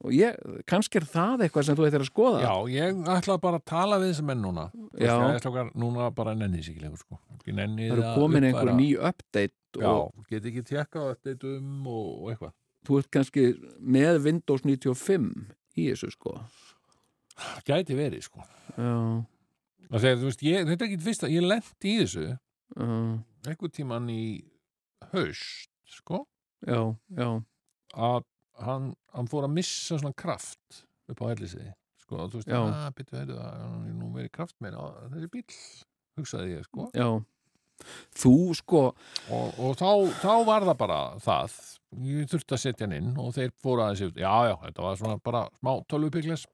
og ég, kannski er það eitthvað sem þú ættir að skoða. Já, ég ætla bara að tala við þessum menn núna. Ég okkar núna bara nenni sig ekki lengur sko. Nenni það eru komin einhver ný update Já, get ekki tjekka þetta um og, og eitthvað. Þú ert kannski með Windows 95 í þessu sko. Gæti verið, sko. Þú veist, ég, þetta er ekki fyrsta, ég lent í þessu uh, einhvern tíman í haust, sko. Já, já. Að hann, hann fór að missa svona kraft upp á hellisið sko, þú veist, að byttu heyrðu það nú verið kraft meina á þessi bíl hugsaði ég, sko. Já. Þú sko og, og þá, þá var það bara það. Ég þurfti að setja hann inn og þeir fóru aðeins yfir, já, já, þetta var svona bara smá tölvupikles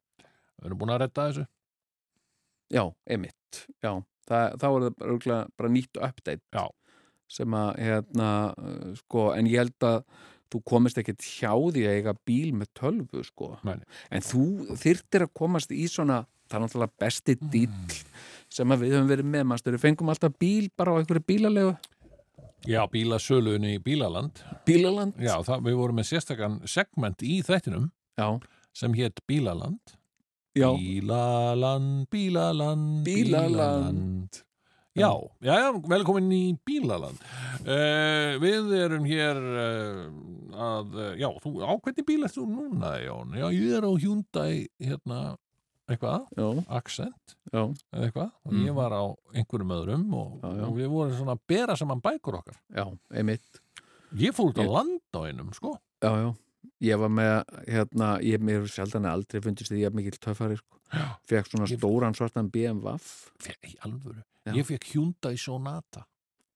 við erum búin að redda þessu. Já, emitt já, það, þá er það bara, bara nýtt update Já. sem að hérna, uh, sko, en ég held að þú komist ekkert hjá því að eiga bíl með tölvu, sko. Nei. en þú þyrftir að komast í svona það er náttúrulega besti dýl sem að við höfum verið með, mannstur, við fengum alltaf bíl bara á einhverju bílalegu. Já, bílasölunni í Bílaland. Bílaland? Já, það, við vorum með sérstakann segment í þættinum já, sem hétt Bílaland. Já, Bílaland, Bílaland, Bílaland. Já, já, já, velkomin í Bílaland. Uh, við erum hér uh, að, uh, já, þú, á hvernig bíl ert þú núna, Jón? Já, ég er á Hyundai, hérna, eitthvað, já, Accent, já, eða eitthvað, og Mhm. ég var á einhverjum öðrum og, og við vorum svona að bera saman bækur okkar. já, emitt Ég fór út á Ég- land á einum, sko. já, já, ég var með hérna, ég mér sjaldan aldrei fundist því ég er mikill töffari, sko Já. fekk svona stóran svartan BMW Fe- Í alvöru. Já. Ég fekk Hyundai Sonata.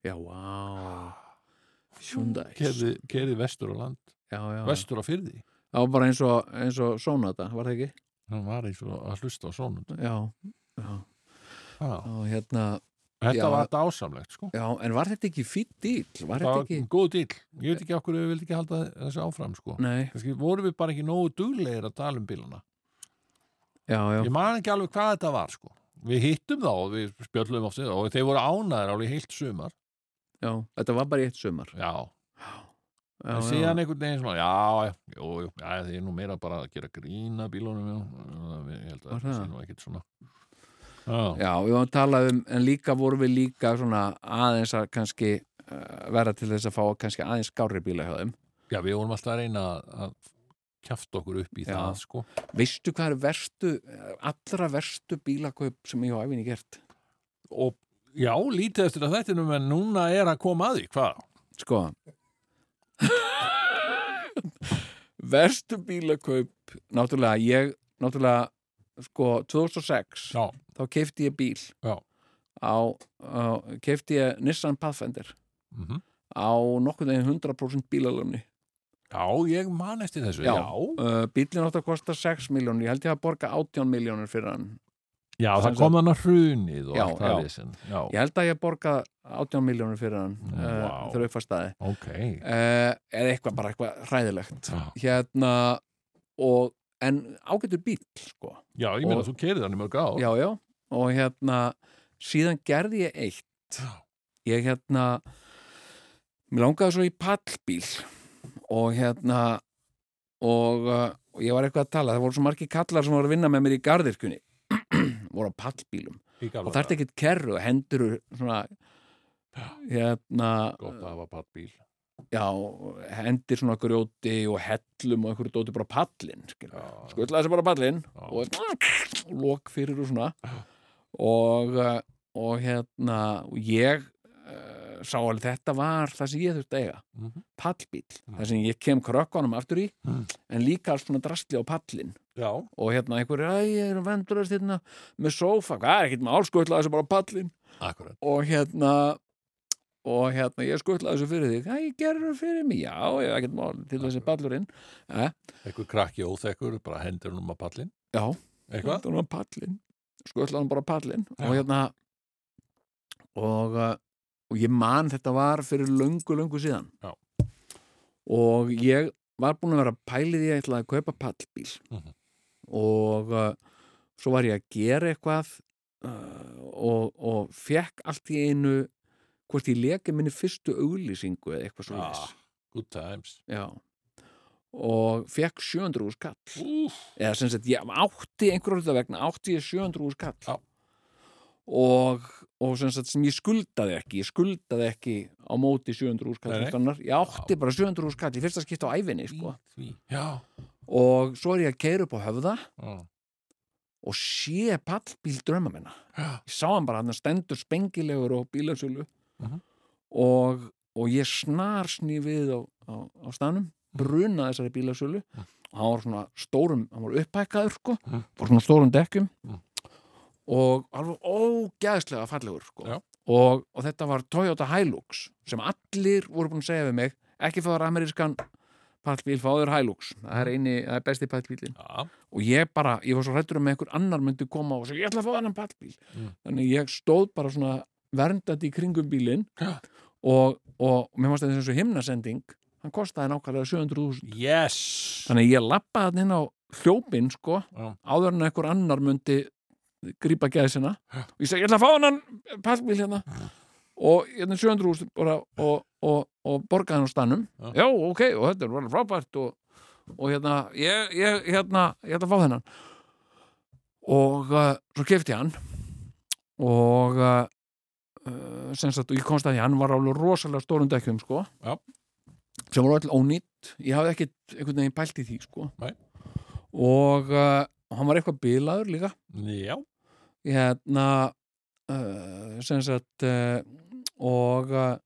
já, vá Hyundai Kerði, kerði vestur á land, já, já, vestur á fyrði. það var bara eins og, eins og Sonata, var það ekki? Hann var eins og að hlusta á sonund. já, já, Já. og hérna Þetta Já. var dásamlegt, sko. Já, en var þetta ekki fýtt dýl? Var Það þetta ekki... góð dýl. Ég veit ekki okkur við vildi ekki halda þessu áfram, sko. Nei, Kannski vorum við bara ekki nógu duglegir að tala um bílana. já, já, Ég man ekki alveg hvað þetta var, sko. Við hittum þá og við spjöllum oft og þeir voru ánæður alveg heilt sumar. já, þetta var bara eitt sumar. Já, Já, en síðan einhvern veginn svona, já, jú, jú, já, þið er nú meira bara að gera grína bílunum. Ég held að það sé það? nú ekkit svona. Já, Já, við varum að tala um, en líka vorum við líka svona aðeins að kannski uh, vera til þess að fá kannski aðeins skárri bíla hjá þeim. já, við vorum alltaf að reyna að kjafta okkur upp í Já. það, sko. Veistu hvað er verstu, allra verstu bílakaup sem ég á æfinni gert? Og já, lítið eftir að þettinum, en núna er að koma að því, hvað? Sko Verstu bílakaup náttúrulega, ég náttúrulega, sko, 2006 Já, þá keifti ég bíl Já. á, á keifti ég Nissan Pathfinder mhm. á nokkuð veginn 100% bílalöfni Já, ég man eftir þessu, Já. já. uh, bílinn átt að kosta 6 miljónir ég held ég að borga 18 miljónir fyrir hann Já, Sem það kom þannig að hrunið og Já, allt það við Já, ég held að ég borga 18 miljónir fyrir hann uh, Vá. þegar upp að staði ok. uh, eða eitthvað bara eitthvað hræðilegt Já, hérna og, en ágættur bíl sko. já ég meina Og- þú kerið hann í mörg ár. já, já, og hérna síðan gerði ég eitt ég hérna mér langaði svo í pallbíl og hérna og, uh, og ég var eitthvað að tala það voru svo margir kallar sem voru að vinna með mér í garðirkunni voru á pallbílum og þarf ekkert kerru og hendur svona hérna Gott að hafa pattbíl. já, hendir svona grjóti og hellum og einhverju dóti bara pallin skilur. Já. skuttla þessi bara pallin og, og lok fyrir og svona og, uh, og hérna og ég uh, sá alveg þetta var það sem ég þurfti að eiga Mhm. pallbíl, það sem ég kem krökkunum aftur í, Mm. en líka alls svona drastli á pallin Já. og hérna einhverju, æ, ég er að vendurast hérna með sófa, hvað er ekkert með álskutla þessu bara pallin Akkurat. og hérna og hérna ég skutla þessu fyrir þig hvað ég gerur fyrir mig, já, ég hef ekkert mál til þessi pallurinn eh, Eitthvað krakki óþekkur, bara hendur hann um að pallin. já, Eitthvað? þetta var pallinn skutla hann bara á pallinn Já. og hérna og, uh, og ég man þetta var fyrir löngu, löngu síðan Já. og ég var búin að vera að pæli því að ég ætlaði að kaupa pallbíl Mhm. og uh, svo var ég að gera eitthvað uh, og, og fekk allt í einu hvort ég leki minni fyrstu auglýsingu eða eitthvað svo Ah, good times. Já og fekk 700 úr skall eða sem sagt, ég átti einhverjum vegna átti ég 700 úr skall Já. Og, og sem sagt sem ég skuldaði ekki ég skuldaði ekki á móti 700 úr skall Nei, nei. fullorðinnar. ég átti bara 700 úr skall í fyrsta skipta á æfinni sko. Og svo er ég að keira upp á höfða Já. og sé pallbíl drömma minna Já. ég sá hann bara, hann stendur spengilegur og bílasölu Mhm. og, og ég snar sný við á, á, á stanum bruna þessari bílasölu Mhm. og hann var svona stórum, hann var upphækkaður sko, Mhm. var svona stórum dekkjum Mhm. Og alveg ógæðslega fallegur sko. Og, og þetta var Toyota Hilux sem allir voru búin að segja við mig ekki fáður amerískan pallbíl, fáður Hilux það er, eini, það er besti pallbílin Já. og ég bara, ég var svo hrættur um að einhver annar myndi koma og segja, ég ætla að fá annan pallbíl Mm. þannig ég stóð bara svona verndandi í kringum bílinn Já. og, og mér fannst þetta eins og himnasending hann kostaði nákvæmlega 700.000 Yes. þannig ég lappaði hann inn á hljópin sko, áður en einhver annar myndi grípa gæðsina og ég segi, ég ætla að fá hann pallbíl hérna. Og hérna 700.000 bara og, og, og borgaði hann á stannum Já. ok, og þetta er bara frábært og, og hérna, ég, ég hérna, ég ætla að fá þennan. Og uh, svo kefti ég hann. Og uh, uh, sem sagt, og ég komst að því hann var alveg rosalega stórum dekkjum sko. Já. sem voru öll ónýtt. Ég hafði ekkit einhvern veginn pælt í því sko. Nei. og uh, hann var eitthvað bilaður líka Já. hérna uh, sem sagt uh, og uh,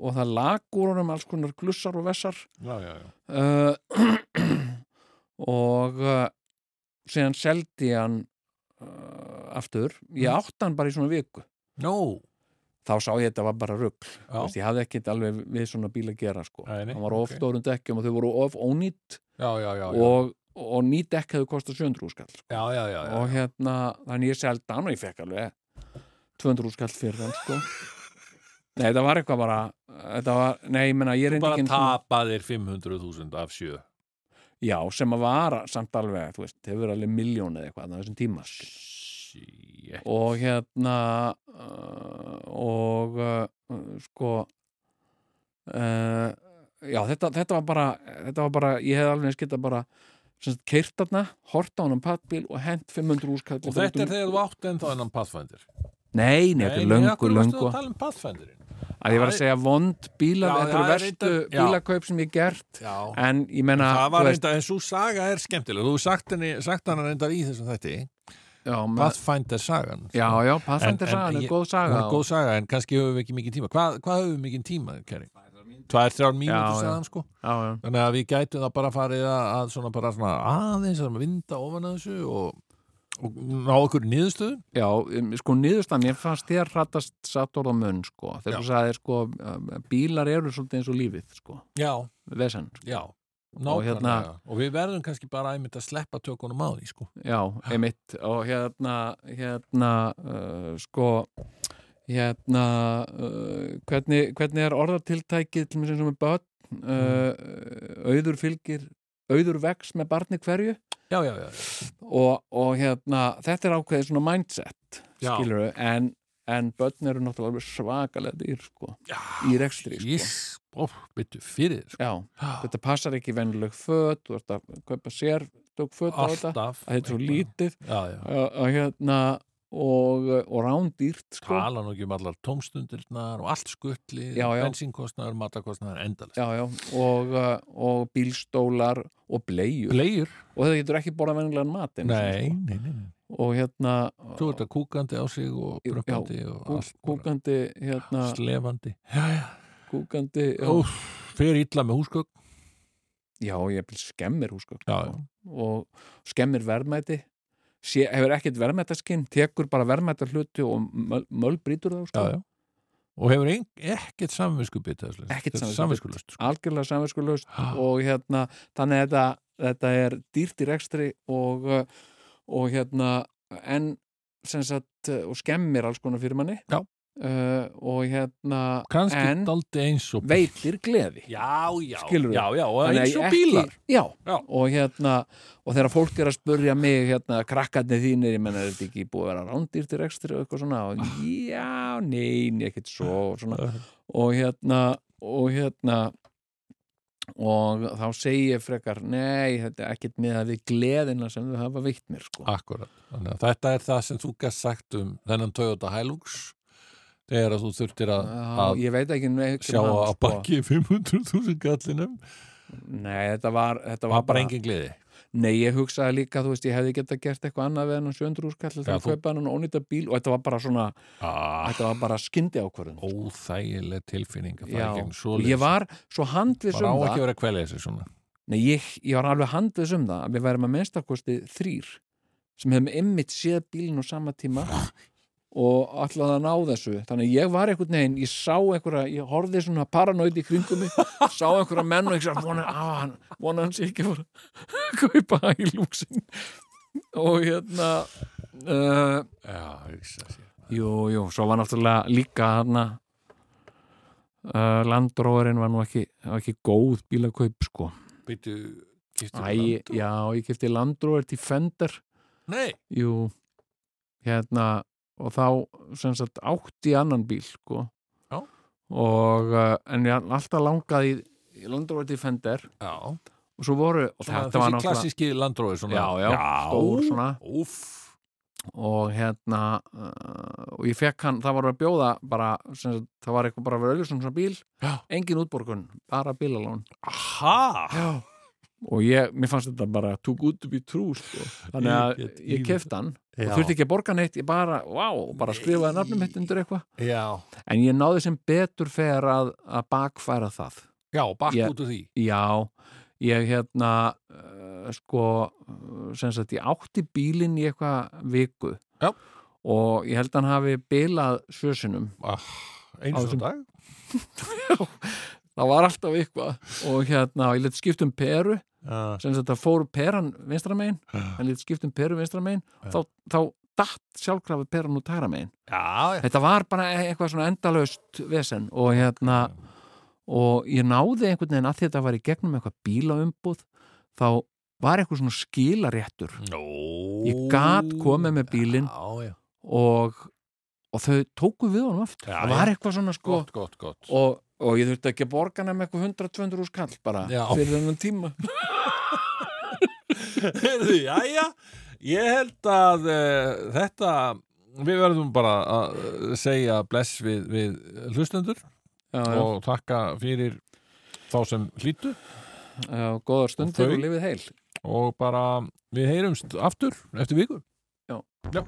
og það lag úr honum alls konar glussar og vessar Já, já, já. og síðan seldi hann aftur ég Mm. átti hann bara í svona viku Nó. þá sá ég þetta var bara rugg ég hafði ekkit alveg við svona bíl að gera sko. Nei, nei, hann var of ok. stórum dekkjum og þau voru of ónýtt Já, já, já. já. og, og nýtt dekk hefðu kostað 700 skall Já, já, já, já. og hérna, þannig ég seldi hann og ég fekk alveg 200 skall fyrir hann sko Nei, þetta var eitthvað bara var, nei, ég menna, ég reyndi bara ekki einu sinni- tapaðir 500.000 af sjö Já, sem að vara samt alveg, þú veist, hefur alveg miljón eða eitthvað þessum tíma sko. Shit. og hérna uh, og uh, sko uh, já, þetta, þetta var bara þetta var bara, ég hef alveg skita bara keirt þarna, hort á hann pattbíl og hent 500 úrskall og þetta er þegar þú átt ennþá enn Pathfinder. Nei, nei, þetta er löngu, löngu. að tala um Pathfinderinn? Að ég var að segja vond bíla þetta eru er verstu reyndar- já. bílakaup sem ég gert. Já, en ég menna það var reynda, en svo saga er skemmtileg. Þú sagt, henni, sagt hana reyndar í þessum með, Pathfinder sagan. Já, já, Pathfinder En- en sagan er góð saga góð saga en kannski höfum við ekki mikið tíma. Hvað, hvað höfum við mikið tíma, Keri? Tvær, þrjár mínútur Já, já. sagðan sko já, já. Þannig að við gætum það bara farið að, að svona bara svona aðeins að vinda ofan að þessu og, og ná okkur niðurstöðu Já, sko niðurstaðan, ég fannst þér hrattast satt orð á munn, sko. Þegar Já. þú sagðir, sko, bílar eru svolítið eins og lífið, sko. Já, Vesen, já Og Nákvæmlega, hérna- og við verðum kannski bara einmitt að sleppa tökunum á því sko. já, einmitt. Og hérna, hérna, uh, sko, hérna, uh, hvernig, hvernig er orðartiltækið til mér sem með börn, uh, auður fylgir, auður vex með barni hverju? Já, já, já, og, og hérna, þetta er ákveðið svona mindset, skilur en, en börn eru náttúrulega svakalega dýr, sko, í rekstri, sko. Sko. Þetta passar ekki venjuleg föt, þú ert að kaupa sér föt Alltaf. Þetta er svo lítið. Að hérna og, og rándýrt sko. Tala nú ekki um allar tómstundirnar og allt skuttli, Já, já. bensínkostnaður, matakostnaður, endalist já, já, og, uh, og bílstólar og bleiur Bleiur? og þetta getur ekki borða venjulegan mat Nei, sko. nei, nei, nei og hérna Svo er þetta kúkandi á sig og Já, brukkandi og kú, allt kúkandi hérna, slefandi Já, já, kúkandi já, Úf, fer illa með húsgögn já ég skemmir húsgögn Já, sko. og skemmir verðmæti Sé, hefur ekkert verðmætaskinn tekur bara verðmæta hluti og möl, möl brýtur þá sko. já, já Og hefur ein, ekkert samviskubit Ekkert samviskubit. samviskulust sko. algjörlega samvinskulegust Já. og hérna, þannig að þetta, þetta er dýrt í rekstri og, og hérna en sem sagt, og skemmir alls konar fyrir manni Já. Uh, og hérna Kannski en daldi eins og veitir gleði Já, já, já, já, eins og ekki- bílar. Já, Já. og hérna og þegar fólk er að spurja mig hérna, krakkarnir þínir, ég menna, er þetta ekki búið að vera rándýrt í rekstri og eitthvað svona? Og já, nein, ekkert svo svona. Og hérna og hérna og þá segi ég frekar nei, þetta er ekkert með að við gleðina sem þau hafa veitt mér sko. Akkurat, þetta er það sem þú gæst sagt um þennan Toyota Hilux þegar að þú þurftir að, að neitt sjá um hann, að bakki 500.000 gallinum. Nei, þetta var, þetta það var bara engin gleði? Nei, ég hugsaði líka, þú veist, ég hefði geta gert eitthvað annað við hennan 700 úrskall til Já, að þú- kaupa hennan ónýta bíl og þetta var bara svona, ah, þetta var bara skyndi ákvörðun. Óþægileg tilfinning að fara gegn og svoleiðis. ég var svo handvis bara á um ekki það. að vera að kvelja þessu svona. Nei, ég, ég var alveg handvis um það að við værum að minnstakosti þrýr sem hefum ymmit séð bílinn á sama tíma og ætlaði að ná þessu. Þannig ég var einhvern veginn, ég sá einhverja ég horfði svona paranoid í kringum mig sá einhverja menn og ég sá vona, hann, vona hans ekki fara að kaupa í lúksin og hérna uh, Já, hugsa sér jú, jú, svo var náttúrulega líka hann uh, landróðurinn var nú ekki, var ekki góð bílakaup sko. Býtu, kýftu Æ, já, ég kefti landróður til Fender Nei, Jú, hérna og þá sem sagt átti annan bíl sko Já. og uh, en ég alltaf langaði í, í Landrover Defender já og svo voru og Svona þetta var náttúrulega klassíski landrói svona Já, já, stór svona. Úff og hérna uh, og ég fekk hann, það var að bjóða bara, sem sagt, það var eitthvað bara vera auðvitað svona bíl, Já. engin útborgun bara bílalón Aha og ég, mér fannst þetta bara too good to be true sko. þannig að Ég ég kefti hann. Og þurfti ekki að borga neitt, ég bara, wow, bara skrifaði nafnum mitt undir eitthvað Já, En ég náði sem betur fer að, að bakfæra það. já, bakk Ég- út úr því Já, ég hérna, uh, sko, sem sagt, ég átti bílinn í eitthvað viku. Já. Og ég held að hann hafi bilað sjösunum. ah, Eins og dag Það var alltaf eitthvað. Og hérna, ég leti skipt um peru, Já, sem það fór peran vinstra megin, hann leti skipt um peru vinstra megin, þá, þá datt sjálfkrafa peran út hæra megin. Já, já. Þetta var bara e- eitthvað svona endalaust vesen og hérna og ég náði einhvern veginn að þetta var í gegnum eitthvað bílaumbúð þá var eitthvað svona skilaréttur. Nó Ég gat komið með bílinn. Já, já. og, og þau tóku við honum aftur. Já, það var eitthvað svona sko. Gott, gott, gott. Og, og ég þurfti ekki að borga nefn eitthvað 100-200 úr skall bara Já. fyrir þennan tíma Heyrðu, jæja, ég held að uh, þetta, við verðum bara að eh, segja bless við, við hlustendur já, já, og þakka fyrir þá sem hlýtu já, góðar stundir Og og, þau? lifið heil og bara við heyrumst aftur eftir viku. Já. Já.